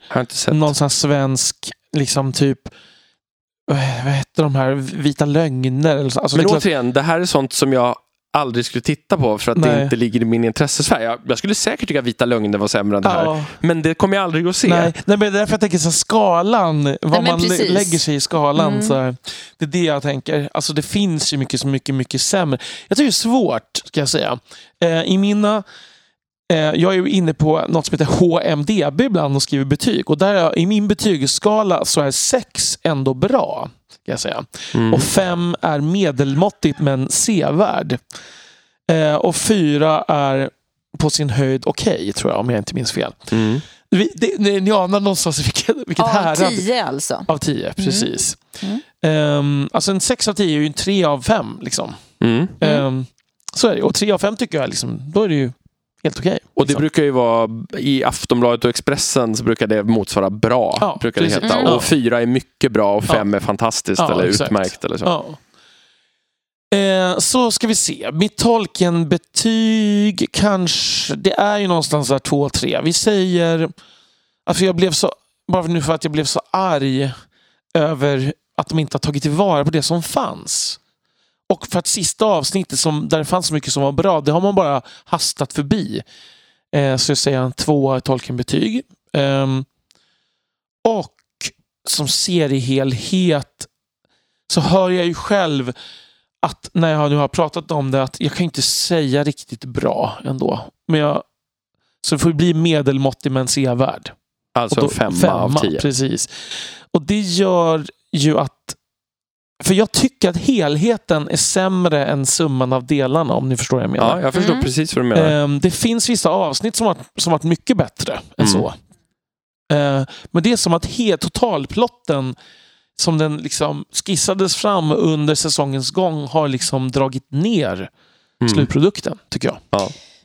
[SPEAKER 2] någon sån här svensk, liksom typ, eh, vad heter de här, Vita lögner? Eller så. Alltså,
[SPEAKER 1] Men
[SPEAKER 2] det
[SPEAKER 1] återigen, det här är sånt som jag aldrig skulle titta på för att
[SPEAKER 2] Nej.
[SPEAKER 1] det inte ligger i min intressesfär. Jag, jag skulle säkert tycka Vita lögner var sämre än det här.
[SPEAKER 2] Ja.
[SPEAKER 1] Men det kommer jag aldrig att se.
[SPEAKER 2] Nej, nej, men det är därför jag tänker så skalan,
[SPEAKER 3] men
[SPEAKER 2] man
[SPEAKER 3] precis.
[SPEAKER 2] lägger sig i skalan.
[SPEAKER 3] Mm.
[SPEAKER 2] Så här, det är det jag tänker. Alltså det finns ju mycket, så mycket, mycket sämre. Jag tycker det är svårt, ska jag säga. Eh, I mina... Eh, jag är ju inne på något som heter HMDB ibland och skriver betyg. Och där är, i min betygsskala så är sex ändå bra. Ska jag säga.
[SPEAKER 1] Mm.
[SPEAKER 2] Och fem är medelmåttigt men sevärd. Eh, och fyra är på sin höjd okej, tror jag, om jag inte minns fel.
[SPEAKER 1] Mm.
[SPEAKER 2] Vi, det, ni, ni anar någonstans [laughs] vilket, vilket
[SPEAKER 3] Av
[SPEAKER 2] härad.
[SPEAKER 3] tio alltså.
[SPEAKER 2] Av tio, precis.
[SPEAKER 3] Mm.
[SPEAKER 2] Ehm, alltså en sex av tio är ju en tre av fem. Liksom.
[SPEAKER 1] Mm.
[SPEAKER 2] Ehm, så är det. Och tre av fem tycker jag, liksom, då är det ju helt okej.
[SPEAKER 1] Och det
[SPEAKER 2] liksom.
[SPEAKER 1] brukar ju vara i Aftonbladet och Expressen så brukar det motsvara bra.
[SPEAKER 2] Ja,
[SPEAKER 1] brukar det heta.
[SPEAKER 3] Mm.
[SPEAKER 1] Och fyra är mycket bra och fem är fantastiskt
[SPEAKER 2] Ja,
[SPEAKER 1] eller
[SPEAKER 2] exakt.
[SPEAKER 1] utmärkt. Eller så.
[SPEAKER 2] Ja. Eh, så ska vi se. Mitt Tolkien-betyg kanske... Det är ju någonstans där två, tre. Vi säger... Alltså jag blev så... Bara nu för att jag blev så arg över att de inte har tagit tillvara på det som fanns. Och för att sista avsnittet som, där det fanns så mycket som var bra, det har man bara hastat förbi. Eh, så jag säger en två Tolkien-betyg. Ehm, och som seriehelhet så hör jag ju själv att när jag nu har pratat om det att jag kan inte säga riktigt bra ändå. Men jag, så det får bli medelmåttig men sevärd.
[SPEAKER 1] Alltså
[SPEAKER 2] då-
[SPEAKER 1] femma, av tio.
[SPEAKER 2] Precis. Och det gör ju att... För jag tycker att helheten är sämre än summan av delarna om ni förstår vad jag menar.
[SPEAKER 1] Ja, jag förstår
[SPEAKER 3] Mm.
[SPEAKER 1] precis vad du menar.
[SPEAKER 2] Ehm, det finns vissa avsnitt som varit, som varit mycket bättre än
[SPEAKER 1] Mm.
[SPEAKER 2] så. Ehm, men det är som att he, totalplotten som den liksom skissades fram under säsongens gång har liksom dragit ner
[SPEAKER 1] Mm.
[SPEAKER 2] slutprodukten, tycker jag.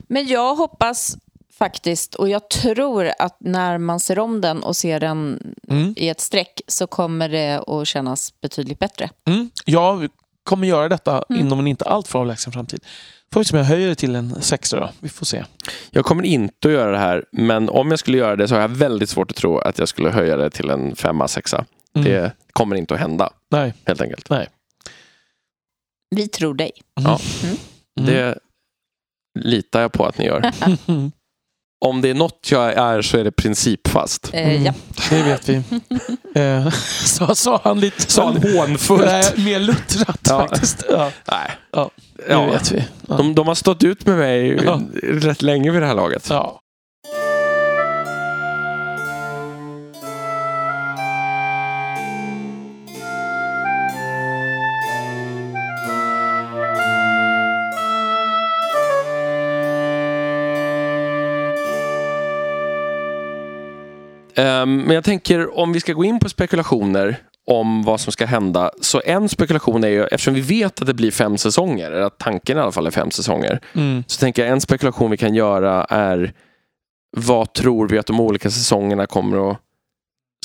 [SPEAKER 3] Men jag hoppas faktiskt, och jag tror att när man ser om den och ser den
[SPEAKER 2] Mm.
[SPEAKER 3] i ett streck så kommer det att kännas betydligt bättre.
[SPEAKER 2] Mm. Jag kommer göra detta
[SPEAKER 3] Mm.
[SPEAKER 2] inom en inte alltför avlägsen framtid. Får vi se om jag höjer det till en sexa då. Vi får se.
[SPEAKER 1] Jag kommer inte att göra det här, men om jag skulle göra det så har jag väldigt svårt att tro att jag skulle höja det till en femma, sexa.
[SPEAKER 2] Mm.
[SPEAKER 1] Det kommer inte att hända,
[SPEAKER 2] Nej.
[SPEAKER 1] helt enkelt.
[SPEAKER 3] Vi tror dig.
[SPEAKER 1] Ja.
[SPEAKER 2] Mm.
[SPEAKER 1] Det litar jag på att ni gör. [laughs] [laughs] Om det är något jag är så är det principfast.
[SPEAKER 3] Eh,
[SPEAKER 2] Mm.
[SPEAKER 3] ja.
[SPEAKER 2] Det vet vi. [laughs] eh, [laughs] så sa han lite
[SPEAKER 1] Sa han hånfullt?
[SPEAKER 2] Nej, mer luttrat
[SPEAKER 1] Ja.
[SPEAKER 2] faktiskt. Ja, [laughs]
[SPEAKER 1] Nej.
[SPEAKER 2] Ja. det
[SPEAKER 1] Ja.
[SPEAKER 2] vet vi. Ja.
[SPEAKER 1] De, de har stått ut med mig
[SPEAKER 2] Ja.
[SPEAKER 1] rätt länge vid det här laget.
[SPEAKER 2] Ja.
[SPEAKER 1] Men jag tänker om vi ska gå in på spekulationer om vad som ska hända. Så en spekulation är ju, eftersom vi vet att det blir fem säsonger, eller att tanken i alla fall är fem säsonger,
[SPEAKER 2] Mm.
[SPEAKER 1] så tänker jag en spekulation vi kan göra är vad tror vi att de olika säsongerna kommer att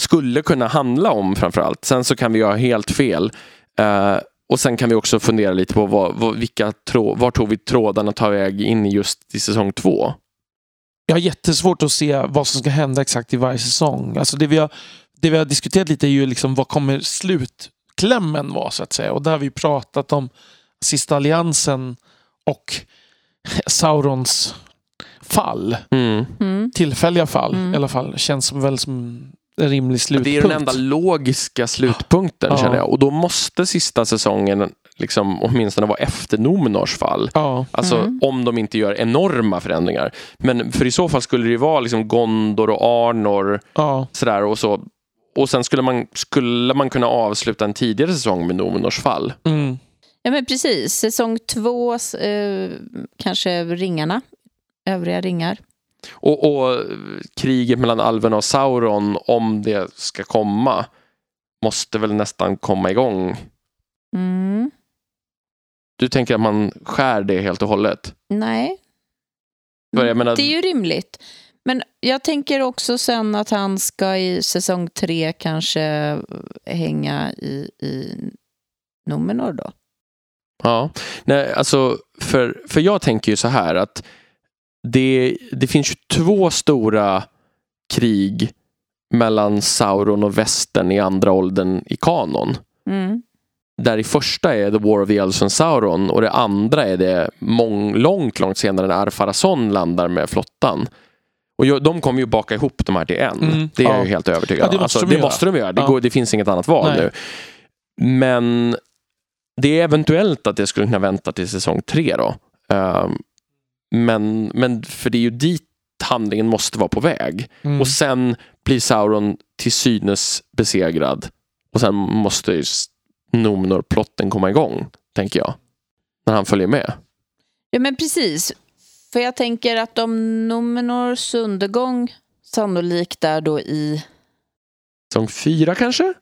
[SPEAKER 1] skulle kunna handla om framförallt. Sen så kan vi ha helt fel. Eh, och sen kan vi också fundera lite på vad, vad, vilka trå, var tror vi trådarna tar väg in i just i säsong två.
[SPEAKER 2] Jag har jättesvårt att se vad som ska hända exakt i varje säsong. Alltså det, vi har, det vi har diskuterat lite är ju liksom vad kommer slutklämmen vara så att säga. Och där har vi pratat om sista alliansen och [laughs] Saurons fall.
[SPEAKER 1] Mm.
[SPEAKER 3] Mm.
[SPEAKER 2] Tillfälliga fall
[SPEAKER 3] Mm.
[SPEAKER 2] i alla fall. Känns som väl som en rimlig
[SPEAKER 1] Det
[SPEAKER 2] slutpunkt.
[SPEAKER 1] är den enda logiska slutpunkten
[SPEAKER 2] Ja.
[SPEAKER 1] känner jag. Och då måste sista säsongen liksom, åtminstone vara efter Nomenors fall.
[SPEAKER 2] Ja,
[SPEAKER 1] Alltså
[SPEAKER 3] Mm.
[SPEAKER 1] om de inte gör enorma förändringar. Men för i så fall skulle det vara liksom Gondor och Arnor
[SPEAKER 2] ja,
[SPEAKER 1] sådär och så. Och sen skulle man, skulle man kunna avsluta en tidigare säsong med Nomenors fall.
[SPEAKER 2] mm,
[SPEAKER 3] ja, men precis. Säsong två, eh, kanske ringarna. Övriga ringar.
[SPEAKER 1] Och, och kriget mellan alverna och Sauron, om det ska komma, måste väl nästan komma igång.
[SPEAKER 3] Mm.
[SPEAKER 1] Du tänker att man skär det helt och hållet?
[SPEAKER 3] Nej.
[SPEAKER 1] Menar-
[SPEAKER 3] Det är ju rimligt. Men jag tänker också sen att han ska i säsong tre kanske hänga i, i Numenor då.
[SPEAKER 1] Ja, nej, alltså för, för jag tänker ju så här att det, det finns ju två stora krig mellan Sauron och västern i andra åldern i kanon.
[SPEAKER 3] Mm.
[SPEAKER 1] Där i första är The War of the Elves and Sauron och det andra är det mång, långt, långt senare när Arfarason landar med flottan. Och de kommer ju baka ihop de här till en.
[SPEAKER 2] Mm,
[SPEAKER 1] det är jag
[SPEAKER 2] ja.
[SPEAKER 1] ju helt övertygad
[SPEAKER 2] Ja,
[SPEAKER 1] om.
[SPEAKER 2] det måste
[SPEAKER 1] alltså,
[SPEAKER 2] de
[SPEAKER 1] det
[SPEAKER 2] göra.
[SPEAKER 1] måste de göra. Det,
[SPEAKER 2] Ja.
[SPEAKER 1] går, det finns inget annat val
[SPEAKER 2] Nej.
[SPEAKER 1] nu. Men det är eventuellt att det skulle kunna vänta till säsong tre då. Ehm, men, men för det är ju dit handlingen måste vara på väg.
[SPEAKER 2] Mm.
[SPEAKER 1] Och sen blir Sauron till synes besegrad. Och sen måste Numenor-plotten komma igång, tänker jag. När han följer med.
[SPEAKER 3] Ja, men precis. För jag tänker att om Numenors undergång sannolikt är då i...
[SPEAKER 1] Säsong fyra kanske?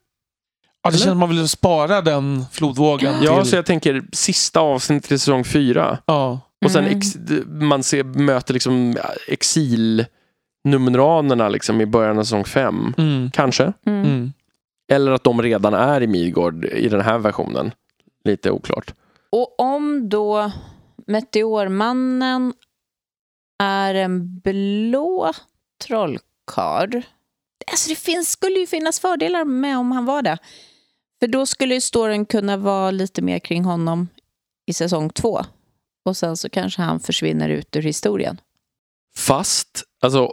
[SPEAKER 2] ja, det känns man vill spara den flodvågen
[SPEAKER 1] Ja,
[SPEAKER 2] till...
[SPEAKER 1] så jag tänker sista avsnittet till säsong fyra.
[SPEAKER 2] ja.
[SPEAKER 1] Och sen
[SPEAKER 3] Mm.
[SPEAKER 1] ex, man ser, möter liksom exil-numeranerna liksom i början av säsong fem.
[SPEAKER 2] Mm.
[SPEAKER 1] Kanske.
[SPEAKER 3] Mm.
[SPEAKER 1] Eller att de redan är i Midgård i den här versionen. Lite oklart.
[SPEAKER 3] Och om då Meteormannen är en blå trollkarl. Alltså det finns, skulle ju finnas fördelar med om han var det. För då skulle ju storyn kunna vara lite mer kring honom i säsong två. Och sen så kanske han försvinner ut ur historien.
[SPEAKER 1] Fast, alltså,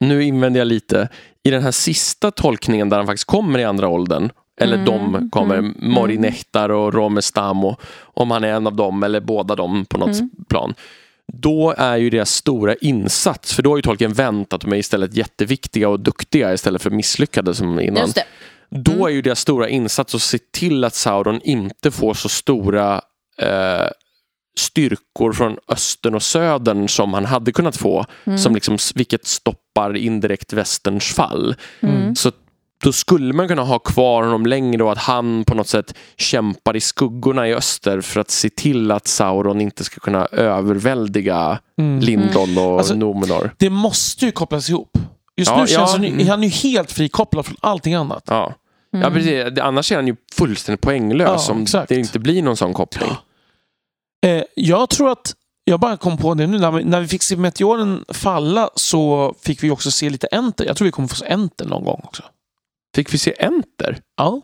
[SPEAKER 1] nu invänder jag lite. I den här sista tolkningen där han faktiskt kommer i andra åldern, eller
[SPEAKER 3] Mm,
[SPEAKER 1] de kommer,
[SPEAKER 3] mm,
[SPEAKER 1] Morinehtar och Romestamo, om han är en av dem eller båda dem på något
[SPEAKER 3] Mm.
[SPEAKER 1] plan. Då är ju deras stora insats, för då har ju tolken vänt att de är istället jätteviktiga och duktiga istället för misslyckade som innan. Då
[SPEAKER 3] Mm.
[SPEAKER 1] är ju deras stora insats att se till att Sauron inte får så stora eh, styrkor från östern och södern som han hade kunnat få.
[SPEAKER 3] Mm.
[SPEAKER 1] Som liksom, vilket stoppar indirekt västerns fall.
[SPEAKER 3] Mm.
[SPEAKER 1] Så då skulle man kunna ha kvar honom längre och att han på något sätt kämpar i skuggorna i öster för att se till att Sauron inte ska kunna överväldiga
[SPEAKER 2] Mm.
[SPEAKER 1] Lindon och
[SPEAKER 2] Alltså,
[SPEAKER 1] Numenor.
[SPEAKER 2] Det måste ju kopplas ihop. Just
[SPEAKER 1] Ja,
[SPEAKER 2] nu känns
[SPEAKER 1] ja,
[SPEAKER 2] han, ju-
[SPEAKER 1] mm.
[SPEAKER 2] han är ju helt frikopplad från allting annat.
[SPEAKER 1] Ja.
[SPEAKER 3] Mm.
[SPEAKER 1] Ja, precis. Det- Annars är han ju fullständigt poänglös
[SPEAKER 2] Ja,
[SPEAKER 1] om
[SPEAKER 2] exakt.
[SPEAKER 1] det inte blir någon sån koppling.
[SPEAKER 2] Eh, jag tror att, jag bara kom på det nu, när vi, när vi fick se meteoren falla så fick vi också se lite enter. Jag tror vi kommer få se enter någon gång också.
[SPEAKER 1] Fick vi se Enter?
[SPEAKER 2] Ja.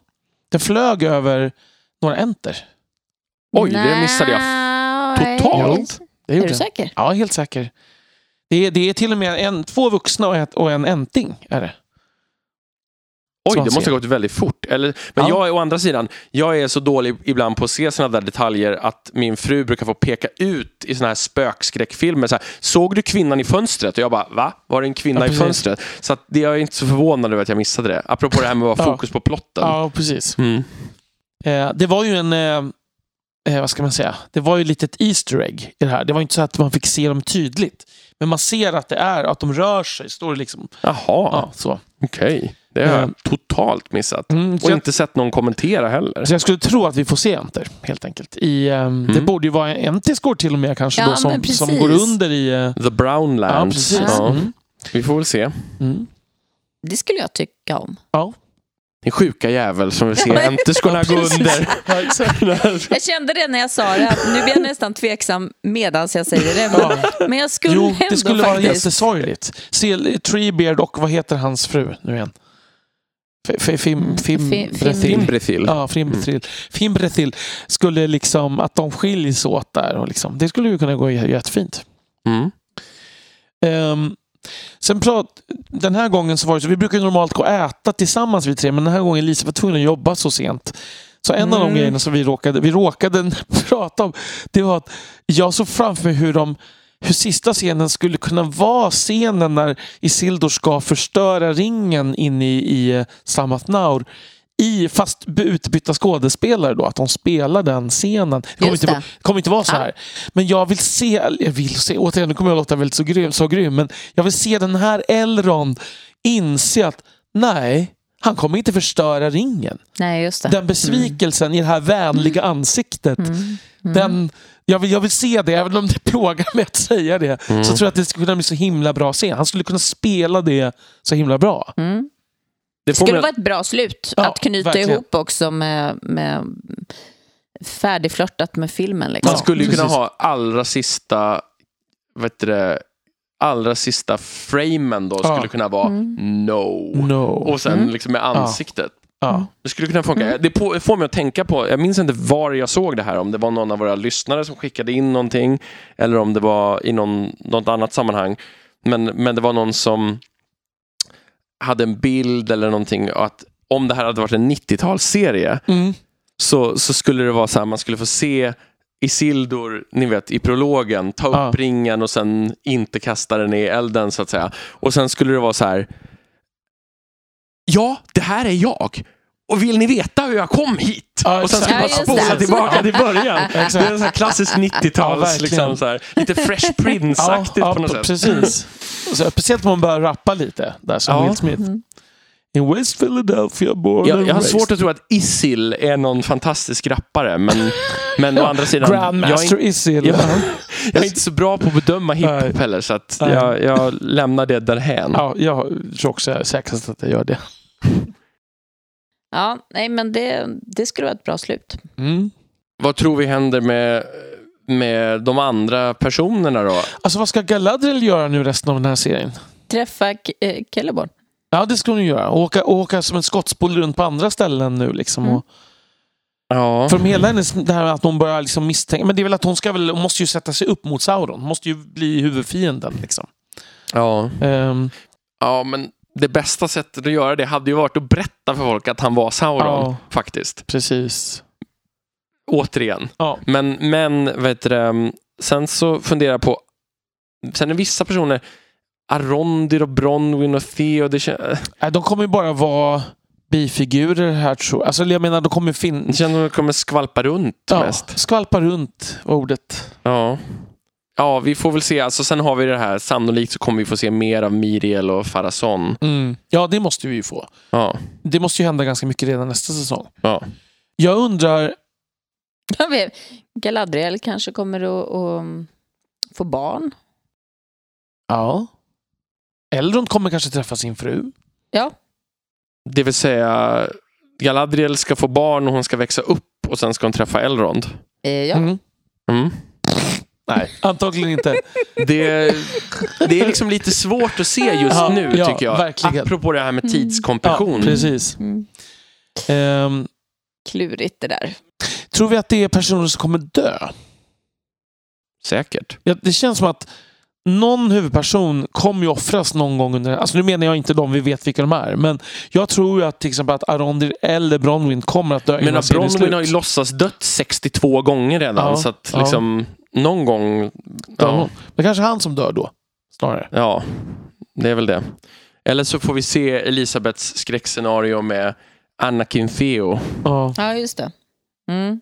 [SPEAKER 2] Den flög över några enter.
[SPEAKER 1] Oj, det missade jag
[SPEAKER 3] Nej.
[SPEAKER 1] totalt.
[SPEAKER 2] Det
[SPEAKER 3] Är du säker?
[SPEAKER 2] Ja, helt säker. Det är, det är till och med en, två vuxna och, ett, och en änting. Är det.
[SPEAKER 1] Oj, det måste ha gått väldigt fort. Eller, men
[SPEAKER 2] Ja.
[SPEAKER 1] jag å andra sidan, jag är så dålig ibland på att se sådana där detaljer att min fru brukar få peka ut i såna här spökskräckfilmer. Så här, Såg du kvinnan i fönstret? Och jag bara, va? Var det en kvinna
[SPEAKER 2] Ja,
[SPEAKER 1] i fönstret? Så att det, jag är inte så förvånad över att jag missade det. Apropå det här med att vara
[SPEAKER 2] Ja.
[SPEAKER 1] fokus på plotten.
[SPEAKER 2] Ja, precis.
[SPEAKER 1] Mm.
[SPEAKER 2] Eh, det var ju en... Eh, eh, vad ska man säga? Det var ju lite ett Easter egg i det här. Det var inte så att man fick se dem tydligt. Men man ser att det är, att de rör sig. Står det liksom.
[SPEAKER 1] Jaha,
[SPEAKER 2] Ja, så.
[SPEAKER 1] okej. Det har jag
[SPEAKER 2] Mm.
[SPEAKER 1] totalt missat.
[SPEAKER 2] Mm,
[SPEAKER 1] Och
[SPEAKER 2] jag,
[SPEAKER 1] inte sett någon kommentera heller.
[SPEAKER 2] så jag skulle tro att vi får se Enter, helt enkelt. I, Det
[SPEAKER 1] Mm.
[SPEAKER 2] borde ju vara en Enter till och med kanske
[SPEAKER 3] Ja,
[SPEAKER 2] då, som, som går under i... eh,
[SPEAKER 1] The Brownlands.
[SPEAKER 2] Ja.
[SPEAKER 1] Ja,
[SPEAKER 2] Mm.
[SPEAKER 1] Vi får väl se.
[SPEAKER 2] Mm.
[SPEAKER 3] Det skulle jag tycka om.
[SPEAKER 2] Ja.
[SPEAKER 1] Din sjuka jävel som vill se Enterskorna gå under. [laughs]
[SPEAKER 3] Jag kände det när jag sa det. att Nu blir jag [laughs] nästan tveksam medan jag säger det. Men, men jag skulle
[SPEAKER 2] Jo,
[SPEAKER 3] ändå
[SPEAKER 2] det skulle vara
[SPEAKER 3] faktiskt...
[SPEAKER 2] jättesorgligt. Se Treebeard och vad heter hans fru nu igen? Fim,
[SPEAKER 3] Mm,
[SPEAKER 2] fim,
[SPEAKER 3] Fi-
[SPEAKER 2] Brethil.
[SPEAKER 1] Fimbrethil.
[SPEAKER 2] Ja, Fimbrethil. Fimbrethil skulle liksom, att de skiljs åt där. Och liksom, det skulle ju kunna gå jättefint.
[SPEAKER 1] Mm.
[SPEAKER 2] Um, sen prat, den här gången så var det så, vi brukar normalt gå och äta tillsammans vi tre, men den här gången Lisa var tvungen att jobba så sent. Så en av de
[SPEAKER 3] Mm.
[SPEAKER 2] grejerna som vi råkade, vi råkade [laughs] prata om, det var att jag såg framför mig hur de hur sista scenen skulle kunna vara scenen när Isildur ska förstöra ringen in i, i eh, Sammath Naur. I, fast utbytta skådespelare då, att de spelar den scenen. Det kommer, inte,
[SPEAKER 3] det.
[SPEAKER 2] kommer inte vara så
[SPEAKER 3] Ja.
[SPEAKER 2] här. Men jag vill se, jag vill se, återigen nu kommer jag låta väldigt så grym, så grym, men jag vill se den här Elrond inse att nej, han kommer inte förstöra ringen.
[SPEAKER 3] Nej, just det.
[SPEAKER 2] Den besvikelsen i det här vänliga ansiktet,
[SPEAKER 3] Mm. Mm.
[SPEAKER 2] den, jag, vill, jag vill se det, även om det [laughs] plågar mig att säga det.
[SPEAKER 1] Mm.
[SPEAKER 2] Så tror jag att det skulle kunna bli så himla bra scen. Han skulle kunna spela det så himla bra.
[SPEAKER 3] Mm.
[SPEAKER 1] Det
[SPEAKER 3] Det skulle
[SPEAKER 1] man-
[SPEAKER 3] vara ett bra slut
[SPEAKER 2] Ja,
[SPEAKER 3] att knyta
[SPEAKER 2] verkligen.
[SPEAKER 3] ihop också med, med färdigflörtat med filmen. Liksom.
[SPEAKER 1] Man skulle ju kunna ha allra sista, vad heter det, allra sista framen då
[SPEAKER 2] Ja.
[SPEAKER 1] skulle kunna vara
[SPEAKER 3] Mm.
[SPEAKER 1] no.
[SPEAKER 2] No.
[SPEAKER 1] Och sen
[SPEAKER 3] Mm.
[SPEAKER 1] liksom med ansiktet.
[SPEAKER 2] Ja.
[SPEAKER 1] Det skulle kunna funka.
[SPEAKER 3] Mm.
[SPEAKER 1] Det på, får mig att tänka på, jag minns inte var jag såg det här, om det var någon av våra lyssnare som skickade in någonting eller om det var i någon, något annat sammanhang. Men, men det var någon som hade en bild eller någonting att om det här hade varit en 90-talsserie
[SPEAKER 2] Mm.
[SPEAKER 1] så, så skulle det vara så här, man skulle få se Isildur, ni vet i prologen, ta upp
[SPEAKER 2] Ja.
[SPEAKER 1] ringen och sen inte kasta den i elden så att säga. Och sen skulle det vara så här. Ja, det här är jag. Och vill ni veta hur jag kom hit?
[SPEAKER 2] Ja,
[SPEAKER 1] och sen ska man
[SPEAKER 3] Ja,
[SPEAKER 1] spola tillbaka till början. [laughs] Det är en sån här klassisk
[SPEAKER 2] Ja,
[SPEAKER 1] 90-tals,
[SPEAKER 2] verkligen.
[SPEAKER 1] liksom, så här, lite Fresh [laughs] Prince-aktigt
[SPEAKER 2] ja,
[SPEAKER 1] på något sätt.
[SPEAKER 2] precis. [laughs] Så, speciellt om man börjar rappa lite, där som
[SPEAKER 1] Ja.
[SPEAKER 2] Will Smith.
[SPEAKER 3] Mm.
[SPEAKER 2] In West Philadelphia, born
[SPEAKER 1] Jag, jag har
[SPEAKER 2] raised.
[SPEAKER 1] svårt att tro att Isil är någon fantastisk rappare, men, men å andra sidan, jag är,
[SPEAKER 2] Grandmaster Isil.
[SPEAKER 1] Ja. jag är inte så bra på att bedöma hiphop heller, så att jag, jag lämnar det därhän.
[SPEAKER 2] Ja, jag tror också jag är säkrast att jag gör det. [laughs]
[SPEAKER 3] Ja, nej, men det, det skulle vara ett bra slut.
[SPEAKER 2] Mm.
[SPEAKER 1] Vad tror vi händer med, med de andra personerna då?
[SPEAKER 2] Alltså vad ska Galadriel göra nu resten av den här serien?
[SPEAKER 3] Träffa K- eh, Celeborn.
[SPEAKER 2] Ja, det ska hon ju göra. Åka, åka som en skottspol runt på andra ställen nu. Liksom.
[SPEAKER 3] Mm.
[SPEAKER 2] Och,
[SPEAKER 1] Ja,
[SPEAKER 2] för hela hennes, det här att hon börjar liksom misstänka. Men det är väl att hon ska väl, hon måste ju sätta sig upp mot Sauron. Hon måste ju bli huvudfienden. Liksom.
[SPEAKER 1] ja.
[SPEAKER 2] Ehm,
[SPEAKER 1] ja, men det bästa sättet att göra det hade ju varit att berätta för folk att han var Sauron,
[SPEAKER 2] Ja.
[SPEAKER 1] faktiskt.
[SPEAKER 2] precis.
[SPEAKER 1] Återigen.
[SPEAKER 2] Ja.
[SPEAKER 1] Men, men vet du, det, sen så funderar jag på, sen är vissa personer, Arondir och Bronwyn och Theo, det, kän,
[SPEAKER 2] Nej, de kommer ju bara vara bifigurer här tror jag. Alltså, jag menar, de kommer
[SPEAKER 1] det
[SPEAKER 2] finnas...
[SPEAKER 1] känns som att de kommer skvalpa runt
[SPEAKER 2] Ja,
[SPEAKER 1] mest.
[SPEAKER 2] skvalpa runt var ordet.
[SPEAKER 1] Ja. Ja, vi får väl se. Alltså, sen har vi det här, sannolikt så kommer vi få se mer av Miriel och Farazon.
[SPEAKER 2] Mm. Ja, det måste vi ju få.
[SPEAKER 1] Ja,
[SPEAKER 2] Det måste ju hända ganska mycket redan nästa säsong.
[SPEAKER 1] ja.
[SPEAKER 2] Jag undrar...
[SPEAKER 3] Jag vet, Galadriel kanske kommer att, att få barn.
[SPEAKER 2] Ja. Elrond kommer kanske träffa sin fru.
[SPEAKER 3] Ja,
[SPEAKER 1] Det vill säga, Galadriel ska få barn och hon ska växa upp och sen ska hon träffa Elrond.
[SPEAKER 3] eh, ja.
[SPEAKER 2] Mm.
[SPEAKER 1] Mm.
[SPEAKER 2] Nej, [laughs] antagligen inte.
[SPEAKER 1] Det, det är liksom lite svårt att se just
[SPEAKER 2] Ja,
[SPEAKER 1] nu,
[SPEAKER 2] ja,
[SPEAKER 1] tycker jag.
[SPEAKER 2] verkligen.
[SPEAKER 1] Apropå det här med
[SPEAKER 3] Mm.
[SPEAKER 2] Ja,
[SPEAKER 1] tidskompression.
[SPEAKER 2] precis.
[SPEAKER 3] Mm.
[SPEAKER 2] Ehm,
[SPEAKER 3] Klurigt det där.
[SPEAKER 2] tror vi att det är personer som kommer dö?
[SPEAKER 1] Säkert.
[SPEAKER 2] Ja, det känns som att någon huvudperson kommer ju offras någon gång under... Alltså nu menar jag inte de vi vet vilka de är. Men jag tror ju att till exempel att Arondir eller Bronwyn kommer att dö
[SPEAKER 1] Men
[SPEAKER 2] innan
[SPEAKER 1] Bronwyn har ju
[SPEAKER 2] slut.
[SPEAKER 1] låtsas dött 62 gånger redan.
[SPEAKER 2] Ja,
[SPEAKER 1] så att
[SPEAKER 2] ja.
[SPEAKER 1] liksom, någon gång... Ja.
[SPEAKER 2] Men kanske han som dör då. Snarare.
[SPEAKER 1] ja, det är väl det. Eller så får vi se Elisabeths skräckscenario med Anakin Theo.
[SPEAKER 2] Ja.
[SPEAKER 3] Ja, just det. Mm.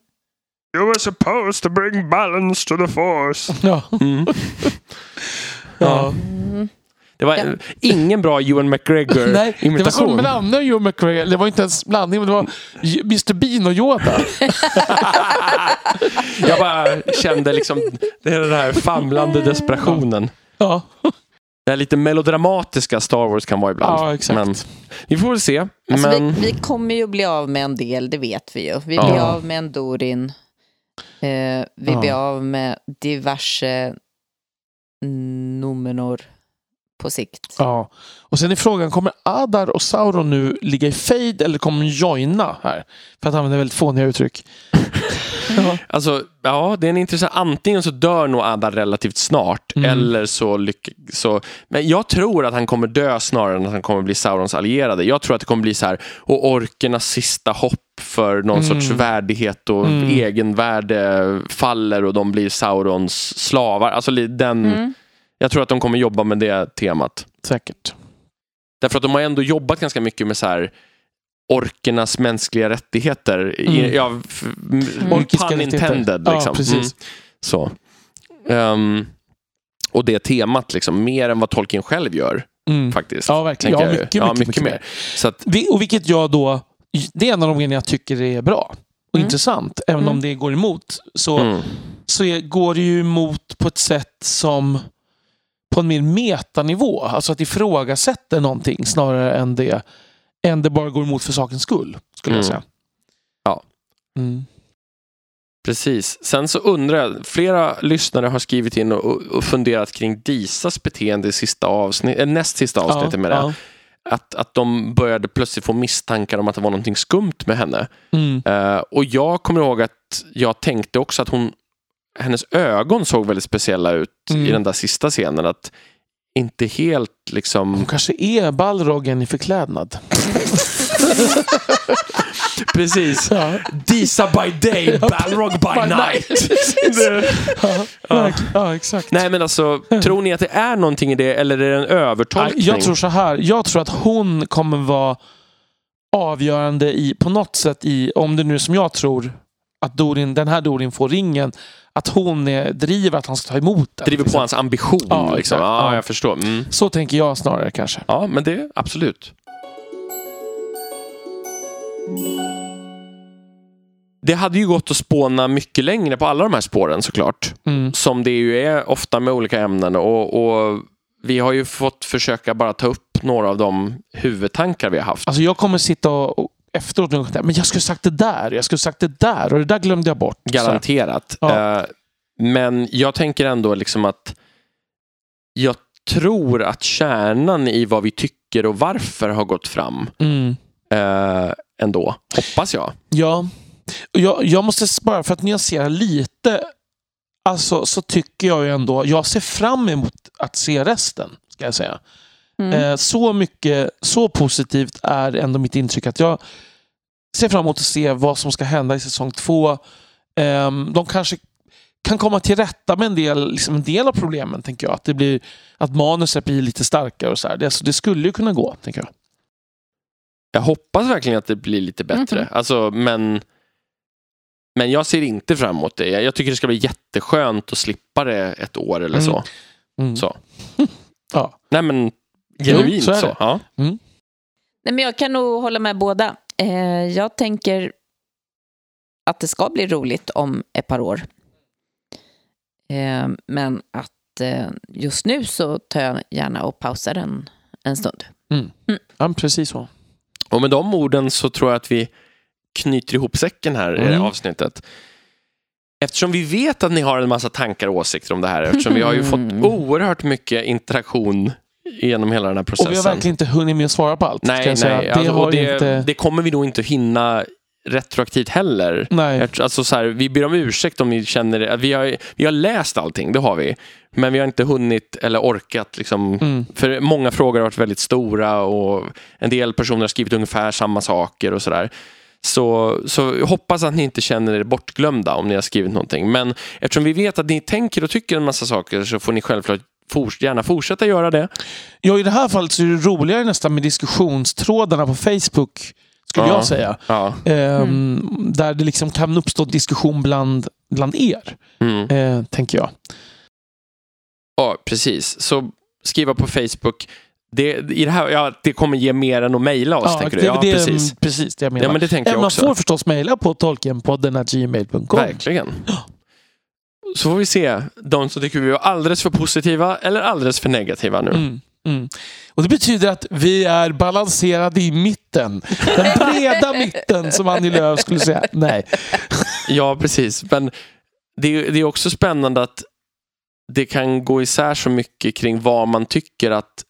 [SPEAKER 1] You were supposed to bring balance to the force. [laughs]
[SPEAKER 2] Ja.
[SPEAKER 1] Mm.
[SPEAKER 2] ja.
[SPEAKER 3] Mm.
[SPEAKER 1] Det var
[SPEAKER 3] Ja.
[SPEAKER 1] ingen bra Ewan [laughs]
[SPEAKER 2] Nej, det var som
[SPEAKER 1] McGregor-imitation.
[SPEAKER 2] blandning Ewan McGregor. Det var inte ens blandning, men det var Mr Bean och Yoda. [laughs]
[SPEAKER 1] Jag bara kände liksom det den här famlande desperationen.
[SPEAKER 2] Ja,
[SPEAKER 1] Det här lite melodramatiska Star Wars kan vara ibland.
[SPEAKER 2] ja exakt.
[SPEAKER 1] Men vi får väl se.
[SPEAKER 3] Alltså,
[SPEAKER 1] men...
[SPEAKER 3] vi, vi kommer ju bli av med en del, det vet vi ju. Vi
[SPEAKER 1] Ja.
[SPEAKER 3] blir av med en Dorin. Eh, vi
[SPEAKER 2] Ja.
[SPEAKER 3] blir av med diverse Numenor på sikt.
[SPEAKER 2] Ja. Och sen är frågan, kommer Adar och Sauron nu ligga i fejd eller kommer de joina här? För att använda väldigt fåniga uttryck. [laughs] ja.
[SPEAKER 1] Alltså, ja, det är en intressant... Antingen så dör nog Adar relativt snart,
[SPEAKER 2] Mm.
[SPEAKER 1] eller så, lyck... så... Men jag tror att han kommer dö snarare än att han kommer bli Saurons allierade. Jag tror att det kommer bli så här, och orkernas sista hopp för någon
[SPEAKER 2] Mm.
[SPEAKER 1] sorts värdighet och
[SPEAKER 2] Mm.
[SPEAKER 1] egenvärde faller och de blir Saurons slavar. Alltså den...
[SPEAKER 3] Mm.
[SPEAKER 1] Jag tror att de kommer jobba med det temat.
[SPEAKER 2] Säkert.
[SPEAKER 1] Därför att de har ändå jobbat ganska mycket med så här orkernas mänskliga rättigheter.
[SPEAKER 2] Mm.
[SPEAKER 1] ja, f- m-
[SPEAKER 2] Orkiska
[SPEAKER 1] pun intended.
[SPEAKER 2] Ja,
[SPEAKER 1] Liksom.
[SPEAKER 2] precis.
[SPEAKER 1] Mm. Så. Ehm, och det temat, liksom, mer än vad Tolkien själv gör
[SPEAKER 2] Mm.
[SPEAKER 1] faktiskt.
[SPEAKER 2] Ja, verkligen. Ja,
[SPEAKER 1] ju.
[SPEAKER 2] mycket,
[SPEAKER 1] ja,
[SPEAKER 2] mycket,
[SPEAKER 1] mycket,
[SPEAKER 2] mycket
[SPEAKER 1] mer. Att,
[SPEAKER 2] Och vilket jag då, det är en av de grejerna jag tycker är bra och
[SPEAKER 3] Mm.
[SPEAKER 2] intressant. Även
[SPEAKER 3] Mm.
[SPEAKER 2] om det går emot. Så,
[SPEAKER 1] mm.
[SPEAKER 2] så är, går det ju emot på ett sätt som på en mer metanivå. Alltså att ifrågasätta någonting snarare än det, än det bara går emot för sakens skull. Skulle jag
[SPEAKER 1] Mm.
[SPEAKER 2] säga.
[SPEAKER 1] Ja.
[SPEAKER 2] Mm.
[SPEAKER 1] Precis. Sen så undrar jag, flera lyssnare har skrivit in och, och funderat kring Disas beteende i sista avsnitt, äh, näst sista avsnittet med det.
[SPEAKER 2] ja.
[SPEAKER 1] Att, att de började plötsligt få misstankar om att det var någonting skumt med henne.
[SPEAKER 2] Mm.
[SPEAKER 1] Eh, och jag kommer ihåg att jag tänkte också att hon, hennes ögon såg väldigt speciella ut
[SPEAKER 2] Mm.
[SPEAKER 1] i den där sista scenen. Att inte helt liksom...
[SPEAKER 2] Hon kanske är Balrogen i förklädnad. [laughs] [laughs]
[SPEAKER 1] Precis.
[SPEAKER 2] Ja.
[SPEAKER 1] Disa by day, Balrog by night. [laughs]
[SPEAKER 2] Ja, ja, exakt.
[SPEAKER 1] Nej men alltså, tror ni att det är någonting i det eller är det en övertolkning?
[SPEAKER 2] Jag tror så här. Jag tror att hon kommer vara avgörande i, på något sätt i, om det nu är som jag tror, att Dorin, den här Dorin får ringen, att hon är, driver att han ska ta emot den.
[SPEAKER 1] driver på hans ambition.
[SPEAKER 2] Ja,
[SPEAKER 1] liksom. Ja. jag förstår. Mm.
[SPEAKER 2] Så tänker jag snarare kanske.
[SPEAKER 1] Ja, men det absolut. Det hade ju gått att spåna mycket längre på alla de här spåren såklart.
[SPEAKER 2] Mm.
[SPEAKER 1] Som det ju är ofta med olika ämnen. Och, och vi har ju fått försöka bara ta upp några av de huvudtankar vi har haft.
[SPEAKER 2] Alltså jag kommer sitta och, efteråt och tänka, men jag skulle sagt det där, jag skulle sagt det där och det där glömde jag bort.
[SPEAKER 1] Garanterat.
[SPEAKER 2] Ja.
[SPEAKER 1] Eh, men jag tänker ändå liksom att jag tror att kärnan i vad vi tycker och varför har gått fram
[SPEAKER 2] Mm.
[SPEAKER 1] Ändå. Hoppas jag.
[SPEAKER 2] Ja, jag, jag måste bara för att nyansera lite. Alltså så tycker jag ju ändå, jag ser fram emot att se resten. Ska jag säga.
[SPEAKER 3] Mm.
[SPEAKER 2] Eh, så mycket, så positivt är ändå mitt intryck att jag ser fram emot att se vad som ska hända i säsong två. Ehm, de kanske kan komma till rätta med en del, liksom en del av problemen, tänker jag. Att, det blir, att manuset blir lite starkare och så här. Det, så det skulle ju kunna gå, tänker jag.
[SPEAKER 1] Jag hoppas verkligen att det blir lite bättre.
[SPEAKER 3] Mhm.
[SPEAKER 1] Alltså, men, men jag ser inte fram emot det. Jag jag tycker det ska bli jätteskönt att slippa det ett år eller
[SPEAKER 2] Mm.
[SPEAKER 1] så.
[SPEAKER 2] Mm.
[SPEAKER 1] så. [laughs]
[SPEAKER 2] Ja.
[SPEAKER 1] Nej men genuint
[SPEAKER 2] Jo, så
[SPEAKER 1] så. Ja.
[SPEAKER 3] Nej, men jag kan nog hålla med båda. Eh, jag tänker att det ska bli roligt om ett par år. Eh, men att eh, just nu så tar jag gärna och pausar en, en stund.
[SPEAKER 2] Ja, precis så.
[SPEAKER 1] Och med de orden så tror jag att vi knyter ihop säcken här i det här
[SPEAKER 2] Mm.
[SPEAKER 1] avsnittet. Eftersom vi vet att ni har en massa tankar och åsikter om det här. Eftersom vi har ju [laughs] fått
[SPEAKER 3] Mm.
[SPEAKER 1] oerhört mycket interaktion genom hela den här processen.
[SPEAKER 2] Och vi har verkligen inte hunnit med att svara på allt.
[SPEAKER 1] Nej, nej.
[SPEAKER 2] Det,
[SPEAKER 1] Alltså, det,
[SPEAKER 2] inte...
[SPEAKER 1] det kommer vi nog inte hinna retroaktivt heller.
[SPEAKER 2] Nej.
[SPEAKER 1] Alltså så här, vi ber om ursäkt om ni känner det. Vi har, vi har läst allting, det har vi. Men vi har inte hunnit eller orkat. Liksom,
[SPEAKER 2] Mm.
[SPEAKER 1] För många frågor har varit väldigt stora och en del personer har skrivit ungefär samma saker och sådär. Så, så hoppas att ni inte känner er bortglömda om ni har skrivit någonting. Men eftersom vi vet att ni tänker och tycker en massa saker så får ni självklart gärna fortsätta göra det.
[SPEAKER 2] Ja, i det här fallet så är det roligare nästan med diskussionstrådarna på Facebook, skulle
[SPEAKER 1] Ja.
[SPEAKER 2] jag säga.
[SPEAKER 1] Ja.
[SPEAKER 2] Ehm, Där det liksom kan uppstå diskussion bland, bland er,
[SPEAKER 1] Mm.
[SPEAKER 2] eh, tänker jag.
[SPEAKER 1] Ja, precis. Så skriva på Facebook. Det, i det, här, ja, det kommer ge mer än att mejla oss, tänker du? Ja,
[SPEAKER 2] det
[SPEAKER 1] precis.
[SPEAKER 2] precis det jag menar.
[SPEAKER 1] Ja, men det tänker
[SPEAKER 2] Eh,
[SPEAKER 1] jag
[SPEAKER 2] Man
[SPEAKER 1] också.
[SPEAKER 2] får förstås mejla på tolkienpodden.gmail.com.
[SPEAKER 1] Verkligen. Så får vi se de som tycker vi var alldeles för positiva eller alldeles för negativa nu.
[SPEAKER 2] Mm, mm. Och Det betyder att vi är balanserade i mitten. Den breda [laughs] mitten som Annie Lööf skulle säga. Nej.
[SPEAKER 1] Ja, precis. Men det, det är också spännande att det kan gå isär så mycket kring vad man tycker att,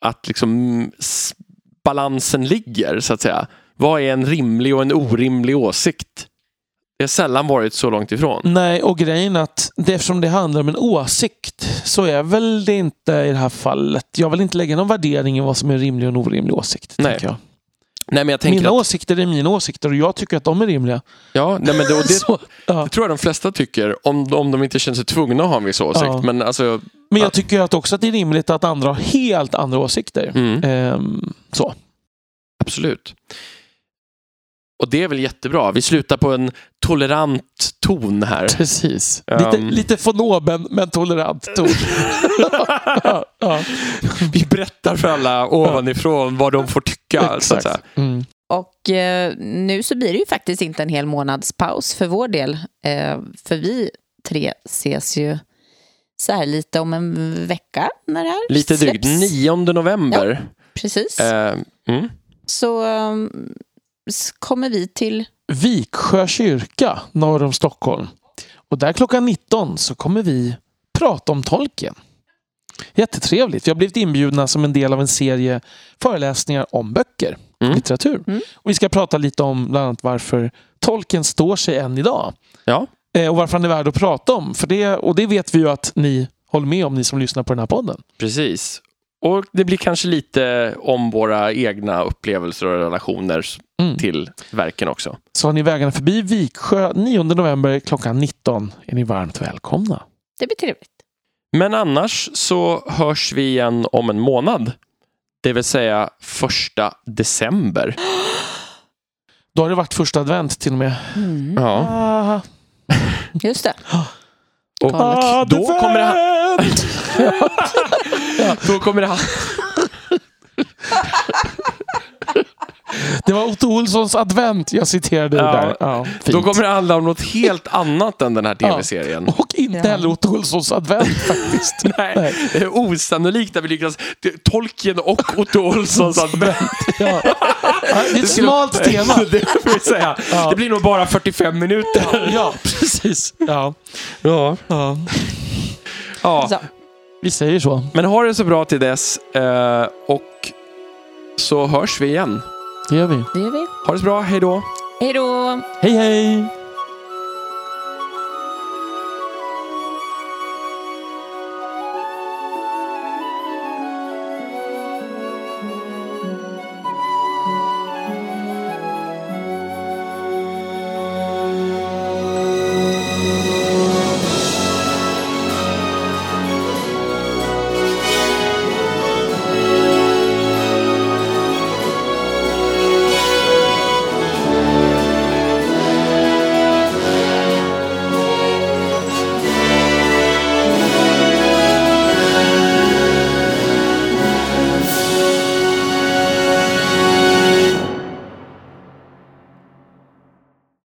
[SPEAKER 1] att liksom balansen ligger, så att säga. Vad är en rimlig och en orimlig åsikt? Det har sällan varit så långt ifrån.
[SPEAKER 2] Nej, och grejen är att det, eftersom det handlar om en åsikt så är väl det inte i det här fallet. Jag vill inte lägga någon värdering i vad som är en rimlig och en orimlig åsikt.
[SPEAKER 1] Nej.
[SPEAKER 2] Jag.
[SPEAKER 1] Nej, men jag tänker
[SPEAKER 2] Mina
[SPEAKER 1] att,
[SPEAKER 2] åsikter är mina åsikter och jag tycker att de är rimliga.
[SPEAKER 1] ja, nej, men det, det, [laughs]
[SPEAKER 2] Så, ja.
[SPEAKER 1] det tror jag de flesta tycker, om, om de inte känner sig tvungna att ha en viss åsikt.
[SPEAKER 2] Ja.
[SPEAKER 1] Men alltså,
[SPEAKER 2] Men
[SPEAKER 1] Ja.
[SPEAKER 2] jag tycker att också att det är rimligt att andra har helt andra åsikter.
[SPEAKER 1] mm.
[SPEAKER 2] Ehm, så.
[SPEAKER 1] Absolut. Och det är väl jättebra. Vi slutar på en tolerant ton här.
[SPEAKER 2] Precis.
[SPEAKER 1] Um.
[SPEAKER 2] Lite, lite von oben, men tolerant ton. [laughs] ja, ja.
[SPEAKER 1] Vi berättar för alla ovanifrån vad de får tycka. Så att
[SPEAKER 2] Exakt.
[SPEAKER 1] säga.
[SPEAKER 2] Mm.
[SPEAKER 3] Och eh, nu så blir det ju faktiskt inte en hel månads paus för vår del. Eh, för vi tre ses ju så här lite om en vecka när det här
[SPEAKER 1] Lite drygt.
[SPEAKER 3] släpps.
[SPEAKER 1] 9 november.
[SPEAKER 3] Precis.
[SPEAKER 1] Eh, mm.
[SPEAKER 3] Så um, s- kommer vi till...
[SPEAKER 2] Viksjö kyrka norr om Stockholm. Och där klockan 19 så kommer vi prata om tolken. Jättetrevligt. Vi har blivit inbjudna som en del av en serie föreläsningar om böcker,
[SPEAKER 1] Mm.
[SPEAKER 2] litteratur.
[SPEAKER 3] Mm.
[SPEAKER 2] Och vi ska prata lite om bland annat varför tolken står sig än idag.
[SPEAKER 1] Ja,
[SPEAKER 2] Eh, och varför han är värd att prata om. För det, och det vet vi ju att ni håller med om, ni som lyssnar på den här podden.
[SPEAKER 1] precis. Och det blir kanske lite om våra egna upplevelser och relationer
[SPEAKER 2] Mm.
[SPEAKER 1] till verken också.
[SPEAKER 2] Så har ni vägarna förbi Viksjö 9 november klockan 19 är ni varmt välkomna.
[SPEAKER 3] Det blir trevligt.
[SPEAKER 1] Men annars så hörs vi igen om en månad. Det vill säga första december. [gasps]
[SPEAKER 2] Då har det varit första advent till och med.
[SPEAKER 3] Mm.
[SPEAKER 1] Ja.
[SPEAKER 2] Ah,
[SPEAKER 3] Just det. [gasps]
[SPEAKER 1] Och då kommer det... [laughs] Då kommer det...
[SPEAKER 2] Det var Otto Olssons advent jag citerade
[SPEAKER 1] Ja.
[SPEAKER 2] där. Ja.
[SPEAKER 1] Då kommer det handla om något helt annat än den här tv-serien.
[SPEAKER 2] Och inte
[SPEAKER 3] Ja.
[SPEAKER 2] heller Otto Olssons advent faktiskt. [laughs]
[SPEAKER 1] Nej, det är osannolikt att vi lyckas... Tolkien och Otto Olssons [laughs] advent.
[SPEAKER 2] Ja. Ja, Det är ett smalt [laughs] tema.
[SPEAKER 1] Det, får vi säga.
[SPEAKER 2] Ja.
[SPEAKER 1] det blir nog bara 45 minuter.
[SPEAKER 2] Ja, precis. Ja.
[SPEAKER 1] Ja.
[SPEAKER 2] Ja. Vi säger så.
[SPEAKER 1] Men ha det så bra till dess. eh, Och så hörs vi igen.
[SPEAKER 2] Det gör vi.
[SPEAKER 3] Det gör vi.
[SPEAKER 1] Ha det så bra. Hej då.
[SPEAKER 3] Hej då!
[SPEAKER 2] Hej hej!